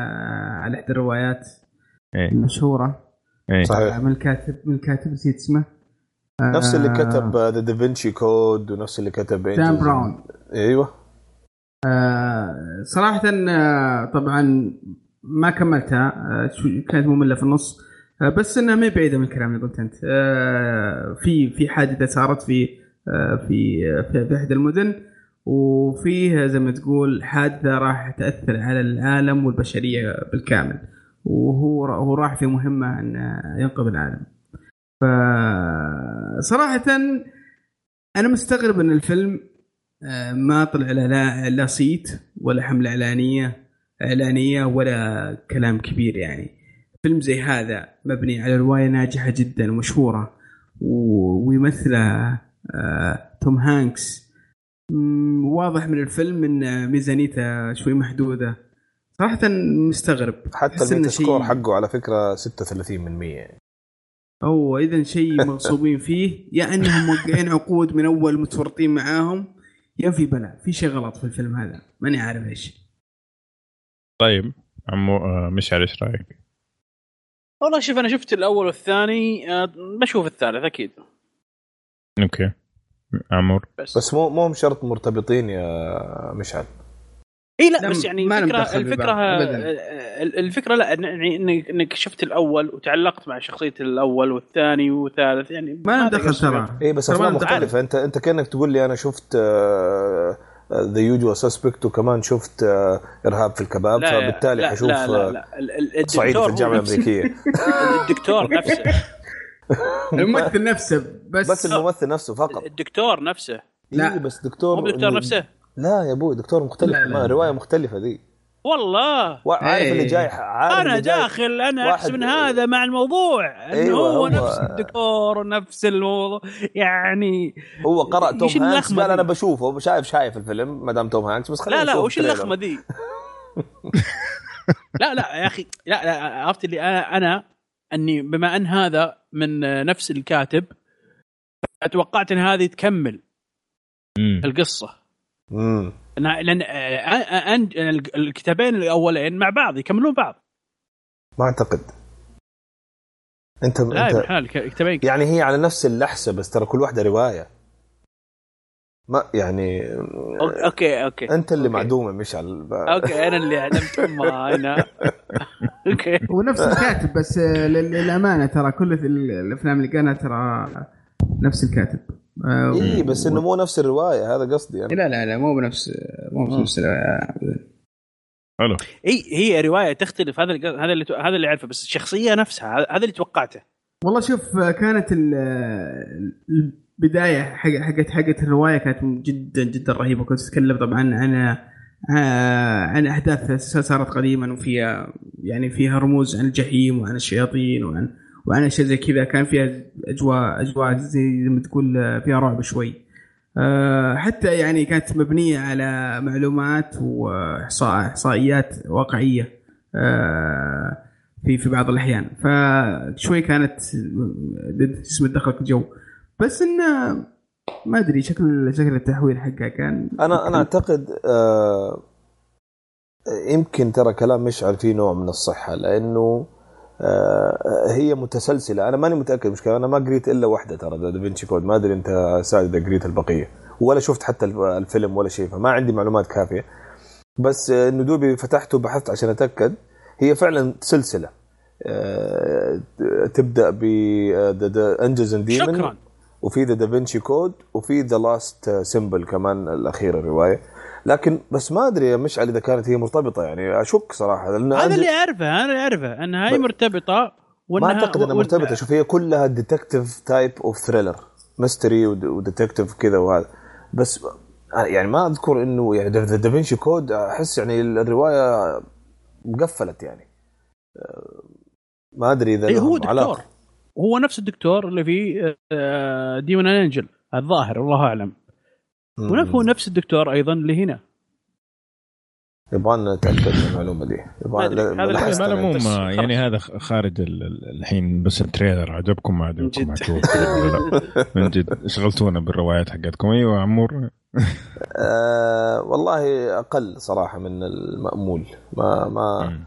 S3: على إحدى الروايات
S1: إيه.
S3: المشهورة.
S1: إيه.
S2: صحيح.
S3: من الكاتب من الكاتب نسيت اسمه.
S2: نفس اللي
S3: آه،
S2: كتب The Da Vinci Code ونفس اللي كتب
S3: دان براون
S2: أيوه.
S3: آه، صراحة آه، طبعا ما كملتها. آه، كانت مملة في النص. آه، بس إنها ما هي بعيدة من الكلام اللي قلت أنت. آه، في في حادثة صارت في آه، في في في إحدى المدن وفيه زي ما تقول حادثة راح تأثر على العالم والبشرية بالكامل وهو هو راح في مهمة إن ينقذ العالم. فصراحة أنا مستغرب إن الفيلم آه، ما طلع لا لا صيت ولا حملة إعلانية إعلانية ولا كلام كبير يعني. فيلم زي هذا مبني على رواية ناجحة جدا ومشهوره ويمثله آه، توم هانكس. واضح من الفيلم إن ميزانيته شوي محدودة. صراحة مستغرب.
S2: حتى
S3: أحس إنه
S2: ال Meta
S3: شيء-
S2: score حقه على فكرة 36 من 100 يعني
S3: أو اذا شيء مغصوبين فيه. يا أنهم موقعين عقود من أول متورطين معاهم. يا في بلاء في شيء غلط في الفيلم هذا. ماني عارف إيش.
S1: طيب عمو آه، مشعل إيش رأيك؟
S5: والله شوف أنا شفت الأول والثاني آه، بشوف الثالث أكيد.
S1: okay. عمور.
S5: بس,
S2: بس مو مو شرط مرتبطين يا مشعل.
S5: إي لا, بس يعني
S3: ما الفكرة الفكرة.
S5: آه، الفكرة لا يعني إنك شفت الأول وتعلقت مع شخصية الأول والثاني والثالث يعني
S3: ما ندخل
S5: تقدر
S3: ترى.
S2: إي بس افلام. مختلفة. أنت أنت كأنك تقول لي أنا شفت The Usual Suspects وكمان شفت آه، إرهاب في الكباب
S5: لا
S2: فبالتالي
S5: لا
S2: حشوف
S5: لا لا, لا. ال- ال-
S2: صعيدي في
S5: الجامعة.
S2: الأمريكية
S5: الدكتور [laughs] نفسه
S3: الممثل نفسه بس,
S2: بس الممثل نفسه فقط
S5: الدكتور نفسه
S3: لا.
S2: لا بس دكتور
S5: مو الدكتور نفسه
S2: لا يا أبوي دكتور مختلف
S3: لا، لا،
S2: ما
S3: لا.
S2: رواية مختلفة ذي
S5: والله
S2: وعارف
S3: إيه.
S2: اللي جاي عارف
S5: أنا
S2: اللي جاي
S5: داخل
S2: أنا
S5: أحسب إن هذا مع الموضوع إنه
S2: أيوة،
S5: هو,
S2: هو-
S5: نفس الدكتور ونفس الموضوع يعني
S2: هو قرأ توم هانكس قال؟ أنا بشوفه شايف شايف الفيلم ما دام توم هانكس بس خلينا
S5: لا لا وش. اللخمه دي؟ [laughs] لا لا يا أخي لا لا عرفت اللي أنا أنا أني بما أن هذا من نفس الكاتب أتوقعت إن هذه تكمل
S1: مم.
S5: القصة
S2: امم
S5: لأن آه، أن- أن- الكتابين الأولين مع بعض يكملون بعض.
S2: ما أعتقد. أنت
S5: لا أنت الكتابين.
S2: يعني هي على نفس اللحسة بس ترى كل واحدة رواية. ما يعني
S5: أوكي- أوكي أوكي.
S2: أنت اللي
S5: أوكي.
S2: معدوم يا مشعل
S5: أوكي أنا اللي علمت ما هنا [laughs] أوكي.
S3: هو نفس الكاتب بس آه، لل- للأمانة ترى كل ال- الأفلام اللي قالها ترى نفس الكاتب. آه،
S2: اي
S5: إيه،
S2: بس إنه مو نفس الرواية هذا قصدي يعني
S3: لا لا لا مو بنفس مو بنفس
S1: حلو.
S5: هي هي رواية تختلف هذا اللي هذا اللي هذا اللي أعرفه بس الشخصية نفسها هذا اللي توقعته.
S3: والله شوف آه، كانت ال- البداية حق حقت حقت الرواية كانت جدا جدا رهيبة. كنت تتكلم طبعا عن آه، عن أحداث صارت قديما وفيها يعني فيها رموز عن الجحيم وعن الشياطين وعن وعن اشياء زي كذا كان فيها أجواء أجواء زي ما تقول فيها رعب شوي.
S6: آه، حتى يعني كانت مبنية على معلومات واحصائيات واقعية آه، في في بعض الأحيان. فشوي كانت اسمه دخلك جو. بس انه ما أدري شكل شكل التحويل حقها كان
S2: أنا أنا أعتقد آه يمكن ترى كلام مشعل فيه نوع من الصحة لأنه هي متسلسلة. أنا ماني متأكد مش أنا ما قريت إلا واحدة ترى دافنشي كود. ما أدري أنت سعد إذا قريت البقية. ولا شفت حتى الفيلم ولا شيء فما عندي معلومات كافية. بس إنه دوبي فتحته وبحثت عشان أتأكد هي فعلا سلسلة. آه تبدأ ب انجز اند ديمون
S5: شكرا.
S2: وفي ذا دافنشي كود وفي ذا لاست سيمبل كمان الأخيرة الروايه لكن بس ما أدري مشعل إذا كانت هي مرتبطة يعني أشك صراحة لأن
S5: هذا اللي أعرفه أنا أعرفه أن هاي
S2: ب...
S5: مرتبطة
S2: ما أعتقد إنها مرتبطة. شوف هي كلها ديتكتيف تايب اوف ثريلر ميستري وديتكتيف كذا وهذا. بس يعني ما أذكر إنه يعني ذا دافنشي كود أحس يعني الرواية قفلت يعني. ما أدري إذا
S5: إيه هو دكتور علاقة. هو نفس الدكتور اللي في Demon Angel الظاهر الله أعلم. ونفس هو نفس الدكتور أيضا اللي هنا.
S2: يبغى نتأكد من المعلومة دي. يبغى
S1: هذا العموم يعني هذا خارج الحين بس ال trailer عجبكم ما عجبكم [laughs] من جد. شغلتونا بالروايات حقتكم. أيوه عمور.
S2: آه والله أقل صراحة من المأمول. ما ما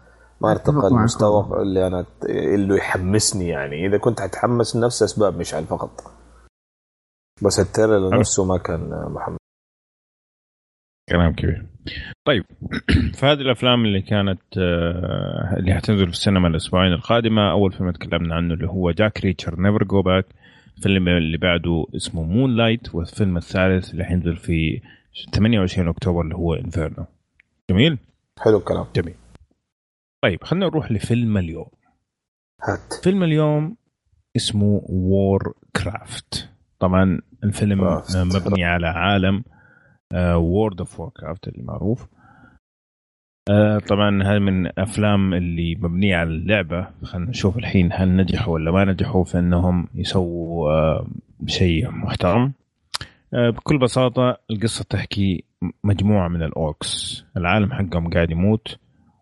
S2: ما أرتقى المستوى اللي أنا اللي يحمسني يعني. إذا كنت حتحمس لنفس أسباب مشعل فقط. بس ال trailer نفسه ما كان محمد
S1: كلام كبير. طيب [clears throat] فهذه الأفلام اللي كانت اللي حتنزل في السينما الأسبوعين القادمة أول فيلم تكلمنا عنه اللي هو Jack Reacher Never Go Back الفيلم اللي بعده اسمه Moonlight والفيلم الثالث اللي حينزل في 28 أكتوبر اللي هو Inferno جميل؟
S2: حلو الكلام.
S1: جميل. طيب خلينا نروح لفيلم اليوم.
S2: هات.
S1: فيلم اليوم اسمه Warcraft طبعا الفيلم. مبني على عالم World of Warcraft اللي معروف. آه طبعا هذا من الافلام اللي مبنية على اللعبة. خلينا نشوف الحين هل نجحوا ولا ما نجحوا في إنهم يسووا آه شيء محترم. آه بكل بساطة القصة تحكي مجموعة من ال orcs. العالم حقهم قاعد يموت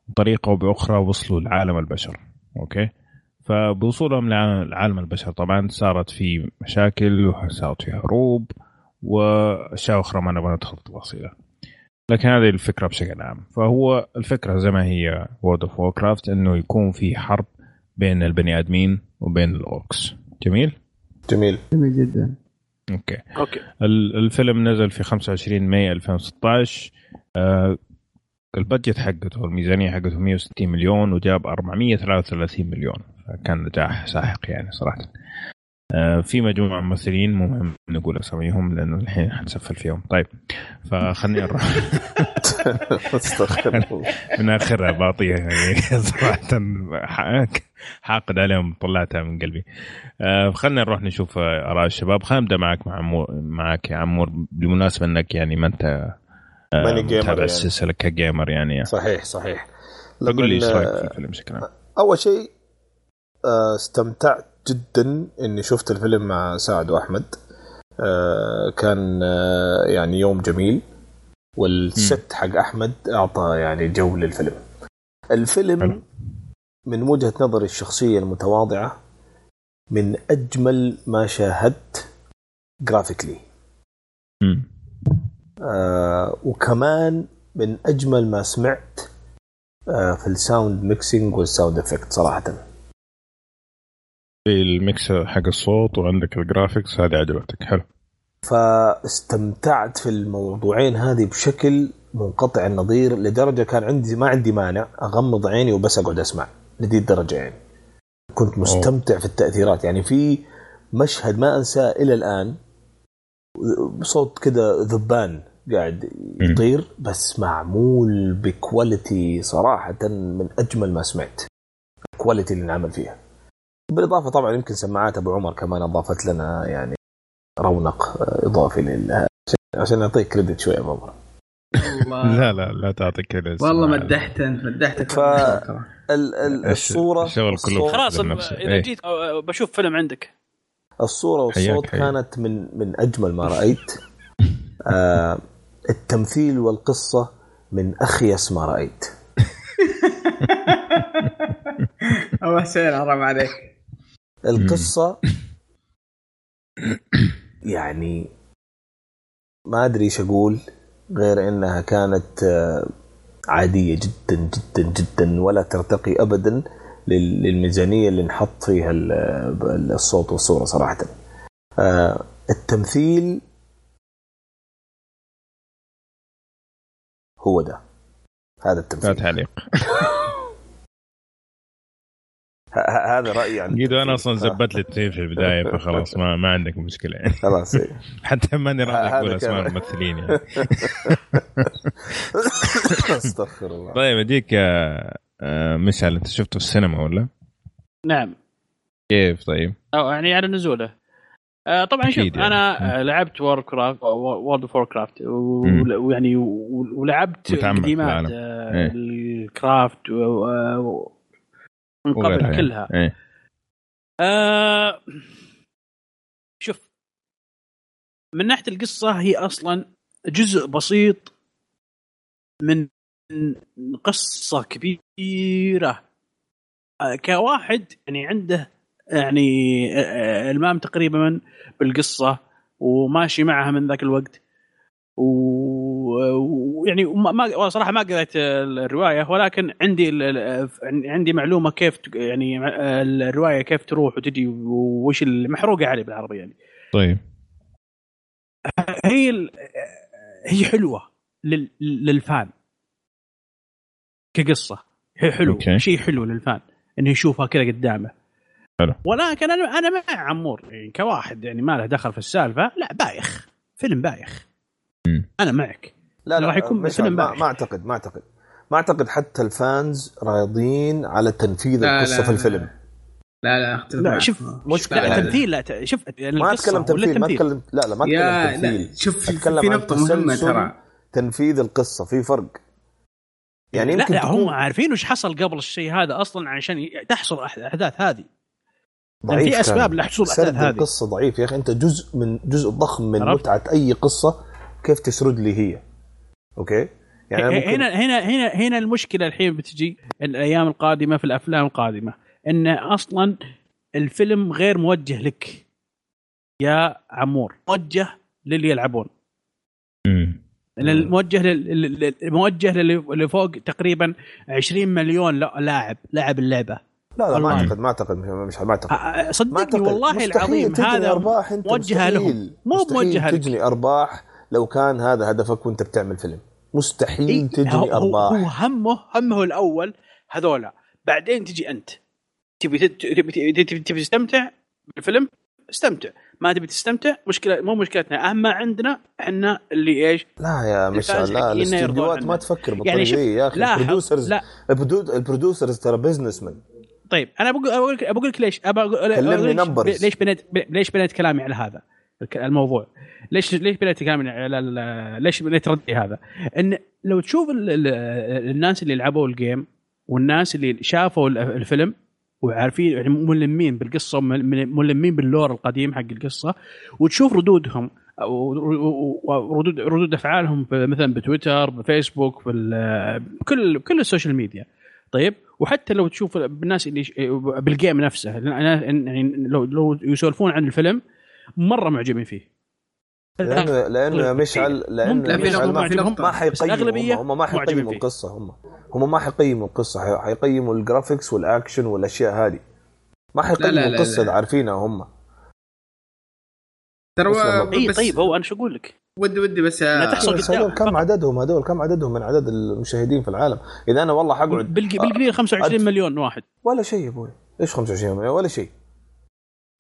S1: بطريقة أو بأخرى وصلوا لعالم البشر. أوكي؟ فبوصولهم لعالم البشر. طبعا صارت في مشاكل وصارت في حروب وأشياء أخرى ما نبغى ندخل تفاصيلها لكن هذه الفكرة بشكل عام. فهو الفكرة زي ما هي World of Warcraft إنه يكون في حرب بين البني آدمين وبين ال orcs. جميل؟
S2: جميل.
S6: جميل جدا.
S1: أوكي.
S5: أوكي.
S1: الفيلم نزل في 25 ماي 2016 آه ال budget حقته الميزانية حقته 160 مليون وجاب 433 مليون. فكان نجاح ساحق يعني صراحة. آه في مجموعة ممثلين مهم نقول أساميهم لأنه الحين حنسفل فيهم. طيب فخلني نروح [laughs] من آخرها بعطيها يعني صراحة حاقد عليهم طلعتها من قلبي. آه خلينا نروح نشوف آراء الشباب. خلينا نبدأ معك مع عمور معك يا عمور بالمناسبة إنك يعني ما أنت
S2: ماني جيمر
S1: تابع
S2: يعني.
S1: السلسلة كجيمر يعني.
S2: صحيح صحيح.
S1: فقول لي
S2: إيش
S1: رأيك في الفيلم بشكل عام؟
S2: أول شيء آه، استمتعت جدا إني شفت الفيلم مع سعد وأحمد. آه، كان آه، يعني يوم جميل والست حق أحمد أعطى يعني جو للفيلم. الفيلم. من وجهة نظري الشخصية المتواضعة من أجمل ما شاهدت
S1: graphically.
S2: آه وكمان من أجمل ما سمعت آه في ال sound mixing وال sound effect صراحة.
S1: في ال mix حق الصوت وعندك ال graphics هذه عجبتك. حلو.
S2: فاستمتعت في الموضوعين هذه بشكل منقطع النظير لدرجة كان عندي ما عندي مانع أغمض عيني وبس أقعد أسمع لدي الدرجه يعني كنت مستمتع في التأثيرات. يعني في مشهد ما أنساه إلى الآن بصوت كذا ذبان قاعد يطير بس معمول ب quality صراحة من أجمل ما سمعت. ال quality اللي انعمل فيها. بالإضافة طبعا يمكن سماعات أبو عمر كمان أضافت لنا يعني رونق إضافي لل عشان- نعطيك كريدت شوي أبو عمر.
S1: لا لا لا تعطي كذا
S6: والله مدحت انت مدحتك
S2: ف- ال- ال- الصورة
S1: الشغل كله
S5: خلاص. إذا
S1: إيه.
S5: جيت بشوف فيلم عندك.
S2: الصورة والصوت
S1: حياك.
S2: كانت من من أجمل ما رأيت. آه التمثيل والقصة من أخيس ما رأيت. [laughs]
S3: ابو حسين حرام عليك.
S2: القصة [coughs] يعني ما أدري إيش أقول غير إنها كانت آه، عادية جدا جدا جدا ولا ترتقي ابدا لل- للميزانية اللي نحط فيها ال- الصوت والصورة صراحة. آه، التمثيل هو ده. هذا
S1: لا
S2: التمثيل
S1: تعليق.
S2: ه- [laughs] ه- هذا رأيي عن
S1: قيدو
S2: أنا.
S1: أصلا
S2: آه،
S1: زبط لي التيم في البداية [laughs] فخلاص ما ما عندك مشكلة يعني
S2: خلاص إيه. [laughs]
S1: حتى ماني راضي
S2: هذا
S1: أقول
S2: أسماء
S1: الممثلين يعني. [laughs]
S2: أستغفر الله
S1: طيب أديك يا آه، مشعل أنت شفته في السينما ولا؟
S5: نعم
S1: كيف طيب؟
S5: أو يعني على نزوله آه طبعا شوف
S1: يعني.
S5: أنا آه، لعبت وور كرافت وورد اوف كرافت ويعني ولعبت قديمات. آه،
S1: إيه.
S5: الكرافت من قبل
S1: يعني.
S5: كلها.
S1: إيه.
S5: آه شوف من ناحية القصة هي أصلا جزء بسيط من قصة كبيرة. آه، كواحد يعني عنده يعني آه، آه، إلمام تقريبا بالقصة وماشي معها من ذاك الوقت. ويعني ما ما- صراحة ما قريت الرواية ولكن عندي عندي معلومة كيف ت- يعني الرواية كيف تروح وتجي وش المحروقه عليه بالعربي يعني.
S1: طيب.
S5: هي ال- هي حلوة لل- للفان. كقصة. هي حلو. شيء حلو للفان. انه يشوفها كذا قدامه.
S1: حلو.
S5: ولكن أنا أنا مع عمور يعني كواحد يعني ما له دخل في السالفة. لا بايخ. فيلم بايخ. أنا معك
S2: لا لا
S5: راح يكون
S2: مش
S5: فيلم
S2: ما. ما أعتقد ما أعتقد ما أعتقد حتى الفانز راضين على تنفيذ
S3: لا،
S2: القصة
S3: لا،
S2: في
S3: لا.
S2: الفيلم
S3: لا لا أختلف
S5: لا. شوف
S2: مشكلة
S5: لا
S2: يعني.
S5: تمثيل لا شوف يعني
S2: ما
S5: القصة
S2: أتكلم
S5: ولا
S2: تمثيل ما. اتكلم لا لا ما أتكلم تمثيل
S3: لا شوف في, أتكلم مهمة
S2: تسلسل
S3: ترى
S2: تنفيذ القصة في فرق يعني
S5: لا
S2: يمكن
S5: لا هم عارفين وش حصل قبل الشيء هذا أصلا عشان تحصل الاحداث هذه
S2: ضعيف
S5: في أسباب
S2: كان.
S5: لحصول
S2: سرد
S5: الأحداث هذه.
S2: القصة ضعيف يا أخي أنت جزء من جزء ضخم من؟ متعة أي قصة كيف تسرد لي هي؟ أوكي؟ يعني ممكن-
S5: هنا هنا هنا هنا المشكلة الحين بتجي الأيام القادمة في الأفلام القادمة إن أصلا الفيلم غير موجه لك يا عمور موجه للي يلعبون.
S1: مم.
S5: الموجه لل... لل- موجه للي اللي فوق تقريبا 20 مليون لا- لاعب لعب اللعبة.
S2: لا لا ما. اعتقد ما أعتقد مش ما أعتقد.
S5: صدقني والله العظيم هذا موجهه لهم. مو
S2: مستحيل
S5: موجهه لك.
S2: تجني أرباح. لو كان هذا هدفك وانت بتعمل فيلم. مستحيل
S5: إيه،
S2: تجني
S5: هو- هو,
S2: أرباح.
S5: همه همه الأول هذولا. بعدين تجي أنت. تبي تبي تبي, تستمتع بالفيلم؟ استمتع. ما تبي تستمتع مشكله مو مشكلتنا. أهم ما عندنا إحنا اللي إيش؟
S2: لا يا مشعل لا الاستديوهات ما. تفكر بالطريقة
S5: يعني
S2: دي يا أخي.
S5: ال
S2: producers
S5: لا.
S2: ال produ- ال producers ترى businessman
S5: طيب أنا بقول بقول لك بقول لك ليش. أبى أقول
S2: كلمني
S5: ليش, بنيت ليش بنيت كلامي على هذا؟ الموضوع. ليش ليش بنيت كلامي ليش بنيت ردي هذا؟ إن لو تشوف ال ال الناس اللي لعبوا ال game والناس اللي شافوا ال- الفيلم وعارفين يعني ملمين بالقصة ملمين بال lore القديم حق القصة وتشوف ردودهم أو ردود أفعالهم مثلا بتويتر بفيسبوك بكل بكل ال social media. طيب؟ وحتى لو تشوف بالناس اللي بال game نفسه يعني لو لو يسولفون عن الفيلم مرة معجبين فيه.
S2: لأنه لأنه يا مشعل
S3: لأنه
S2: مشعل ما. ما حيقيموا هم, هم ما حيقيموا. القصة هم هم ما حيقيموا القصة حي- حيقيموا ال graphics وال action والأشياء هذه. ما حيقيموا
S3: القصة.
S2: اللي عارفينها هم.
S3: ترى
S5: اي طيب هو أنا شو أقول لك؟
S3: ودي ودي بس
S5: لا تحصل
S2: بس هذول كم. عددهم؟ هذول كم عددهم من عدد المشاهدين في العالم؟ إذا أنا والله حقعد
S5: بالق- بالقليل 25
S2: أدف-
S5: مليون واحد.
S2: ولا شيء يا أبوي. إيش 25 مليون؟ ولا شيء.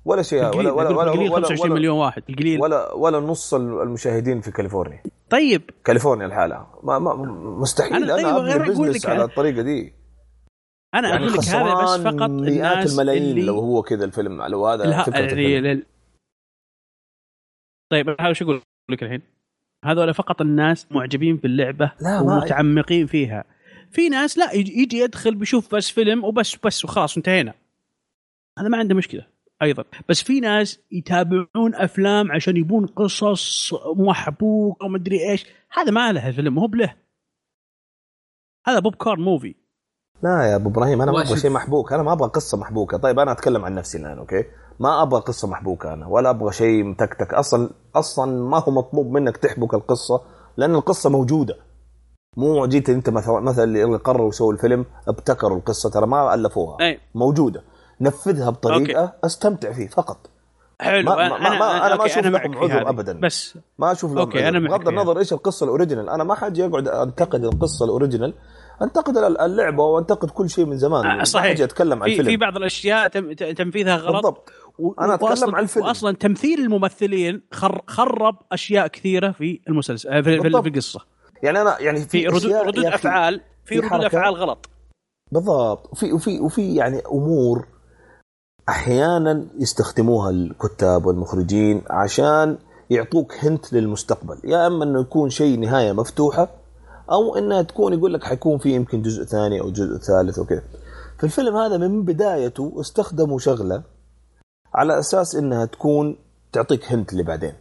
S2: ولا شيء
S5: بالقليل
S2: ولا ولا ولا,
S5: بالقليل
S2: ولا,
S5: 25
S2: ولا,
S5: مليون واحد القليل.
S2: ولا ولا نص المشاهدين في كاليفورنيا.
S5: طيب.
S2: كاليفورنيا الحالة. ما, ما مستحيل
S5: أنا, طيب،
S2: أنا ابني
S5: أقول
S2: بزنس
S5: لك
S2: على الطريقة دي.
S5: أنا
S2: يعني
S5: أقول لك هذا بس فقط
S2: مئات الملايين
S5: اللي
S2: لو هو كذا الفيلم لو هذا
S5: الها... يعني
S2: الفيلم.
S5: لل... طيب أنا شو أقول لك الحين؟ هذول فقط الناس معجبين باللعبة
S2: لا،
S5: ومتعمقين فيها. في ناس لا يجي يدخل بيشوف بس فيلم وبس بس وخلاص انتهينا. هذا ما عنده مشكلة. أيضا. بس في ناس يتابعون أفلام عشان يبون قصص محبوكه ومدري إيش. هذا ما له الفيلم هو بلاه. هذا popcorn movie
S2: لا يا أبو إبراهيم أنا ما
S3: أبغى
S2: شيء محبوك. أنا ما أبغى قصة محبوكة. طيب أنا أتكلم عن نفسي الآن okay؟ ما أبغى قصة محبوكة أنا ولا أبغى شيء متكتك. أصلا أصلا ما هو مطلوب منك تحبك القصة لأن القصة موجودة. مو جيت أنت مثلا مثلا اللي قرروا يسووا الفيلم ابتكروا القصة ترى ما ألفوها.
S5: أي.
S2: موجودة. نفذها بطريقة okay. أستمتع فيه فقط
S5: حلو
S2: ما- ما- ما- ما- أنا ما
S5: معك
S2: لكم
S5: في
S2: عذر. أبداً.
S5: بس
S2: ما أشوف لهم
S5: okay، أنا
S2: بغض. النظر إيش القصة ال original أنا ما حاجي اقعد أنتقد القصة ال original أنتقد اللعبة وأنتقد كل شيء من زمان
S5: آه، صحيح
S2: حاجي اتكلم عن
S5: في, في
S2: الفيلم
S5: بعض الأشياء تم تنفيذها غلط
S2: بالضبط
S5: و-
S2: أنا أتكلم
S5: وأصلاً-
S2: عن الفيلم.
S5: واصلا تمثيل الممثلين خر خرب أشياء كثيرة في المسلسل آه، في, في,
S2: بالضبط.
S5: في القصة
S2: يعني أنا يعني
S5: في ردود,
S2: أشياء
S5: ردود
S2: أخي-
S5: افعال في
S2: في
S5: ردود. أفعال غلط
S2: بالضبط وفي وفي وفي يعني أمور أحيانا يستخدموها الكتاب والمخرجين عشان يعطوك هنت للمستقبل. يا أما إنه يكون شيء نهاية مفتوحة أو إنها تكون يقول لك حيكون في يمكن جزء ثاني أو جزء ثالث وكذا في الفيلم هذا من بدايته استخدموا شغلة على أساس إنها تكون تعطيك هنت اللي بعدين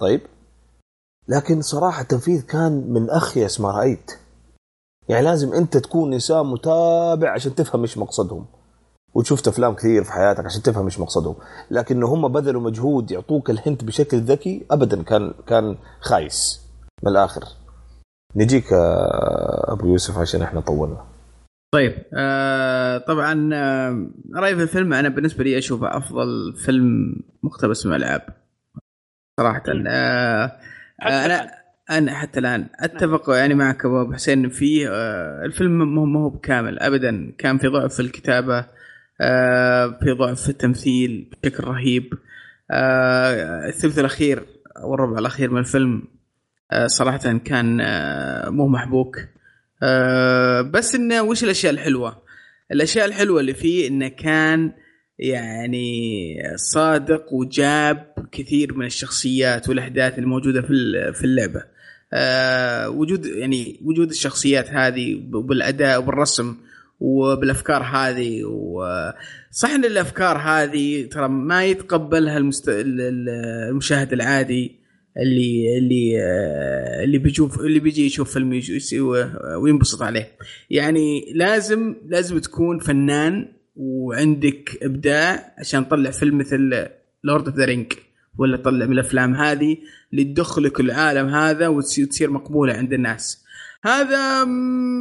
S2: طيب؟ لكن صراحة التنفيذ كان من أخيس ما رأيت. يعني لازم أنت تكون انسان متابع عشان تفهم إيش مقصدهم. وشفت أفلام كثير في حياتك عشان تفهم إيش مقصدهم. لكن هم بذلوا مجهود يعطوك الهنت بشكل ذكي ابدا. كان كان خايس. من الآخر. نجيك أبو يوسف عشان إحنا طولنا.
S3: طيب آه طبعا آه رأيي في الفيلم أنا بالنسبة لي اشوفه أفضل فيلم مقتبس من الألعاب. صراحة آه آه أنا أنا حتى الآن أتفق يعني معك أبو حسين فيه آه الفيلم ما هو- ما هو بكامل ابدا كان في ضعف في الكتابة آه في ضعف في التمثيل بشكل رهيب آه الثلث الأخير أو الربع الأخير من الفيلم آه صراحة كان آه مو محبوك آه بس انه وش الأشياء الحلوة؟ الأشياء الحلوة اللي فيه انه كان يعني صادق وجاب كثير من الشخصيات والأحداث الموجودة في في اللعبة. آه وجود يعني وجود الشخصيات هذه بالأداء وبالرسم وبالأفكار هذه وصح إن الأفكار هذه ترى ما يتقبلها المست... ال- ال- المشاهد العادي اللي اللي اللي بيشوف اللي بيجي يشوف فيلم وينبسط عليه. يعني لازم لازم تكون فنان وعندك إبداع عشان تطلع فيلم مثل Lord of the Rings ولا تطلع من الأفلام هذه اللي تدخلك العالم هذا وتصير تصير مقبولة عند الناس. هذا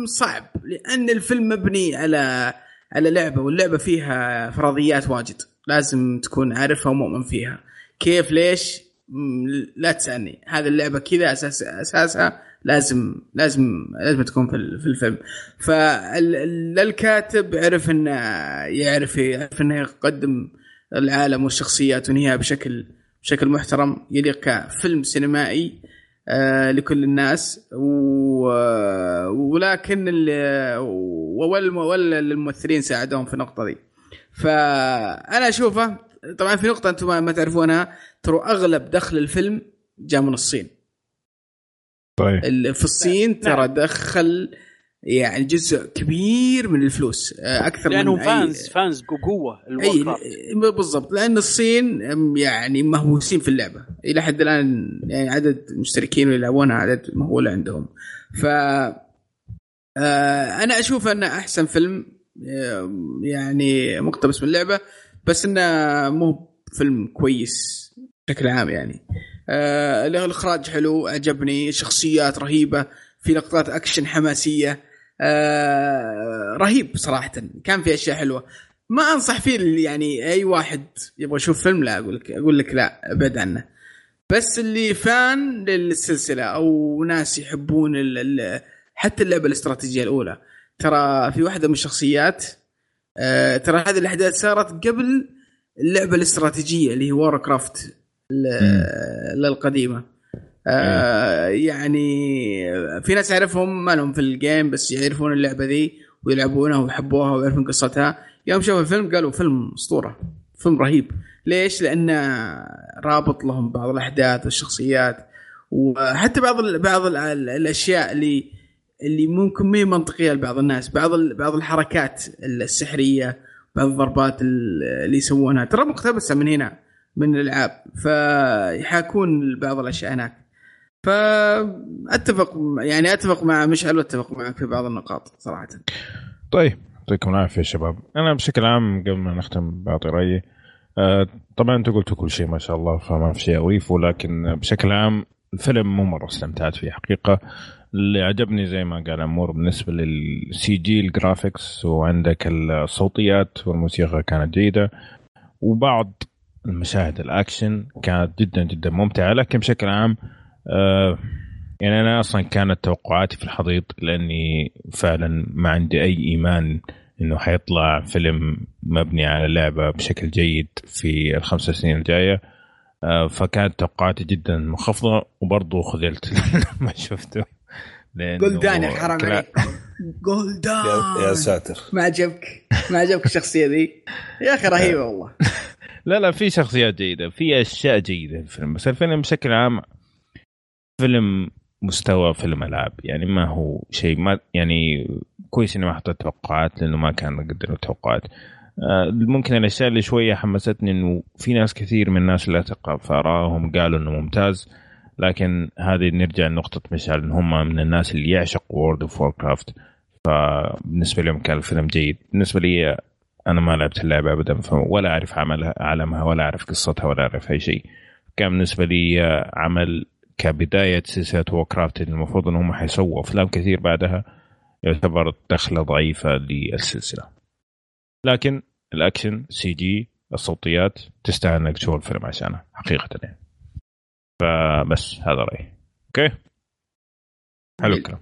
S3: صعب لأن الفيلم مبني على على لعبة واللعبة فيها فرضيات واجد لازم تكون عارفها ومؤمن فيها. كيف؟ ليش؟ لا تسألني. هذه اللعبة كذا أساس أساسها لازم لازم لازم تكون في في الفيلم. فالكاتب عرف إنه يعرف يعرف إنه يقدم العالم والشخصيات وينهيها بشكل بشكل محترم. يليق كفيلم سينمائي. لكل الناس. و... ولكن ال... ولا الممثلين ساعدوهم في النقطة دي. فأنا أشوفه طبعا في نقطة أنتم ما- تعرفونها ترى أغلب دخل الفيلم جاء من الصين.
S1: طيب.
S3: في الصين ترى
S5: نعم.
S3: دخل يعني جزء كبير من الفلوس آه، أكثر
S5: لانهم
S3: من أي-
S5: فانز فانز بقوه أي.
S3: بالضبط لأن الصين يعني مهووسين في اللعبة. إلى حد الآن يعني عدد المشتركين اللي يلعبونها عدد مهول عندهم. ف آه، أنا أشوف أنه أحسن فيلم آه، يعني مقتبس من اللعبة بس إنه مو فيلم كويس بشكل عام يعني. الإخراج حلو عجبني شخصيات رهيبة في لقطات أكشن حماسية. آه، رهيب صراحة. كان في أشياء حلوة. ما أنصح فيه يعني أي واحد يبغى يشوف فيلم لا أقول لك أقول لك لا أبعد عنه. بس اللي فان للسلسلة أو ناس يحبون ال ال حتى اللعبة الاستراتيجية الأولى. ترى في واحدة من الشخصيات آه ترى هذه الأحداث صارت قبل اللعبة الاستراتيجية اللي هي وار كرافت القديمة. آه يعني في ناس اعرفهم ما لهم في الجيم بس يعرفون اللعبة ذي ويلعبونها ويحبوها ويعرفون قصتها. يوم شافوا الفيلم قالوا فيلم أسطورة فيلم رهيب. ليش؟ لأنه رابط لهم بعض الأحداث والشخصيات وحتى بعض ال بعض ال الأشياء اللي اللي ممكن ما هي منطقية لبعض الناس. بعض بعض الحركات السحرية بعض الضربات اللي يسوونها. ترى مقتبسة من هنا من الألعاب فيحاكون بعض الأشياء هناك. فأتفق يعني أتفق مع مشعل وأتفق معك في بعض النقاط صراحة.
S1: طيب يعطيكم العافية يا شباب. أنا بشكل عام قبل ما نختم بعطي رأيي آه طبعا أنتم قلتوا كل شيء ما شاء الله فما في شيء اضيفه لكن بشكل عام الفيلم مو مرة استمتعت فيه حقيقة. اللي عجبني زي ما قال عمور بالنسبة لل CG ال graphics وعندك الصوتيات والموسيقى كانت جيدة وبعض المشاهد الأكشن كانت جدا جدا ممتعة لكن بشكل عام آه يعني أنا أصلا كانت توقعاتي في الحضيض لأني فعلا ما عندي أي إيمان إنه حيطلع فيلم مبني على لعبة بشكل جيد في الخمس سنين الجاية. آه فكانت توقعاتي جدا منخفضة وبرضه خذلت. [laughs] لما شفته.
S3: جولدان يا حرام عليك. جولدان
S2: يا ساتر.
S3: ما عجبك ما عجبك الشخصية ذي؟ يا أخي رهيبة والله. [laughs]
S1: لا لا في شخصيات جيدة في أشياء جيدة في الفيلم بس الفيلم بشكل عام فيلم مستوى فيلم ألعاب. يعني ما هو شيء ما يعني كويس اني ما حطيت توقعات لأنه ما كان قد التوقعات. آه ممكن الأشياء اللي شوية حمستني إنه في ناس كثير من الناس اللي اثق في ارائهم قالوا إنه ممتاز. لكن هذه نرجع لنقطة مشعل إن هم من الناس اللي يعشقوا World of Warcraft فبالنسبة لهم كان الفيلم جيد. بالنسبة لي أنا ما لعبت اللعبة ابدا ولا أعرف عالمها عالمها ولا أعرف قصتها ولا أعرف أي شيء. كان بالنسبة لي عمل كبداية سلسلة Warcraft المفروض انهم حيسووا أفلام كثير بعدها يعتبر دخلة ضعيفة للسلسلة. لكن الأكشن CG الصوتيات تستاهل انك تشوف الفيلم عشانه حقيقة يعني. فبس هذا رأيي. okay؟ حلو الكلام.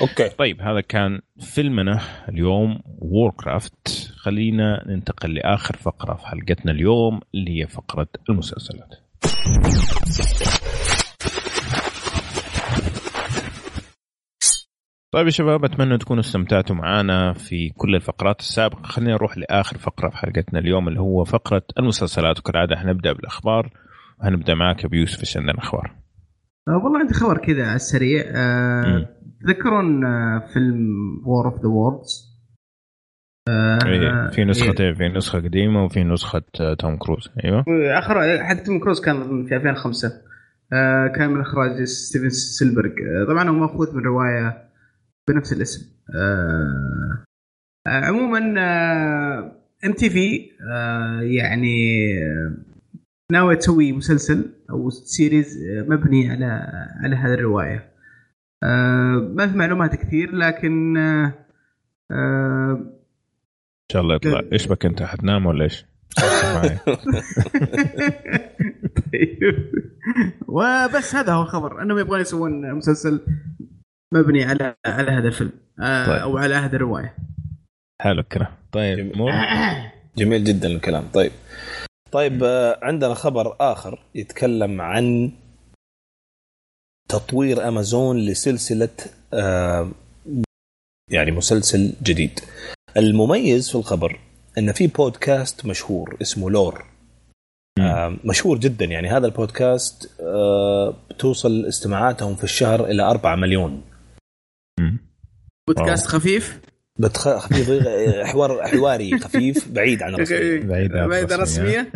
S2: okay.
S1: طيب هذا كان فيلمنا اليوم Warcraft خلينا ننتقل لآخر فقرة في حلقتنا اليوم اللي هي فقرة المسلسلات. طيب يا شباب أتمنى تكونوا استمتعتوا معنا في كل الفقرات السابقة. خلينا نروح لآخر فقرة في حلقتنا اليوم اللي هو فقرة المسلسلات. وكالعادة حنبدا بالأخبار. وهنبدا معك أبو يوسف إيش عندنا أخبار.
S6: أه والله عندي خبر كذا على السريع. أه تذكرون أه فيلم War of the
S1: Worlds في نسختين إيه. في نسخة قديمة وفي نسخة توم كروز. أيوه.
S6: آخر حق توم كروز كان في 2005 آه كان من إخراج ستيفن سبيلبرغ. آه طبعا هو مأخوذ من رواية بنفس الاسم. آه عموما MTV يعني ناوي تسوي مسلسل أو series مبني على على هذه الرواية. ما في معلومات كثير لكن
S1: إن شاء الله يطلع. إيش بك أنت حتنام ولا إيش؟ [laughs]
S6: طيب. وبس هذا هو الخبر. أنهم يبغون يسوون مسلسل مبني على على هذا الفيلم طيب. أو على هذه الرواية.
S1: حلو الكلام طيب مو؟ [coughs]
S2: جميل جدا الكلام. طيب. طيب عندنا خبر آخر يتكلم عن تطوير أمازون لسلسلة يعني مسلسل جديد. المميز في الخبر إن في بودكاست مشهور اسمه لور. مشهور جدا. يعني هذا البودكاست توصل استماعاتهم في الشهر إلى 4 مليون.
S3: بودكاست خفيف؟
S2: بتخ... خفيف حوار حواري خفيف بعيد عن الرسمية.
S3: بعيد عن الرسمية.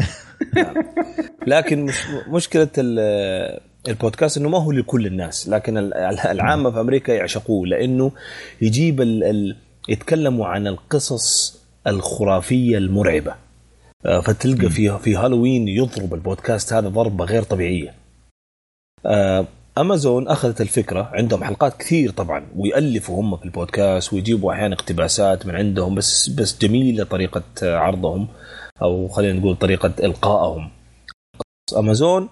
S2: لكن مش مشكلة البودكاست إنه ما هو لكل الناس لكن العامة في أمريكا يعشقوه لأنه يجيب ال... ال... يتكلموا عن القصص الخرافية المرعبة. فتلقى في في هالوين يضرب البودكاست هذا ضربة غير طبيعية. أمازون أخذت الفكرة عندهم حلقات كثير طبعا ويألفوا هم في البودكاست ويجيبوا أحيانا اقتباسات من عندهم بس بس جميلة طريقة عرضهم أو خلينا نقول طريقة إلقائهم. أمازون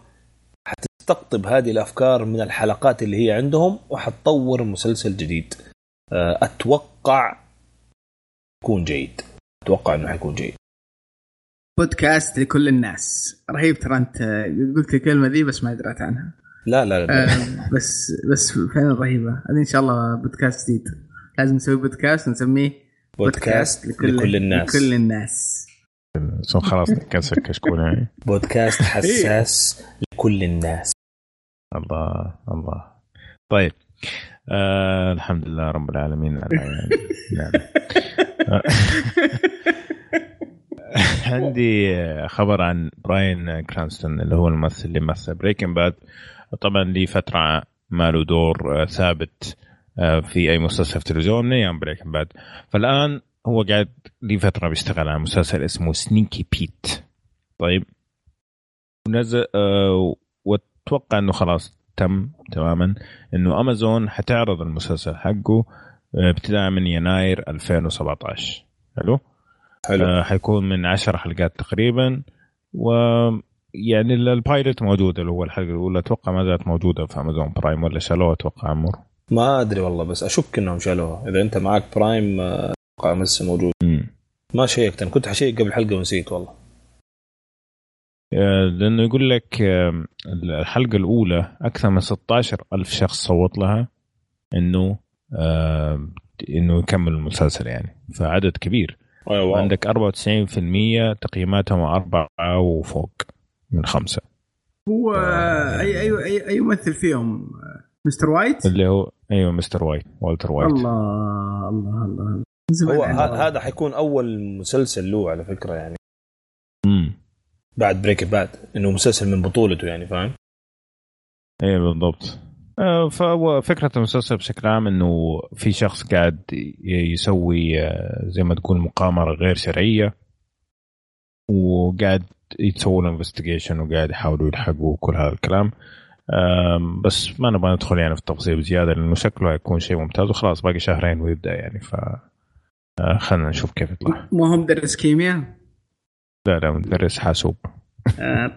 S2: حتستقطب هذه الأفكار من الحلقات اللي هي عندهم وحتطور مسلسل جديد. أتوقع يكون جيد. أتوقع إنه حيكون جيد.
S3: بودكاست لكل الناس. رهيب ترى أنت قلت الكلمة ذي بس ما دريت عنها
S2: لا لا لا.
S3: آه بس بس فعلا رهيبة. هذه إن شاء الله بودكاست جديد. لازم نسوي بودكاست ونسميه
S2: بودكاست, بودكاست لكل, لكل الناس.
S3: لكل الناس.
S1: خلاص نكنسل كشكول يعني.
S2: بودكاست [laughs] حساس لكل الناس.
S1: الله الله. طيب. آه الحمد لله رب العالمين. على نعم. [laughs] عندي خبر عن براين كرانستون اللي هو الممثل اللي مثل Breaking Bad طبعا لي فترة ما له دور ثابت آه، في أي مسلسل في تلفزيون من أيام Breaking Bad فالآن هو قاعد لي فترة بيشتغل على مسلسل اسمه Sneaky Pete طيب. نزل آه، واتوقع إنه خلاص تم تماما إنه امازون حتعرض المسلسل حقه آه، ابتداء من يناير 2017 حلو؟
S2: حلو.
S1: آه، حيكون من 10 حلقات تقريبا و يعني ال- ال pilot موجودة اللي هو الحلقة الاولى أتوقع ما زالت موجودة في Amazon Prime ولا شالوها أتوقع عمر
S2: ما أدري والله بس أشك إنهم شالوها. إذا أنت معك Prime آه، أتوقع لسه موجود.
S1: مم.
S2: ما شيكت أنا كنت حشيك قبل الحلقة ونسيت والله.
S1: آه، لأنه يقول لك آه، الحلقة الأولى أكثر من 16 ألف شخص صوت لها إنه إنه يكمل المسلسل يعني. فعدد كبير.
S2: أيوة.
S1: عندك 94% تقييماتهم أربعة وفوق. من خمسة.
S6: هو اي اي اي, أي ممثل فيهم؟ Mr. White؟
S1: اللي هو أيوه Mr. White Walter White.
S6: الله الله الله. من زمان
S2: هو هذا حيكون أول مسلسل له على فكرة يعني.
S1: امم
S2: بعد Breaking Bad إنه مسلسل من بطولته يعني فاهم؟
S1: أيوه بالضبط. آه، فهو فكرة المسلسل بشكل عام إنه في شخص قاعد ي- يسوي آه، زي ما تقول مقامرة غير شرعية وقاعد يتسووا له انفستيجيشن وقاعد يحاولوا يلحقوا كل هذا الكلام. بس ما نبغى ندخل يعني في التفاصيل بزيادة لأنه شكله هيكون شيء ممتاز وخلاص باقي شهرين ويبدأ يعني ف آه، خلينا نشوف كيف يطلع.
S6: مو هو مدرس كيمياء؟
S1: لا لا مدرس حاسوب.
S6: آه، [laughs]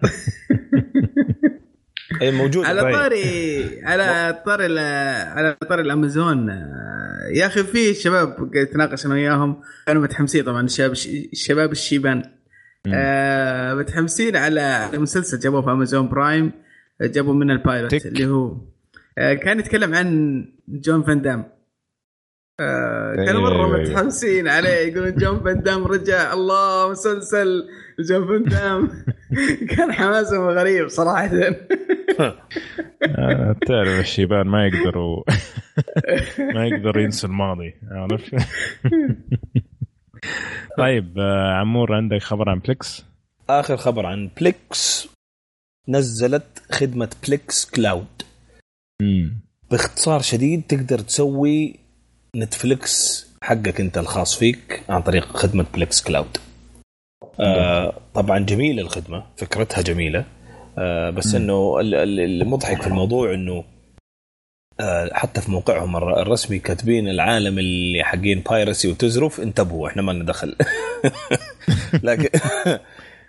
S2: أي موجود.
S6: على
S1: طيب.
S6: طاري على طاري ال- على طاري الأمازون. آه، يا أخي في شباب قاعد اتناقش أنا وياهم. كانوا متحمسين طبعا الشباب الشباب الشيبان. آه متحمسين على مسلسل جابوه في Amazon Prime جابوا منه ال pilot
S1: تك.
S6: اللي هو آه كان يتكلم عن جون فان دام. آه كانوا
S1: أيوة،
S6: مرة
S1: أيوة.
S6: متحمسين عليه يقولون جون فان دام رجع. الله مسلسل جون فان دام. [laughs] كان حماسهم غريب
S1: صراحة. [laughs] تعرف الشيبان ما يقدروا [laughs] ما يقدروا ينسوا الماضي عارف؟ [laughs] طيب آه، عمور عندك خبر عن Plex
S2: آخر خبر عن Plex نزلت خدمة Plex Cloud باختصار شديد تقدر تسوي Netflix حقك أنت الخاص فيك عن طريق خدمة Plex Cloud آه طبعا جميلة الخدمة فكرتها جميلة. آه بس إنه ال- ال- المضحك في الموضوع إنه حتى في موقعهم الر- الرسمي كاتبين العالم اللي حقين piracy وتزرف انتبهوا إحنا ما لنا دخل. [laughs] لكن [laughs]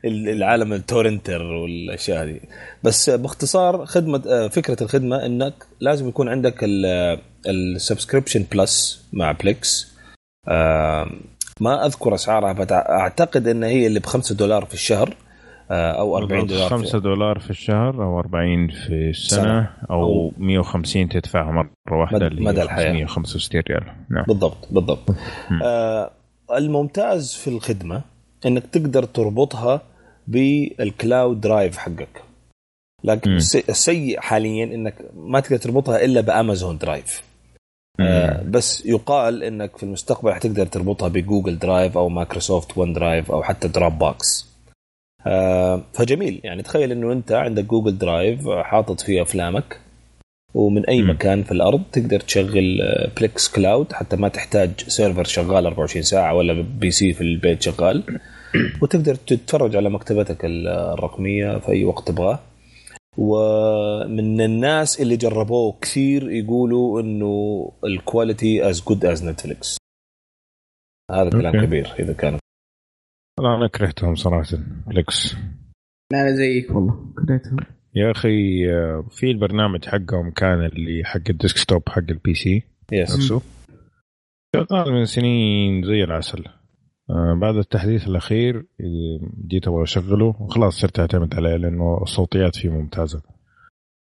S2: ال- العالم ال torrenter والأشياء هذه. بس باختصار خدمة آه، فكرة الخدمة إنك لازم يكون عندك ال subscription Plus مع Plex آه، ما أذكر أسعارها أعتقد إن هي اللي ب 5 دولار في الشهر. آه، أو 40 دولار
S1: 5
S2: في
S1: دولار في الشهر أو 40 في السنة أو 150 تدفعها مرة
S2: واحدة
S1: اللي
S2: مدى
S1: هي
S2: الحياة.
S1: 565 ريال. نعم.
S2: بالضبط بالضبط. آه الممتاز في الخدمة إنك تقدر تربطها بال cloud drive حقك. لكن السيء حاليا إنك ما تقدر تربطها إلا ب Amazon Drive آه بس يقال إنك في المستقبل حتقدر تربطها ب Google Drive أو Microsoft OneDrive أو حتى Dropbox آه فجميل. يعني تخيل إنه أنت عندك Google Drive حاطط فيه أفلامك ومن أي
S1: مم.
S2: مكان في الأرض تقدر تشغل آه، Plex Cloud حتى ما تحتاج server شغال 24 ساعة ولا PC في البيت شغال. [clears throat] وتقدر تتفرج على مكتبتك ال- الرقمية في أي وقت تبغاه. ومن الناس اللي جربوه كثير يقولوا إنه ال quality as good as Netflix هذا كلام
S1: أوكي.
S2: كبير إذا كان
S1: أنا كرهتهم صراحة Plex
S6: أنا زيك والله. كرهتهم.
S1: يا أخي آه، في البرنامج حقهم كان اللي حق ال desktop حق ال PC
S2: يس
S1: نفسه. شغال من سنين زي العسل. آه، بعد التحديث الأخير جيت أبغى أشغله وخلاص صرت أعتمد عليه لأنه الصوتيات فيه ممتازة.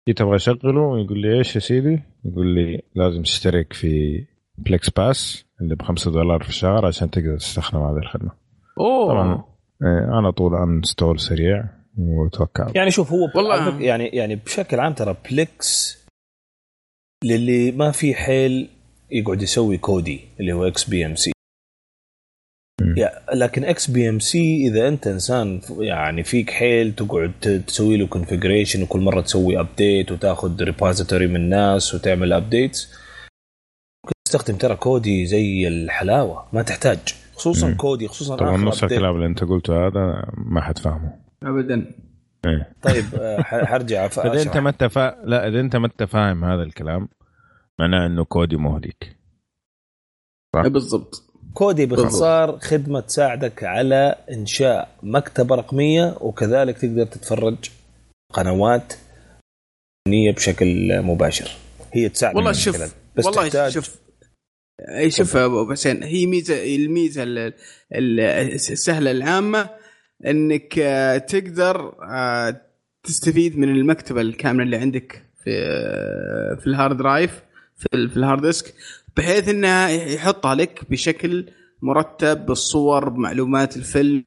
S1: جيت أبغى أشغله يقول لي إيش يا سيدي؟ يقول لي لازم تشترك في Plex Pass اللي ب 5 دولار في الشهر عشان تقدر تستخدم هذه الخدمة.
S3: أوه.
S1: طبعا آه، على طول uninstall سريع وتوكل
S2: يعني شوف هو
S3: والله.
S2: على يعني يعني بشكل عام ترى Plex للي ما في حيل يقعد يسوي Kodi اللي هو XBMC لكن XBMC إذا أنت إنسان يعني فيك حيل تقعد تسوي له configuration وكل مرة تسوي update وتاخذ repository من الناس وتعمل updates ممكن تستخدم ترى Kodi زي الحلاوة ما تحتاج. خصوصا
S1: مم.
S2: Kodi خصوصا
S1: طبعا نص. الكلام اللي انت قلته هذا ما حد فاهمه
S3: ابدا
S1: إيه.
S2: طيب آه، حرجع
S1: اذا
S2: أنت.
S1: ما أنت فا... لا إذا أنت ما أنت فاهم هذا الكلام معناه إنه Kodi مهلك صح.
S3: بالضبط
S2: Kodi باختصار خدمة تساعدك على إنشاء مكتبة رقمية وكذلك تقدر تتفرج قنوات فنيه بشكل مباشر هي تساعدك
S3: والله شوف والله شوف أي شوف أبو حسين هي ميزة الميزة ال- ال- السهلة العامة إنك آه، تقدر آه، تستفيد من المكتبة الكاملة اللي عندك في آه، في ال hard drive في ال- في ال hard disk بحيث إنها يحطها لك بشكل مرتب بالصور بمعلومات الفيلم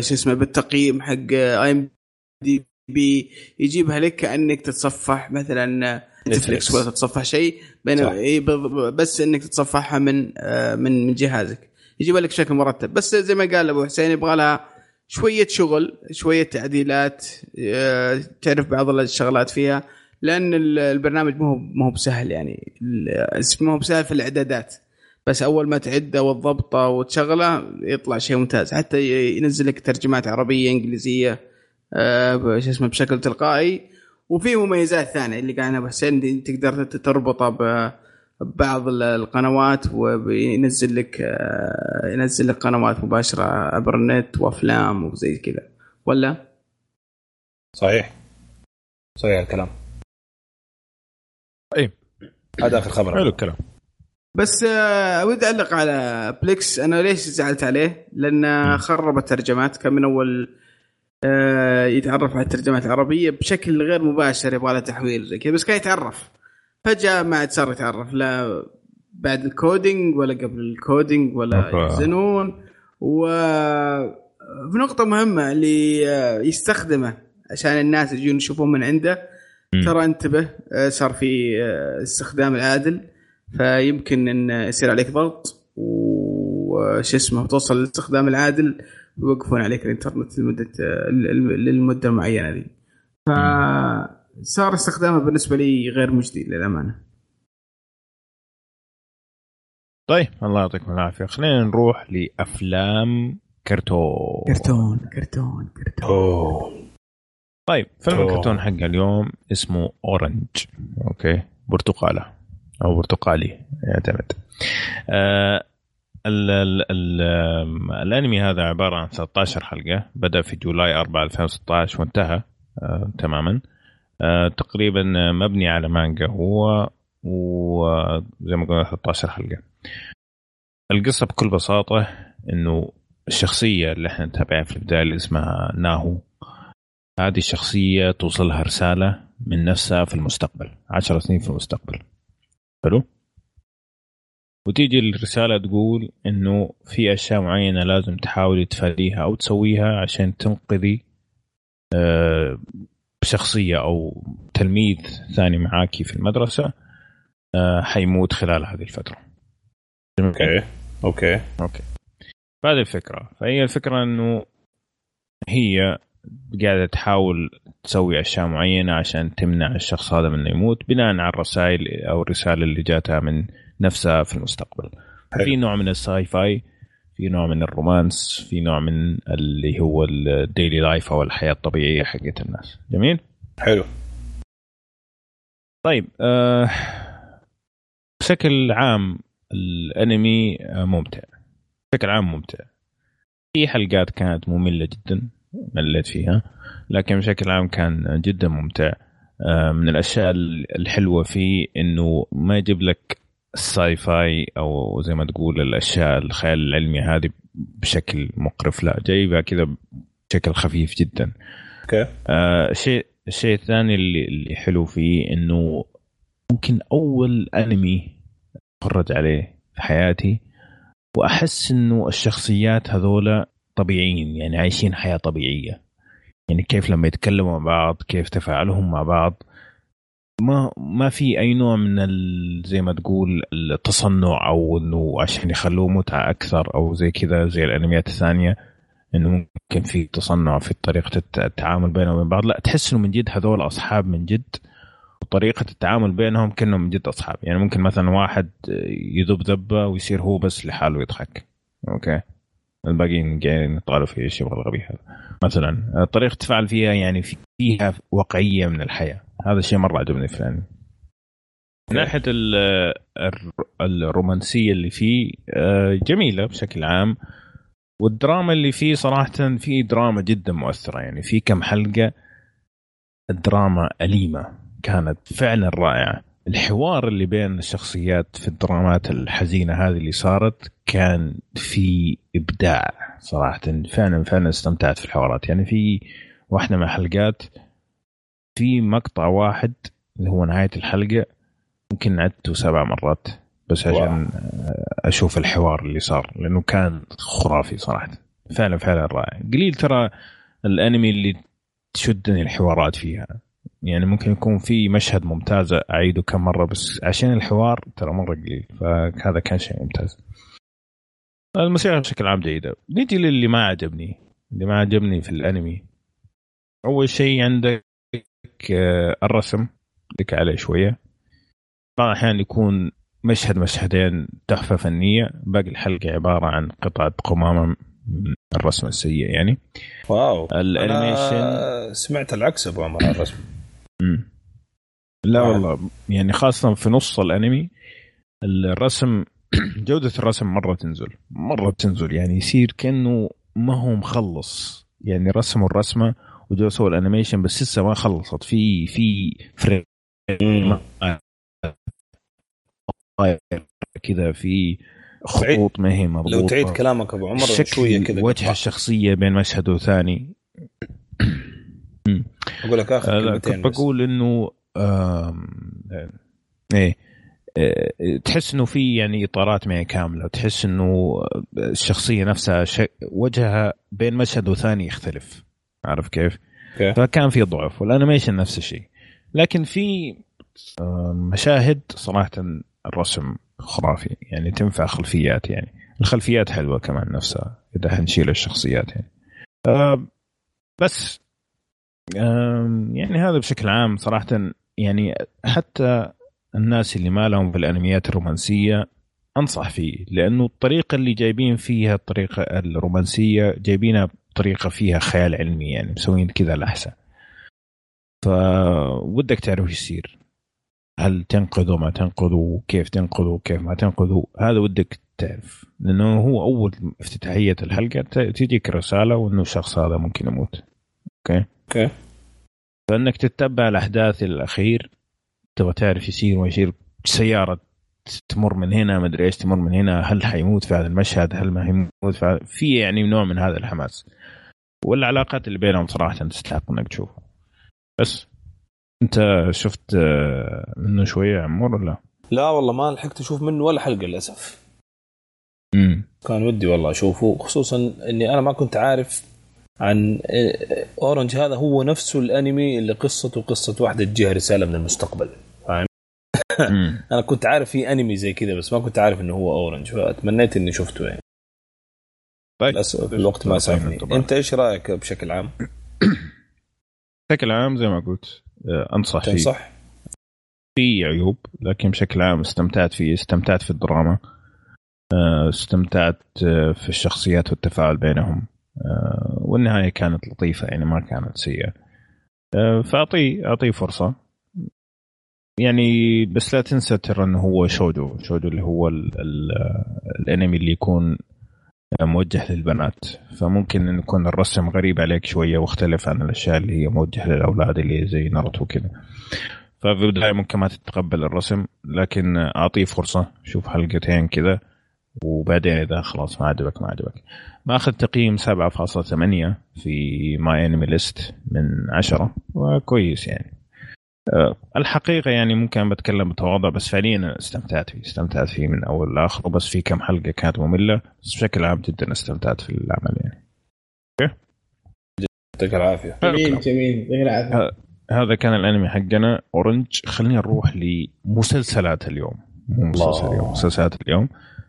S3: شو اسمه بالتقييم حق IMDb يجيبها لك كأنك تتصفح مثلا Netflix ولا تتصفح شيء. بينما إيه بض- بس إنك تتصفحها من آه، من من جهازك. يجيبها لك بشكل مرتب. بس زي ما قال أبو حسين يبغى لها شوية شغل شوية تعديلات آه، تعرف بعض الشغلات فيها لأن ال- البرنامج مو مو بسهل يعني. مو بسهل في الإعدادات. بس أول ما تعده وتضبطه وتشغله يطلع شيء ممتاز. حتى ينزل لك ترجمات عربية إنجليزية آه، شو اسمه بشكل تلقائي. وفي مميزات ثانية اللي قالها ابو حسين تقدر تربطه ببعض ال- القنوات وينزل لك آه، ينزل لك قنوات مباشرة عبر النت وأفلام وزي كذا. ولا؟
S2: صحيح. صحيح الكلام.
S1: اي
S2: هذا آخر خبر.
S1: حلو الكلام.
S3: بس آه، ودي أعلق على Plex أنا ليش زعلت عليه؟ لأنه خرب الترجمات. كان من أول يتعرف على الترجمات العربية بشكل غير مباشر يبغى له تحويل زي كذا بس كان يتعرف فجأة ما عاد صار يتعرف لا بعد ال coding ولا قبل ال coding
S1: ولا.
S3: يحزنون و في نقطة مهمة اللي آه، يستخدمه عشان الناس يجون يشوفون من عنده. ترى انتبه آه، صار في آه، استخدام العادل فيمكن إن يصير عليك ضغط وش اسمه توصل للاستخدام العادل ويوقفون عليك الإنترنت لمدة للمدة المعينة دي فصار استخدامه بالنسبة لي غير مجدي للأمانة.
S1: طيب الله يعطيكم العافية. خلينا نروح لأفلام كرتون.
S3: كرتون كرتون كرتون.
S2: أوه.
S1: طيب فيلم
S2: أوه.
S1: الكرتون حق اليوم اسمه Orange. أوكي برتقالة أو برتقالي يعتمد. آه ال ال ال آم، الأنمي هذا عبارة عن 13 حلقة بدأ في July 4 2016 وانتهى آه تماما. آه تقريبا مبني على مانجا هو وزي ما قلنا 13 حلقة. القصة بكل بساطة إنه الشخصية اللي إحنا نتابعها في البداية اللي اسمها ناهو هذه الشخصية توصلها رسالة من نفسها في المستقبل 10 سنين في المستقبل. حلو؟ وتيجي الرسالة تقول إنه في أشياء معينة لازم تحاولي تفاديها أو تسويها عشان تنقذي آه، شخصية أو تلميذ ثاني معاكي في المدرسة آه، حيموت خلال هذه الفترة.
S2: أوكي. أوكي.
S1: أوكي. فهذه الفكرة. فهي الفكرة إنه هي قاعدة تحاول تسوي أشياء معينة عشان تمنع الشخص هذا من انه يموت بناء على الرسائل أو الرسالة اللي جاتها من نفسها في المستقبل.
S2: حلو.
S1: في نوع من ال sci-fi في نوع من الرومانس في نوع من اللي هو الديلي لايف أو الحياة الطبيعية حقت الناس. جميل؟
S2: حلو.
S1: طيب آه بشكل عام الانمي آه، ممتع. بشكل عام ممتع. في حلقات كانت مملة جدا مليت فيها لكن بشكل عام كان جدا ممتع. آه، من الأشياء الحلوة فيه إنه ما يجيب لك ال sci-fi أو زي ما تقول الأشياء الخيال العلمي هذه بشكل مقرف. لا جايبها كذا بشكل خفيف جدا.
S2: أوكي.
S1: آه، الشيء الشيء الثاني اللي اللي حلو فيه إنه ممكن أول أنمي أتفرج عليه في حياتي وأحس إنه الشخصيات هذولا طبيعيين يعني عايشين حياة طبيعية. يعني كيف لما يتكلموا مع بعض كيف تفاعلهم مع بعض. ما ما في أي نوع من زي ما تقول التصنع أو إنه عشان يخلوه متعة أكثر أو زي كذا زي الأنميات الثانية إنه ممكن في تصنع في طريقة الت- التعامل بينهم وبين بعض. لا تحس إنه من جد هذول أصحاب من جد وطريقة التعامل بينهم كأنهم من جد أصحاب. يعني ممكن مثلا واحد يذب ذبة ويصير هو بس لحاله يضحك. أوكي؟ الباقيين قاعدين يطالوا في إيش يبغى الغبي هذا. مثلا طريقة التفاعل فيها يعني فيها واقعية من الحياة. هذا الشيء مرة عجبني في الأنمي. من ناحية ال- الر- الرومانسية اللي فيه آه، جميلة بشكل عام. والدراما اللي فيه صراحة في دراما جدا مؤثرة. يعني في كم حلقة الدراما أليمة. كانت فعلا رائعة. الحوار اللي بين الشخصيات في الدرامات الحزينة هذه اللي صارت كان في إبداع صراحة. فعلا فعلا استمتعت في الحوارات. يعني في واحدة من الحلقات في مقطع واحد اللي هو نهاية الحلقة. ممكن عدته سبع مرات بس عشان أشوف الحوار اللي صار لأنه كان خرافي صراحة. فعلا فعلا رائع. قليل ترى الأنمي اللي تشدني الحوارات فيها. يعني ممكن يكون في مشهد ممتاز أعيده كم مرة بس عشان الحوار ترى مرة قليل فهذا كان شيء ممتاز. الموسيقى بشكل عام جيدة. نيجي للي ما عجبني. اللي ما عجبني في الأنمي. أول شيء عندك الرسم لك عليه شوية. بعض الاحيان يكون مشهد مشهدين تحفة فنية باقي الحلقة عبارة عن قطعة قمامة من الرسم السيء يعني.
S2: واو.
S1: ال
S2: animation سمعت العكس أبو عمر الرسم.
S1: مم. لا
S2: آه.
S1: والله يعني خاصة في نص الأنمي الرسم [clears throat] جودة الرسم مرة تنزل مرة تنزل يعني يصير كأنه ما هو مخلص. يعني رسموا الرسمة وجو سووا ال animation بس لسه ما خلصت في في
S2: frame.
S1: كذا في خطوط ما هي
S2: لو تعيد كلامك أبو عمر
S1: شوية
S2: كذا
S1: وجه الشخصية بين مشهد وثاني
S2: أقول لك
S1: آخر
S2: كلمتين
S1: كنت. بقول إنه إيه آه، تحس إنه في يعني إطارات ما هي كاملة تحس إنه الشخصية نفسها. وجهها بين مشهد وثاني يختلف عارف كيف؟
S2: أوكي.
S1: فكان في ضعف وال animation نفس الشيء لكن في مشاهد صراحة الرسم خرافي يعني تنفع خلفيات يعني الخلفيات حلوة كمان نفسها إذا حنشيل الشخصيات يعني بس يعني هذا بشكل عام صراحة يعني حتى الناس اللي ما لهم في الأنميات الرومانسية أنصح فيه لأنه الطريقة اللي جايبين فيها الطريقة الرومانسية جايبينها بطريقة فيها خيال علمي يعني مسوين كذا لحسة. فودك تعرف إيش يصير. هل تنقذه ما تنقذه كيف تنقذه كيف ما تنقذه هذا ودك تعرف. لأنه هو أول افتتاحية الحلقة ت- تجيك رسالة وإنه الشخص هذا ممكن يموت. أوكي؟
S2: أوكي.
S1: فإنك تتبع الأحداث الأخير تبغى تعرف يصير ما يصير. سيارة تمر من هنا ما أدري إيش تمر من هنا هل حيموت في هذا المشهد؟ هل ما حيموت في هذا؟ في يعني نوع من هذا الحماس. والعلاقات اللي بينهم صراحة تستحق إنك تشوفها بس أنت شفت آه، منه شوية يا عمور ولا؟
S2: لا والله ما لحقت أشوف منه ولا حلقة للأسف.
S1: امم
S2: كان ودي والله أشوفه خصوصا إني أنا ما كنت عارف عن Orange هذا هو نفسه الأنمي اللي قصته قصة واحدة تجيها رسالة من المستقبل. [laughs] أنا كنت عارف في أنمي زي كذا بس ما كنت عارف إنه هو Orange فتمنيت إني شفته يعني.
S1: طيب.
S2: للاسف الوقت ما سعفني
S1: طبعاً.
S2: أنت إيش رأيك بشكل عام؟ [coughs]
S1: بشكل عام زي ما قلت آه، أنصح فيه.
S2: تنصح؟
S1: في عيوب لكن بشكل عام استمتعت فيه. استمتعت في الدراما آه، استمتعت آه، في الشخصيات والتفاعل بينهم والنهاية كانت لطيفة يعني ما كانت سيئة. فاعطيه أعطيه فرصة. يعني بس لا تنسى ترى إنه هو شوجو شوجو اللي هو ال ال الأنمي اللي يكون موجه للبنات. فممكن إن يكون الرسم غريب عليك شوية واختلف عن الأشياء اللي هي موجهة للأولاد اللي زي ناروتو كذا ففي البدايه ممكن ما تتقبل الرسم لكن أعطيه فرصة شوف حلقتين كذا وبعدين إذا خلاص ما عجبك ما عجبك. ماخذ تقييم 7.8 في ماي انمي ليست من 10 وكويس يعني. الحقيقة يعني ممكن بتكلم بتواضع بس فعليا استمتعت فيه استمتعت فيه من أول لآخر بس في كم حلقة كانت مملة بس بشكل عام جدا استمتعت في العمل يعني.
S2: يعطيك العافية.
S6: جميل جميل يعطيك العافية.
S1: هذا كان الأنمي حقنا. Orange خلينا نروح لمسلسلات اليوم. مو مسلسل اليوم مسلسلات اليوم.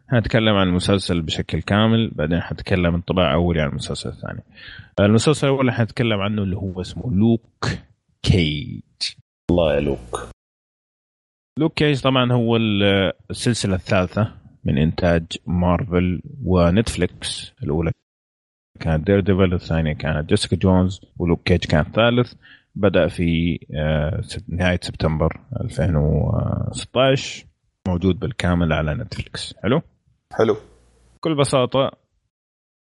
S1: هنتكلم عن المسلسل بشكل كامل بعدين حتكلم انطباع أولي عن المسلسل الثاني المسلسل الأول اللي حنتكلم عنه اللي هو اسمه Luke Cage.
S2: الله يا Luke
S1: Luke Cage طبعا هو ال- السلسلة الثالثة من إنتاج مارفل ونتفليكس. الأولى كانت Daredevil الثانية كانت Jessica Jones و Luke Cage كان ثالث. بدأ في آه، نهاية سبتمبر 2016 موجود بالكامل على نتفليكس. حلو؟
S2: حلو.
S1: بكل بساطة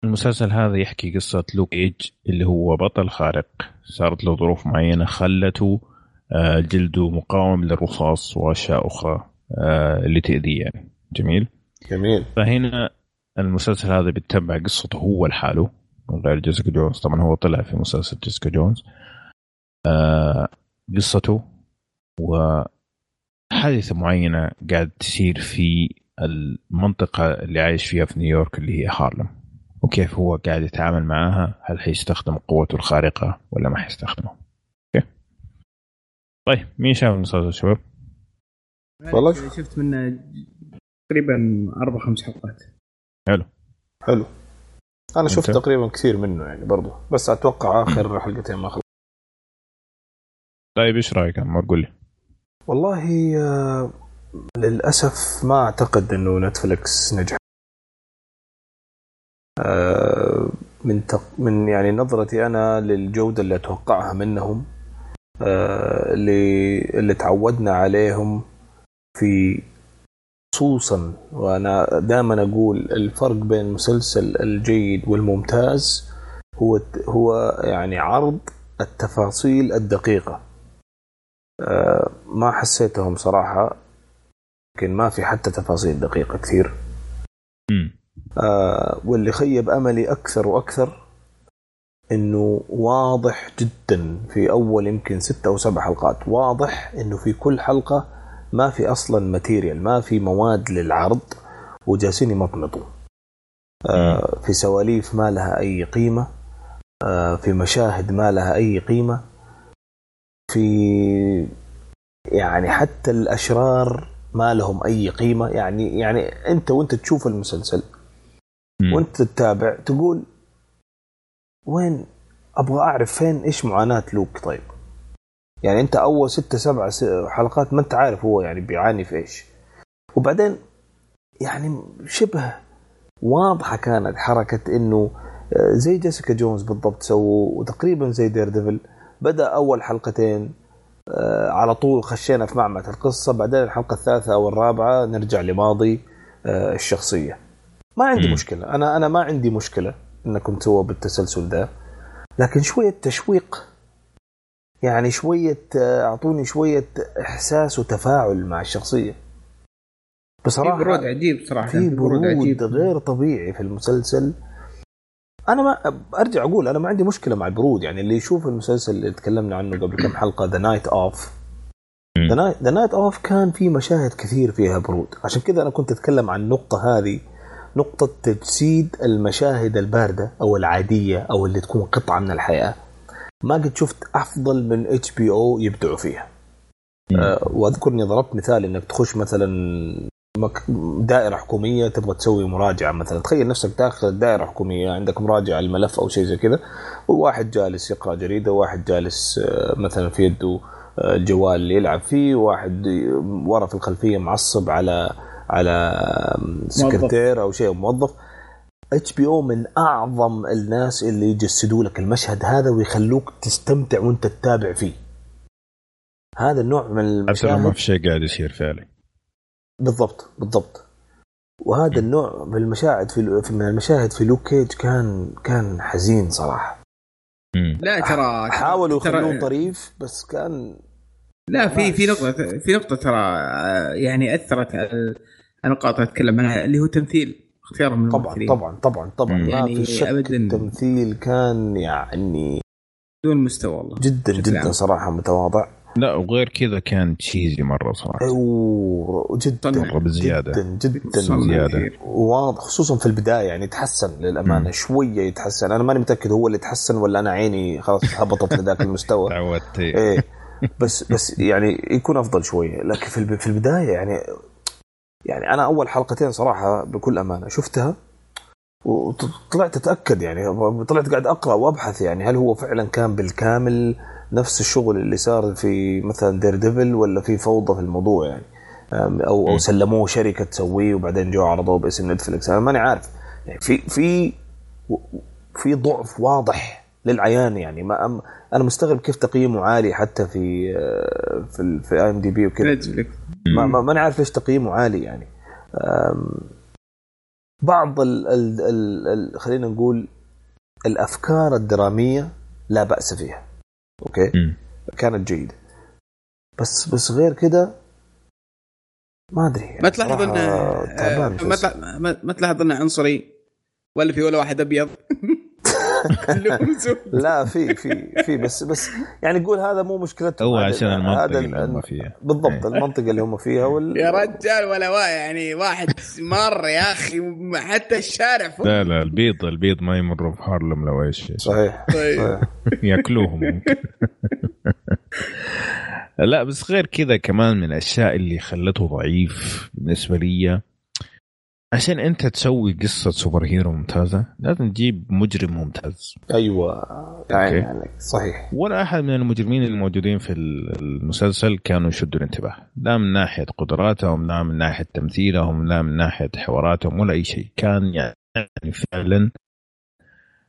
S1: المسلسل هذا يحكي قصة Luke Cage اللي هو بطل خارق. صارت له ظروف معينة خلته جلده مقاوم للرصاص وأشياء أخرى آه، اللي تأذيه يعني. جميل.
S2: جميل.
S1: فهنا المسلسل هذا بيتبع قصته هو لحاله من غير جيسيكا جونز. طبعا هو طلع في مسلسل جيسيكا جونز. آه قصته وحادثة معينة قاعد تصير في المنطقة اللي عايش فيها في نيويورك اللي هي هارلم. وكيف هو قاعد يتعامل معاها هل حيستخدم قوته الخارقة ولا ما حيستخدمه؟ طيب مين شاف المسلسل شباب؟
S2: والله؟
S6: شفت منه تقريبا أربع خمس حلقات.
S1: حلو.
S2: حلو. أنا شفت؟ تقريبا كثير منه يعني برضو بس أتوقع آخر حلقتين ما خلص.
S1: طيب إيش رأيك عمار قول لي.
S2: والله آه، للأسف ما أعتقد إنه نتفلكس نجح. آه، من تق... من يعني نظرتي أنا للجودة اللي أتوقعها منهم اللي اللي تعودنا عليهم في خصوصا وأنا دائما أقول الفرق بين المسلسل الجيد والممتاز هو هو يعني عرض التفاصيل الدقيقة. آه، ما حسيتهم صراحة يمكن ما في حتى تفاصيل دقيقة كثير. آه، واللي خيب أملي أكثر وأكثر إنه واضح جدا في أول يمكن ستة أو سبع حلقات. واضح إنه في كل حلقة ما في أصلا ماتيريال ما في مواد للعرض وجالسين يمطمطوا. آه، في سواليف ما لها أي قيمة. آه، في مشاهد ما لها أي قيمة. في يعني حتى الأشرار ما لهم أي قيمة. يعني يعني أنت وأنت تشوف المسلسل وأنت تتابع تقول وين أبغى أعرف فين إيش معاناة لوك؟ طيب. يعني أنت أول ستة سبعة حلقات ما أنت عارف هو يعني بيعاني في إيش. وبعدين يعني شبه واضحة كانت حركة إنه آه، زي Jessica Jones بالضبط سووا وتقريبا زي Daredevil بدأ أول حلقتين آه، على طول خشينا في معمعة القصة. بعدين الحلقة الثالثة أو الرابعة نرجع لماضي آه، الشخصية. ما عندي
S1: مم.
S2: مشكلة. أنا أنا ما عندي مشكلة. أنكم تسووا بالتسلسل ده لكن شوية تشويق يعني شوية آه، أعطوني شوية إحساس وتفاعل مع الشخصية.
S6: في
S2: بصراحة
S6: برود عجيب صراحة
S2: في برود
S6: عجيب.
S2: غير طبيعي في المسلسل. أنا ما أرجع أقول أنا ما عندي مشكلة مع البرود يعني اللي يشوف المسلسل اللي تكلمنا عنه قبل كم حلقة The Night
S1: Of.
S2: The Night Of كان في مشاهد كثير فيها برود. عشان كذا أنا كنت أتكلم عن النقطة هذه نقطة تجسيد المشاهد الباردة أو العادية أو اللي تكون قطعة من الحياة. ما قد شفت أفضل من HBO يبدعوا فيها. آه، واذكر اني ضربت مثال إنك تخش مثلا دائرة حكومية تبغى تسوي مراجعة مثلا. تخيل نفسك داخل دائره حكوميه عندك مراجعه الملف أو شيء زي كذا وواحد جالس يقرأ جريدة وواحد جالس آه، مثلا في يده آه، الجوال اللي يلعب فيه وواحد ورا في الخلفية معصب على على سكرتير أو شيء موظف. HBO من أعظم الناس اللي يجسدوا لك المشهد هذا ويخلوك تستمتع وأنت تتابع فيه. هذا النوع من
S1: لو ما
S2: المشاهد
S1: في شيء قاعد يصير فعلي.
S2: بالضبط بالضبط. وهذا النوع من المشاهد في في- من المشاهد في لوك كيج كان كان حزين
S1: صراحة.
S6: لا ترى
S2: حاولوا يخلوه طريف بس كان
S6: لا في في. نقطة في نقطة ترى آه، يعني أثرت على النقاط اللي أتكلم عنها اللي هو تمثيل اختيارهم من
S2: طبعا طبعا طبعا طبعا
S1: مم.
S2: ما
S6: يعني
S2: في شك
S6: أبداً.
S2: التمثيل كان يعني
S6: دون مستوى والله
S2: جدا جدا
S6: عام.
S2: صراحة متواضع
S1: لا وغير كذا كان تشيزي مرة صراحة
S2: أيوه جدا
S1: مرة بزيادة.
S2: جدا جدا
S3: صنع
S1: زيادة.
S3: كثير.
S2: واضح خصوصا في البداية يعني تحسن للأمانة
S1: مم.
S2: شوية يتحسن أنا ماني متأكد هو اللي تحسن ولا أنا عيني خلاص هبطت لذاك المستوى [laughs]
S1: تعودت
S2: إيه بس بس يعني يكون أفضل شوية لكن في البداية يعني يعني أنا أول حلقتين صراحة بكل أمانة شفتها وطلعت أتأكد يعني طلعت قاعد أقرأ وأبحث يعني هل هو فعلا كان بالكامل نفس الشغل اللي صار في مثلا Daredevil ولا في فوضى في الموضوع يعني أو
S1: أو.
S2: سلموه شركة تسويه وبعدين جو عرضوه باسم Netflix أنا ماني عارف يعني في في في ضعف واضح للعيان يعني. ما أم- أنا مستغرب كيف تقييمه عالي حتى في آه، في في IMDb وكذا.
S3: Netflix
S2: ما ما- ماني عارف ليش تقييمه عالي يعني. بعض ال ال ال ال خلينا نقول الأفكار الدرامية لا بأس فيها. أوكي؟
S1: مم.
S2: كانت جيدة. بس بس غير كده ما أدري يعني
S3: ما تلاحظ انه
S2: تعبان
S3: آه، ما تلاحظ انه عنصري ولا في ولا واحد أبيض. [laughs] [laughs]
S2: لا في في في بس بس يعني نقول هذا مو مشكلتهم
S1: هو عشان المنطقة
S2: هذا
S1: اللي هم فيها.
S2: بالضبط
S1: إيه.
S2: المنطقة اللي هم فيها وال...
S3: يا رجال ولا وا يعني واحد مر يا أخي حتى الشارع فوق.
S1: لا لا البيض البيض ما يمروا في هارلم لو إيش
S2: صحيح
S3: طيب.
S2: صحيح.
S1: ياكلوهم [laughs] لا بس غير كذا كمان من الأشياء اللي خلته ضعيف بالنسبة لي عشان انت تسوي قصة سوبر هيرو ممتازة لازم تجيب مجرم ممتاز.
S2: أيوه يعني. عليك صحيح.
S1: ولا أحد من المجرمين الموجودين في المسلسل كانوا يشدوا الانتباه لا من ناحية قدراتهم لا من ناحية تمثيلهم لا من ناحية حواراتهم ولا أي شيء. كان يعني فعلا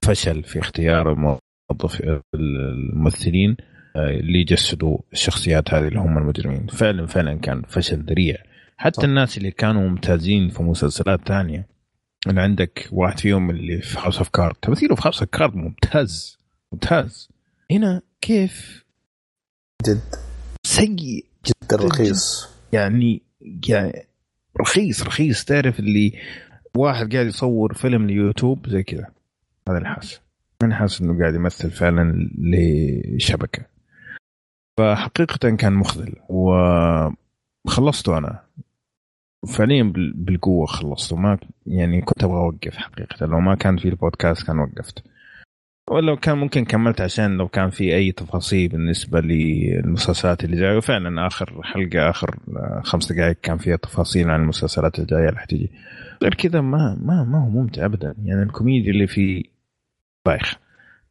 S1: فشل في اختيار الموظف الممثلين آه، اللي يجسدوا الشخصيات هذه اللي هم المجرمين. فعلا فعلا كان فشل ذريع. حتى
S2: صح.
S1: الناس اللي كانوا ممتازين في مسلسلات ثانية اللي عندك واحد فيهم اللي في House of Cards تمثيله في House of Cards ممتاز ممتاز. هنا كيف
S2: جد.
S1: سيء
S2: جدا رخيص.
S1: يعني يعني رخيص رخيص. تعرف اللي واحد قاعد يصور فيلم ليوتيوب زي كذا. هذا اللي حاسس. أنا حاسس إنه قاعد يمثل فعلا لشبكة. فحقيقه كان مخذل وخلصته أنا. فعليا بال- بالقوة خلصته ما يعني كنت أبغى أوقف حقيقة. لو ما كان في البودكاست كان وقفت. ولو كان ممكن كملت عشان لو كان في أي تفاصيل بالنسبة للمسلسلات اللي جاية. وفعلا آخر حلقة آخر خمس دقائق كان فيها تفاصيل عن المسلسلات الجايه اللي حتجي غير كذا ما ما ما هو ممتع ابدا. يعني الكوميديا اللي فيه بايخ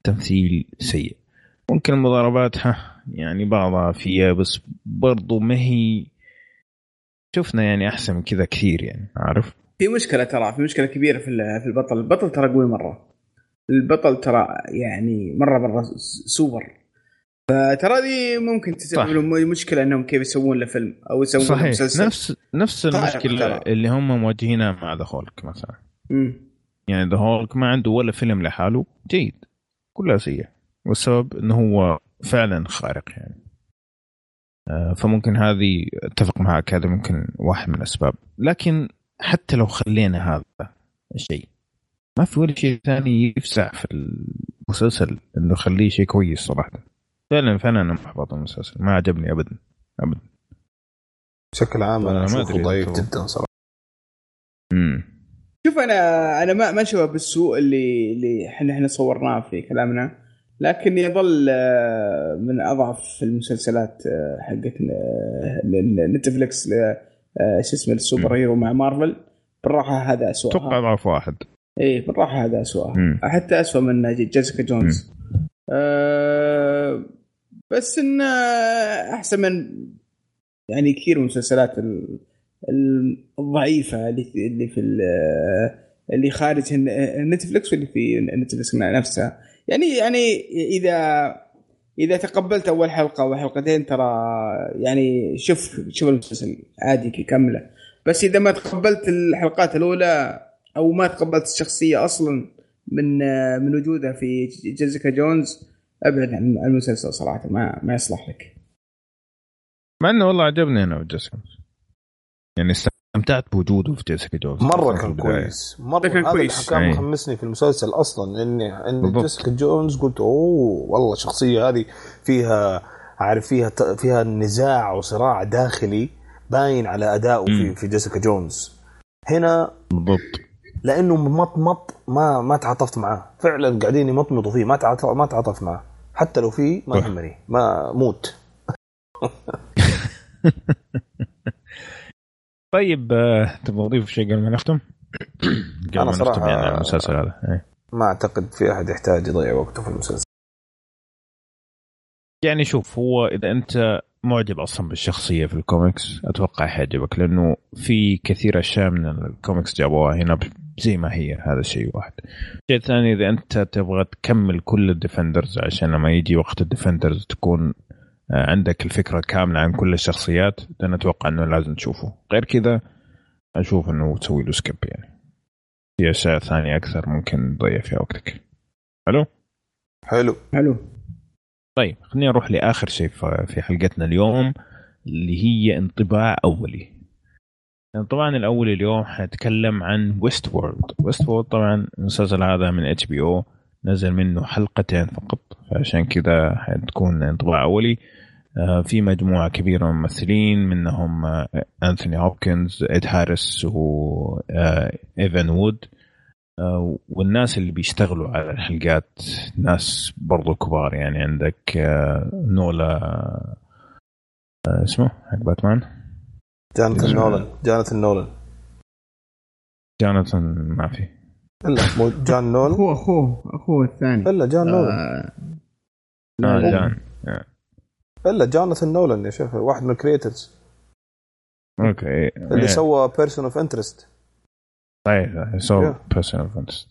S1: تمثيل سيء. ممكن المضاربات ها يعني بعضها فيها بس برضو ما هي شفنا يعني أحسن من كذا كثير يعني عارف؟
S3: في مشكلة ترى في مشكلة كبيرة في في البطل. البطل ترى قوي مرة. البطل ترى يعني مرة مرة سوبر. فترى دي ممكن تسبب. لهم مشكلة إنهم كيف يسوون له فيلم أو يسوون
S1: صحيح.
S3: مسلسل.
S1: نفس نفس المشكلة
S3: ترى.
S1: اللي هم مواجهينها مع ذا هولك مثلا.
S3: مم.
S1: يعني ذا هولك ما عنده ولا فيلم لحاله جيد. كلها سيئة. والسبب إنه هو فعلا خارق يعني. فممكن هذه أتفق معك هذا ممكن واحد من الأسباب. لكن حتى لو خلينا هذا الشيء ما في ولا شيء ثاني يفزع في المسلسل إنه يخليه شيء كويس صراحة. فعلا فعلا أنا محبط من المسلسل. ما عجبني ابدا ابدا.
S2: بشكل عام
S1: أنا ما أشوفه
S2: ضعيف جدا صراحة.
S1: امم
S3: شوف أنا أنا ما ما أشوفه بالسوء اللي اللي إحنا إحنا صورناه في كلامنا. لكن يظل آه، من أضعف المسلسلات آه، حقت آه، Netflix شو اسمه ال superhero مع مارفل. بالراحة هذا اسوءها
S1: أتوقع ضعف واحد.
S3: إيه بالراحة هذا اسوءها
S1: مم.
S3: حتى اسوء من Jessica Jones. أه بس انه أحسن من يعني كثير من المسلسلات ال- ال- الضعيفة اللي في اللي في ال- اللي خارج نتفلكس واللي في نتفلكس نفسها. يعني يعني إذا إذا تقبلت أول حلقة أو حلقتين ترى يعني شوف شوف المسلسل عادي كاملة. بس إذا ما تقبلت الحلقات الأولى أو ما تقبلت الشخصية أصلا من من وجودها في Jessica Jones أبعد عن المسلسل صراحة ما ما يصلح لك.
S1: مع إنه والله عجبني أنا وجيسيكا يعني استمتعت بوجوده في Jessica
S2: Jones
S1: مرة
S2: كان. كويس. مرة.
S3: كان كويس.
S2: كان
S1: أي.
S2: محمسني في المسلسل أصلا اني
S1: إن.
S2: Jessica Jones قلت أوه والله الشخصية هذه فيها عارف فيها فيها نزاع وصراع داخلي باين على ادائه في في Jessica Jones. هنا
S1: بالضبط.
S2: لأنه مطمط ما ما تعاطفت معاه. فعلا قاعدين يمطمطوا فيه. ما تعاطف ما تعاطف معاه. حتى لو في ما يهمني. ما موت. [laughs]
S1: طيب آه، تبغى تضيف شيء قبل ما نختم؟ [coughs] قبل ما نختم يعني المسلسل هذا إيه.
S2: ما أعتقد في أحد يحتاج يضيع وقته في المسلسل
S1: يعني شوف هو إذا أنت معجب أصلا بالشخصية في الكوميكس أتوقع حيعجبك لأنه في كثير أشياء من الكوميكس جابوها هنا زي ما هي هذا شيء واحد. الشيء الثاني إذا أنت تبغى تكمل كل ال Defenders عشان لما يجي وقت ال Defenders تكون عندك الفكرة كاملة عن كل الشخصيات أنا أتوقع إنه لازم تشوفه. غير كذا أشوف إنه تسوي له skip يعني. في أشياء ثانية أكثر ممكن تضيع فيها وقتك. حلو؟
S2: حلو.
S3: حلو.
S1: طيب خلينا نروح لآخر شيء في حلقتنا اليوم اللي هي انطباع أولي. الانطباع الأولي اليوم حنتكلم عن Westworld Westworld طبعا المسلسل هذا من HBO نزل منه حلقتين فقط فعشان كذا حتكون انطباع أولي. آه، في مجموعة كبيرة من الممثلين منهم آه، أنثوني هوبكنز إد هاريس وإيفان وود. آه، والناس اللي بيشتغلوا على الحلقات ناس برضو كبار. يعني عندك آه، نولان آه، اسمه حق باتمان؟
S2: جانثن نولان. جانثن نولان.
S1: جوناثان ما في.
S2: إلا مو جان نولان
S3: اخوه اخوه أخوه الثاني.
S2: إلا جان نولان
S3: آه،
S1: آه
S3: لا.
S1: جان
S2: إلا جوناثان نولان يا شيخ واحد من الكريترز
S1: أوكي
S2: اللي سوى بيرسون اوف انترست
S1: صحيح سو
S2: Yeah.
S1: بيرسونال فانتست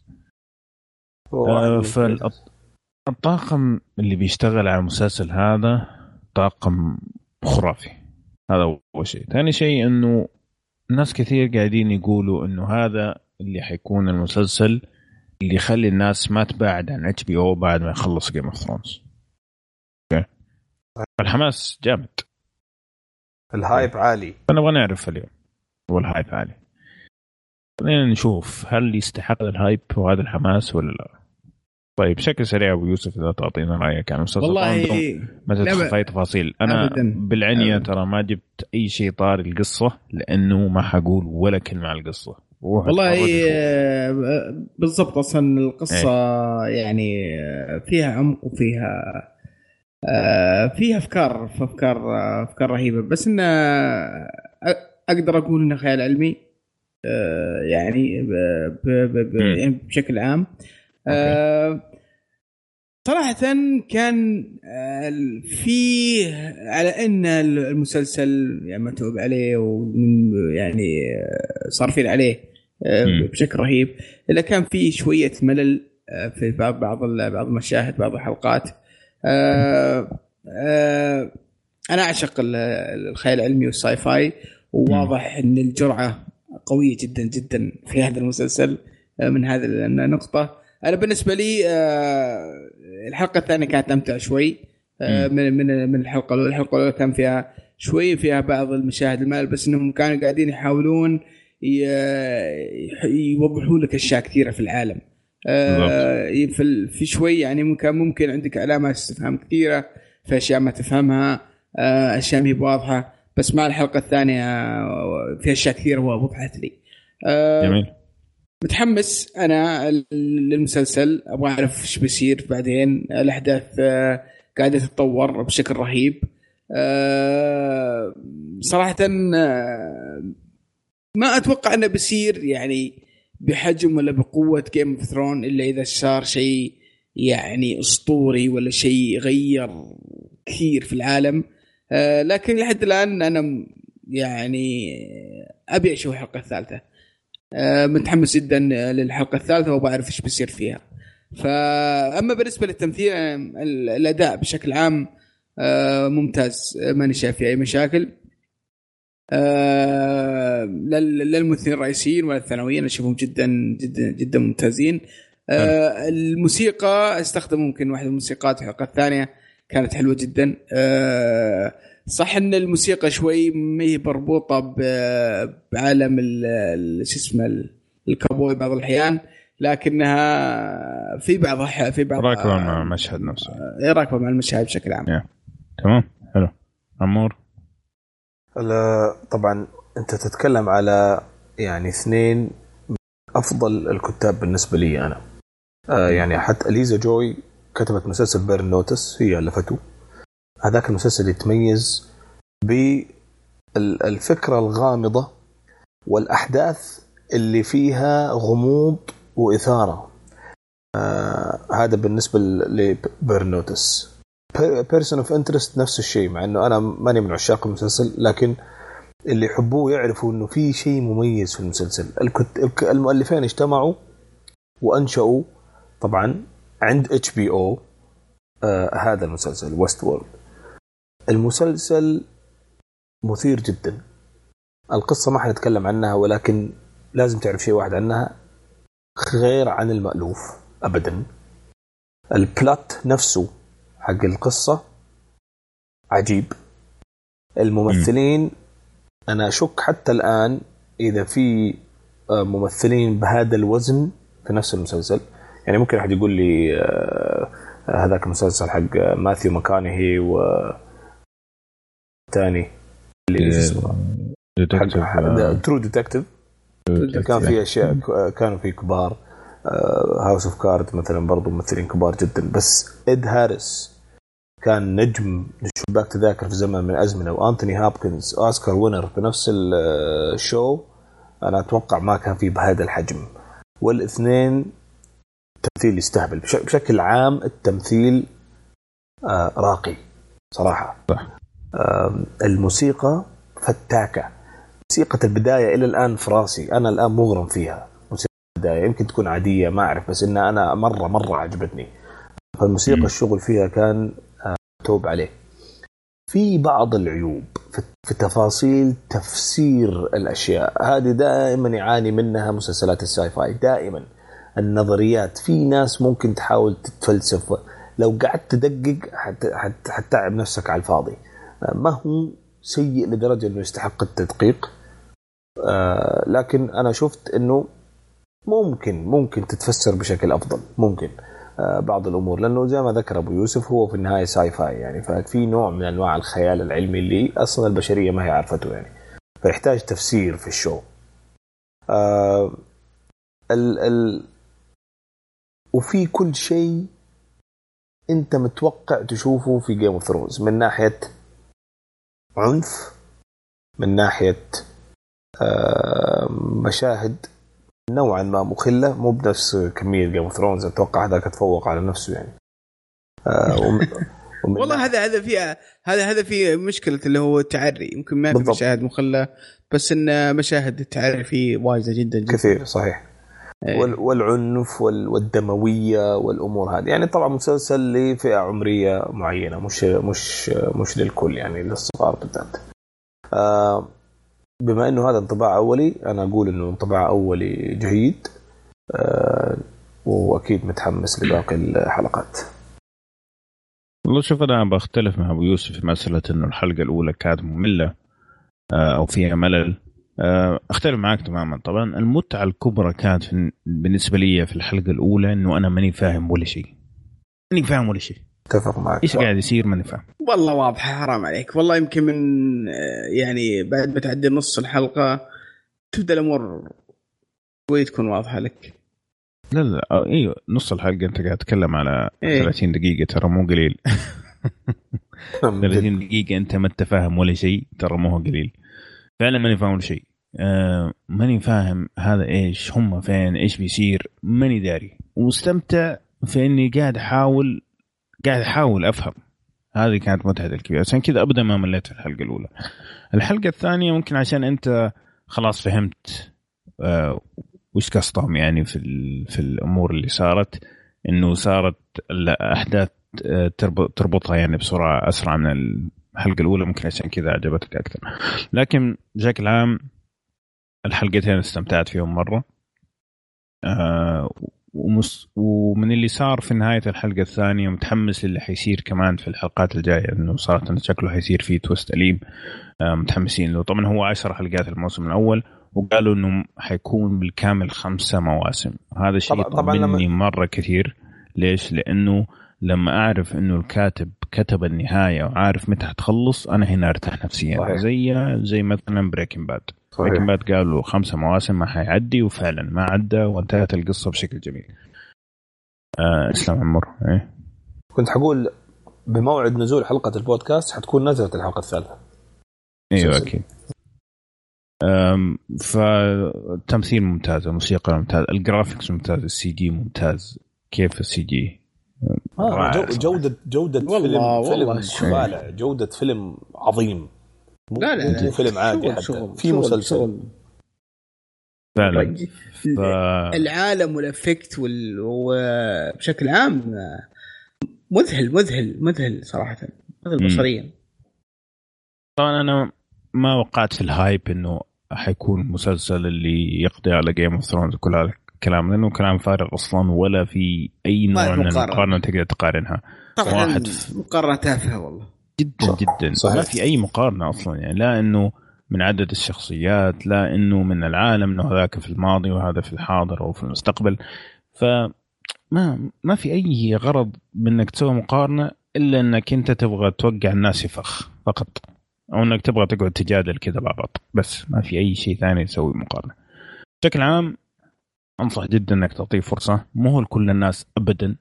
S1: فالطاقم اللي بيشتغل على المسلسل هذا طاقم خرافي. هذا أول شيء. ثاني شيء إنه ناس كثير قاعدين يقولوا إنه هذا اللي حيكون المسلسل اللي يخلي الناس ما تبعد عن HBO بعد ما يخلص Game of Thrones أوكي الحماس جامد.
S2: ال hype عالي.
S1: فنبغى نعرف اليوم. وال hype عالي. خلينا نشوف هل يستحق هذا ال hype وهذا الحماس ولا لا. طيب بشكل سريع أبو يوسف إذا تعطينا رأيك. عن المسلسل
S3: والله
S1: ما تدخل أي تفاصيل. أنا
S3: أبداً. أبداً.
S1: ترى ما جبت أي شيء طاري القصة لأنه ما حقول ولا كلمة على القصة.
S3: والله. آه، بالضبط أصلا القصة يعني آه، فيها عمق وفيها آه، فيها أفكار في أفكار أفكار رهيبة بس انه آه، أقدر أقول إنه خيال علمي آه، يعني ب- ب- ب- ب-
S1: مم.
S3: يعني بشكل عام آه، صراحة كان في على إن المسلسل يعني متعوب عليه ومن يعني صارفين عليه. بشكل رهيب. إلا كان في شوية ملل آه، في بعض بعض ال- بعض المشاهد بعض الحلقات. آه، آه، أنا أعشق ال- الخيال العلمي والساي فاي وواضح إن الجرعة قوية جدا جدا في هذا المسلسل من هذه النقطة. أنا بالنسبة لي الحلقة الثانية كانت أمتع شوي. من من من الحلقة الأولى. الحلقة الأولى كان فيها شوي فيها بعض المشاهد المال بس إنهم كانوا قاعدين يحاولون يوضحوا لك أشياء كثيرة في العالم. آه، في شوي يعني ممكن ممكن عندك علامات استفهام كثيرة في أشياء ما تفهمها آه، أشياء ما هي واضحه بس مع الحلقة الثانية آه، في أشياء كثيرة وضحت لي. آه،
S1: جميل.
S3: متحمس أنا للمسلسل أبغى أعرف إيش بيصير بعدين الأحداث قاعدة تتطور بشكل رهيب. صراحة ما أتوقع إنه بيصير يعني بحجم ولا بقوة Game of Thrones إلا إذا صار شيء يعني أسطوري ولا شيء غير كثير في العالم. آه، لكن لحد الآن أنا يعني أبي أشوف الحلقة الثالثة. آه، متحمس جدا للحلقة الثالثة وبعرف إيش بيصير فيها. فاما بالنسبة للتمثيل آه، ال- الأداء بشكل عام آه، ممتاز. آه، ماني شايف فيه أي مشاكل. آه، لا الممثلين الرئيسيين ولا الثانويين أشوفهم جدا جدا جدا ممتازين. آه، الموسيقى استخدم ممكن واحدة من الموسيقات الحلقة الثانية كانت حلوة جدا. آه، صح إن الموسيقى شوي ما هي مربوطة بعالم ال- ال- شو اسمه ال- الكابوي بعض الأحيان لكنها في بعض في بعض
S1: راكبة مع المشهد نفسه.
S3: راكبة مع المشاهد بشكل عام.
S1: تمام. عمور؟
S2: لا، طبعا أنت تتكلم على يعني اثنين أفضل الكتاب بالنسبة لي أنا. آه يعني حتى ليزا جوي كتبت مسلسل Burn Notice هي ألفته هذاك المسلسل يتميز بالفكرة الغامضة والأحداث اللي فيها غموض وإثارة. آه هذا بالنسبة ل Burn Notice Person of Interest نفس الشيء مع إنه أنا ماني من عشاق المسلسل لكن اللي يحبوه يعرفوا إنه في شيء مميز في المسلسل. المؤلفين اجتمعوا وأنشأوا طبعا عند HBO هذا المسلسل Westworld المسلسل مثير جدا. القصة ما حنتكلم عنها ولكن لازم تعرف شيء واحد عنها غير عن المألوف أبدا. ال plot نفسه حق القصة. عجيب. الممثلين أنا أشك حتى الآن إذا في آه، ممثلين بهذا الوزن في نفس المسلسل. يعني ممكن أحد يقول لي آه، هذاك المسلسل حق ماثيو ماكونهي والثاني اللي اسمه
S1: آه،
S2: True Detective كان في أشياء كانوا في كبار House of Cards مثلا برضو ممثلين كبار جدا. بس اد هاريس كان نجم شباك تذاكر في زمن من الازمنه وأنتوني هوبكنز Oscar winner في نفس ال- ال show أنا أتوقع ما كان في بهذا الحجم. والاثنين تمثيل يستهبل. بش- بشكل عام التمثيل آه، راقي صراحة.
S1: صح.
S2: الموسيقى فتاكة. موسيقى البداية إلى الآن في راسي. أنا الآن مغرم فيها. موسيقى البداية يمكن تكون عادية ما أعرف بس إنها أنا مرة مرة عجبتني. فالموسيقى
S1: مم.
S2: الشغل فيها كان آه، توب عليه. في بعض العيوب في- تفاصيل تفسير الأشياء. هذه دائما يعاني منها مسلسلات الساي فاي دائما النظريات. في ناس ممكن تحاول تتفلسف. لو قعدت تدقق حت- حت- حتتعب نفسك على الفاضي. ما هو سيء لدرجة إنه يستحق التدقيق؟ آه، لكن أنا شفت إنه ممكن ممكن تتفسر بشكل أفضل. ممكن. بعض الأمور. لأنه زي ما ذكر أبو يوسف هو في النهاية sci-fi يعني. ففي نوع من أنواع الخيال العلمي اللي أصلا البشرية ما هي عارفته يعني. فيحتاج تفسير في ال show. آه ال ال وفي كل شيء أنت متوقع تشوفه في Game of Thrones من ناحية عنف من ناحية آه مشاهد نوعا ما مخلة مو بنفس كمية Game of Thrones أتوقع هذاك تفوق على نفسه يعني. آه [laughs]
S3: والله هذا هذا في هذا هذا في مشكلة اللي هو التعري. يمكن ما في
S2: بالضبط.
S3: مشاهد مخلة بس إن مشاهد التعري فيه وايدة جدا جدا.
S2: كثير صحيح.
S3: إيه.
S2: وال- والعنف وال- والدموية والأمور هذه. يعني طبعا مسلسل لفئة عمرية معينة مش مش مش للكل يعني للصغار بالذات. آه، بما إنه هذا انطباع أولي أنا أقول إنه انطباع أولي جيد آه، وأكيد متحمس لباقي الحلقات.
S1: والله شوف أنا بختلف مع أبو يوسف في مسألة إنه الحلقة الأولى كانت مملة آه، أو فيها ملل. آه، أختلف معك تماما. طبعا المتعة الكبرى كانت بالنسبة لي في الحلقة الأولى إنه أنا ماني فاهم ولا شيء. ماني فاهم ولا شيء.
S2: اتفق معك.
S1: إيش قاعد يصير ماني فاهم.
S3: والله واضحه حرام عليك. والله يمكن من آه، يعني بعد ما تعدي نص الحلقة تبدأ الأمور شوي تكون واضحة لك.
S1: لا لا آه، إيوه نص الحلقة أنت قاعد تتكلم على
S3: إيه.
S1: 30 دقيقة ترى مو قليل.
S2: من جد.
S1: 30 دقيقة أنت ما أنت فاهم ولا شيء ترى ما هو قليل. فعلا ماني فاهم ولا شيء. آه ماني فاهم هذا إيش هم فين إيش بيصير ماني داري. ومستمتع في إني قاعد أحاول قاعد أحاول أفهم. هذه كانت متعتي الكبيرة. عشان كذا أبدا ما مليت في الحلقة الأولى. الحلقة الثانية ممكن عشان أنت خلاص فهمت آه وش قصدهم يعني في في الأمور اللي صارت. إنه صارت الأحداث آه، ترب- تربطها يعني بسرعة أسرع من الحلقة الأولى. ممكن عشان كذا عجبتك أكثر. لكن بشكل عام الحلقتين استمتعت فيهم مرة. آه ومس ومن اللي صار في نهاية الحلقة الثانية متحمس للي حيصير كمان في الحلقات الجاية انه صارت إنه شكله حيصير فيه تويست أليم. آه متحمسين له. طبعا هو عشر حلقات الموسم الأول وقالوا إنه حيكون بالكامل خمسة مواسم. هذا الشيء
S2: طبعاً- طبعاً لما-
S1: طمني مرة كثير. ليش؟ لأنه لما أعرف إنه الكاتب كتب النهاية وعارف متى حتخلص أنا هنا أرتاح نفسيا.
S2: صحيح.
S1: زي زي مثلا Breaking Bad
S2: صحيح.
S1: Breaking Bad قالوا خمسة مواسم ما حيعدي وفعلا ما عدى وانتهت القصة بشكل جميل آه إسلام عمر إيه
S2: كنت حقول بموعد نزول حلقة البودكاست حتكون نزلت
S1: الحلقة
S2: الثالثة
S1: إيوه. أكيد فالتمثيل ممتاز الموسيقى ممتاز ال graphics ممتاز ال CG ممتاز كيف ال CG
S2: آه
S1: رائع.
S2: جو- جوده جودة
S3: والله-
S2: فيلم
S3: والله
S2: فيلم
S3: شغل.
S2: طالع جودة فيلم عظيم مو
S3: لا لا
S2: مو
S3: لا
S2: فيلم عادي
S3: شغل
S2: حتى.
S3: شغل
S2: في مسلسل.
S3: شغل.
S1: فعلا. ف...
S3: العالم وال effect وال... وبشكل عام مذهل مذهل مذهل صراحة. مذهل. بصريا.
S1: طبعا أنا ما وقعت في ال hype إنه حيكون مسلسل اللي يقضي على Game of Thrones وكل هذا الكلام لأنه كلام فارغ أصلا ولا في
S3: أي
S1: نوع من. المقارنة تقدر تقارنها.
S3: طبعا مقارنة تافهة والله.
S1: جدا.
S2: صح.
S1: جدا.
S2: صحيح.
S1: ما في أي مقارنة أصلا يعني لا إنه من عدد الشخصيات لا إنه من العالم إنه هذاك في الماضي وهذا في الحاضر أو في المستقبل. ف ما ما في أي غرض منك تسوي مقارنة إلا إنك أنت تبغى توقع الناس في فخ فقط. أو إنك تبغى تقعد تجادل كذا مع بعض. بس ما في أي شيء ثاني يسوي مقارنة. بشكل عام أنصح جدا إنك تعطيه فرصة. مو هو لكل الناس ابدا.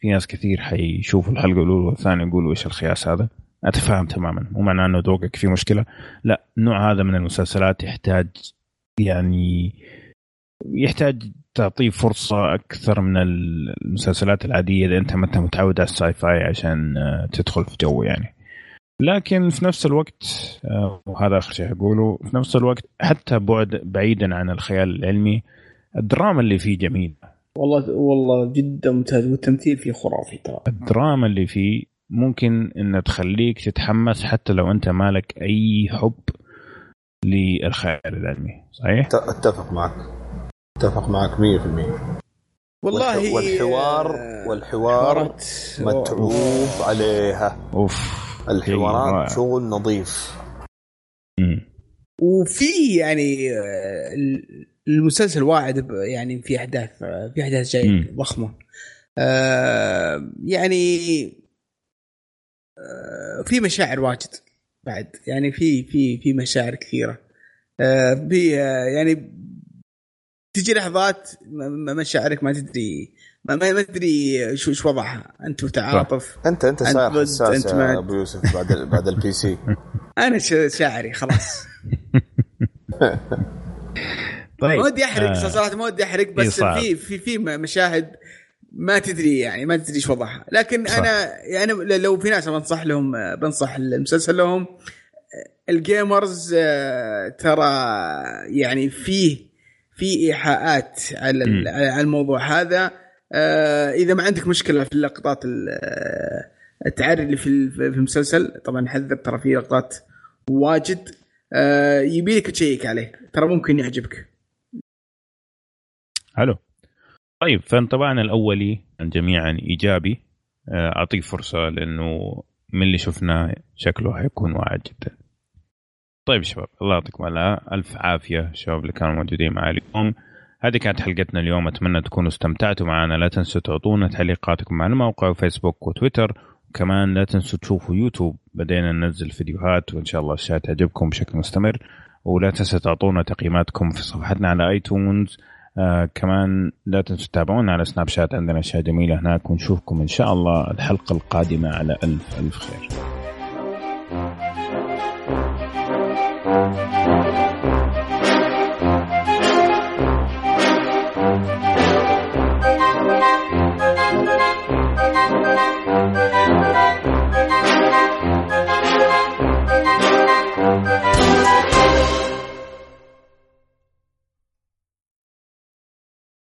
S1: في ناس كثير حيشوفوا الحلقة الأولى والثانية يقولوا إيش الخياس هذا. اتفهم تماما. مو معناه إنه ذوقك فيه مشكلة. لا النوع هذا من المسلسلات يحتاج يعني يحتاج تعطيه فرصة أكثر من المسلسلات العادية إذا أنت ما أنت متعود على ال sci-fi عشان آه، تدخل في جو يعني. لكن في نفس الوقت آه، وهذا آخر شيء أقوله في نفس الوقت حتى بعد بعيدا عن الخيال العلمي الدراما اللي فيه جميل
S3: والله والله جدا ممتاز والتمثيل فيه خرافي ترى.
S1: الدراما اللي فيه ممكن إن تخليك تتحمس حتى لو أنت مالك أي حب للخيال العلمي صحيح؟
S2: أتفق معك أتفق معك 100%
S3: والله
S2: والحوار
S3: آه،
S2: والحوار متعوب عليها
S1: أوف.
S2: الحوارات شغل نظيف.
S3: وفي يعني آه، المسلسل واعد يعني في أحداث آه، في
S1: أحداث
S3: جاية. ضخمة يعني في مشاعر واجد بعد. يعني في في في مشاعر كثيرة. آه، في آه، يعني تجي لحظات مشاعرك ما تدري ما, ما ما تدري شو شو وضعها. أنت متعاطف.
S2: أنت أنت
S3: أنت
S2: صاير حساس
S3: أنت
S2: يا
S3: مع-
S2: أبو يوسف بعد ال- بعد ال
S3: PC [laughs] أنا مشاعري خلاص. [laughs]
S1: طيب
S3: ما ودي أحرق
S1: آه.
S3: صراحة ما ودي أحرق بس
S1: صعب.
S3: في في في مشاهد ما تدري يعني ما تدري إيش وضعها. لكن
S1: صح.
S3: أنا يعني لو في ناس بنصح لهم بنصح المسلسل لهم ال gamers آه، ترى يعني فيه في إيحاءات على. على الموضوع هذا. آه، إذا ما عندك مشكلة في اللقطات ال- آه، التعري اللي في في المسلسل طبعا نحذر ترى في لقطات واجد. يبيلك check عليه ترى ممكن يعجبك.
S1: حلو. طيب فانطباعنا الأولي جميعا إيجابي. آه، اعطيه فرصة لأنه من اللي شفناه شكله حيكون واعد جدا. طيب شباب الله يعطيكم العافية. ألف عافية الشباب اللي كانوا موجودين معي اليوم. هذه كانت حلقتنا اليوم. أتمنى تكونوا استمتعتوا معنا. لا تنسوا تعطونا تعليقاتكم على الموقع وفيسبوك وتويتر. وكمان لا تنسوا تشوفوا يوتيوب. بدينا ننزل فيديوهات وإن شاء الله الاشياء تعجبكم بشكل مستمر. ولا تنسوا تعطونا تقييماتكم في صفحتنا على ايتونز آه كمان لا تنسوا تتابعونا على سناب شات عندنا أشياء جميلة هناك ونشوفكم إن شاء الله الحلقة القادمة على ألف ألف خير.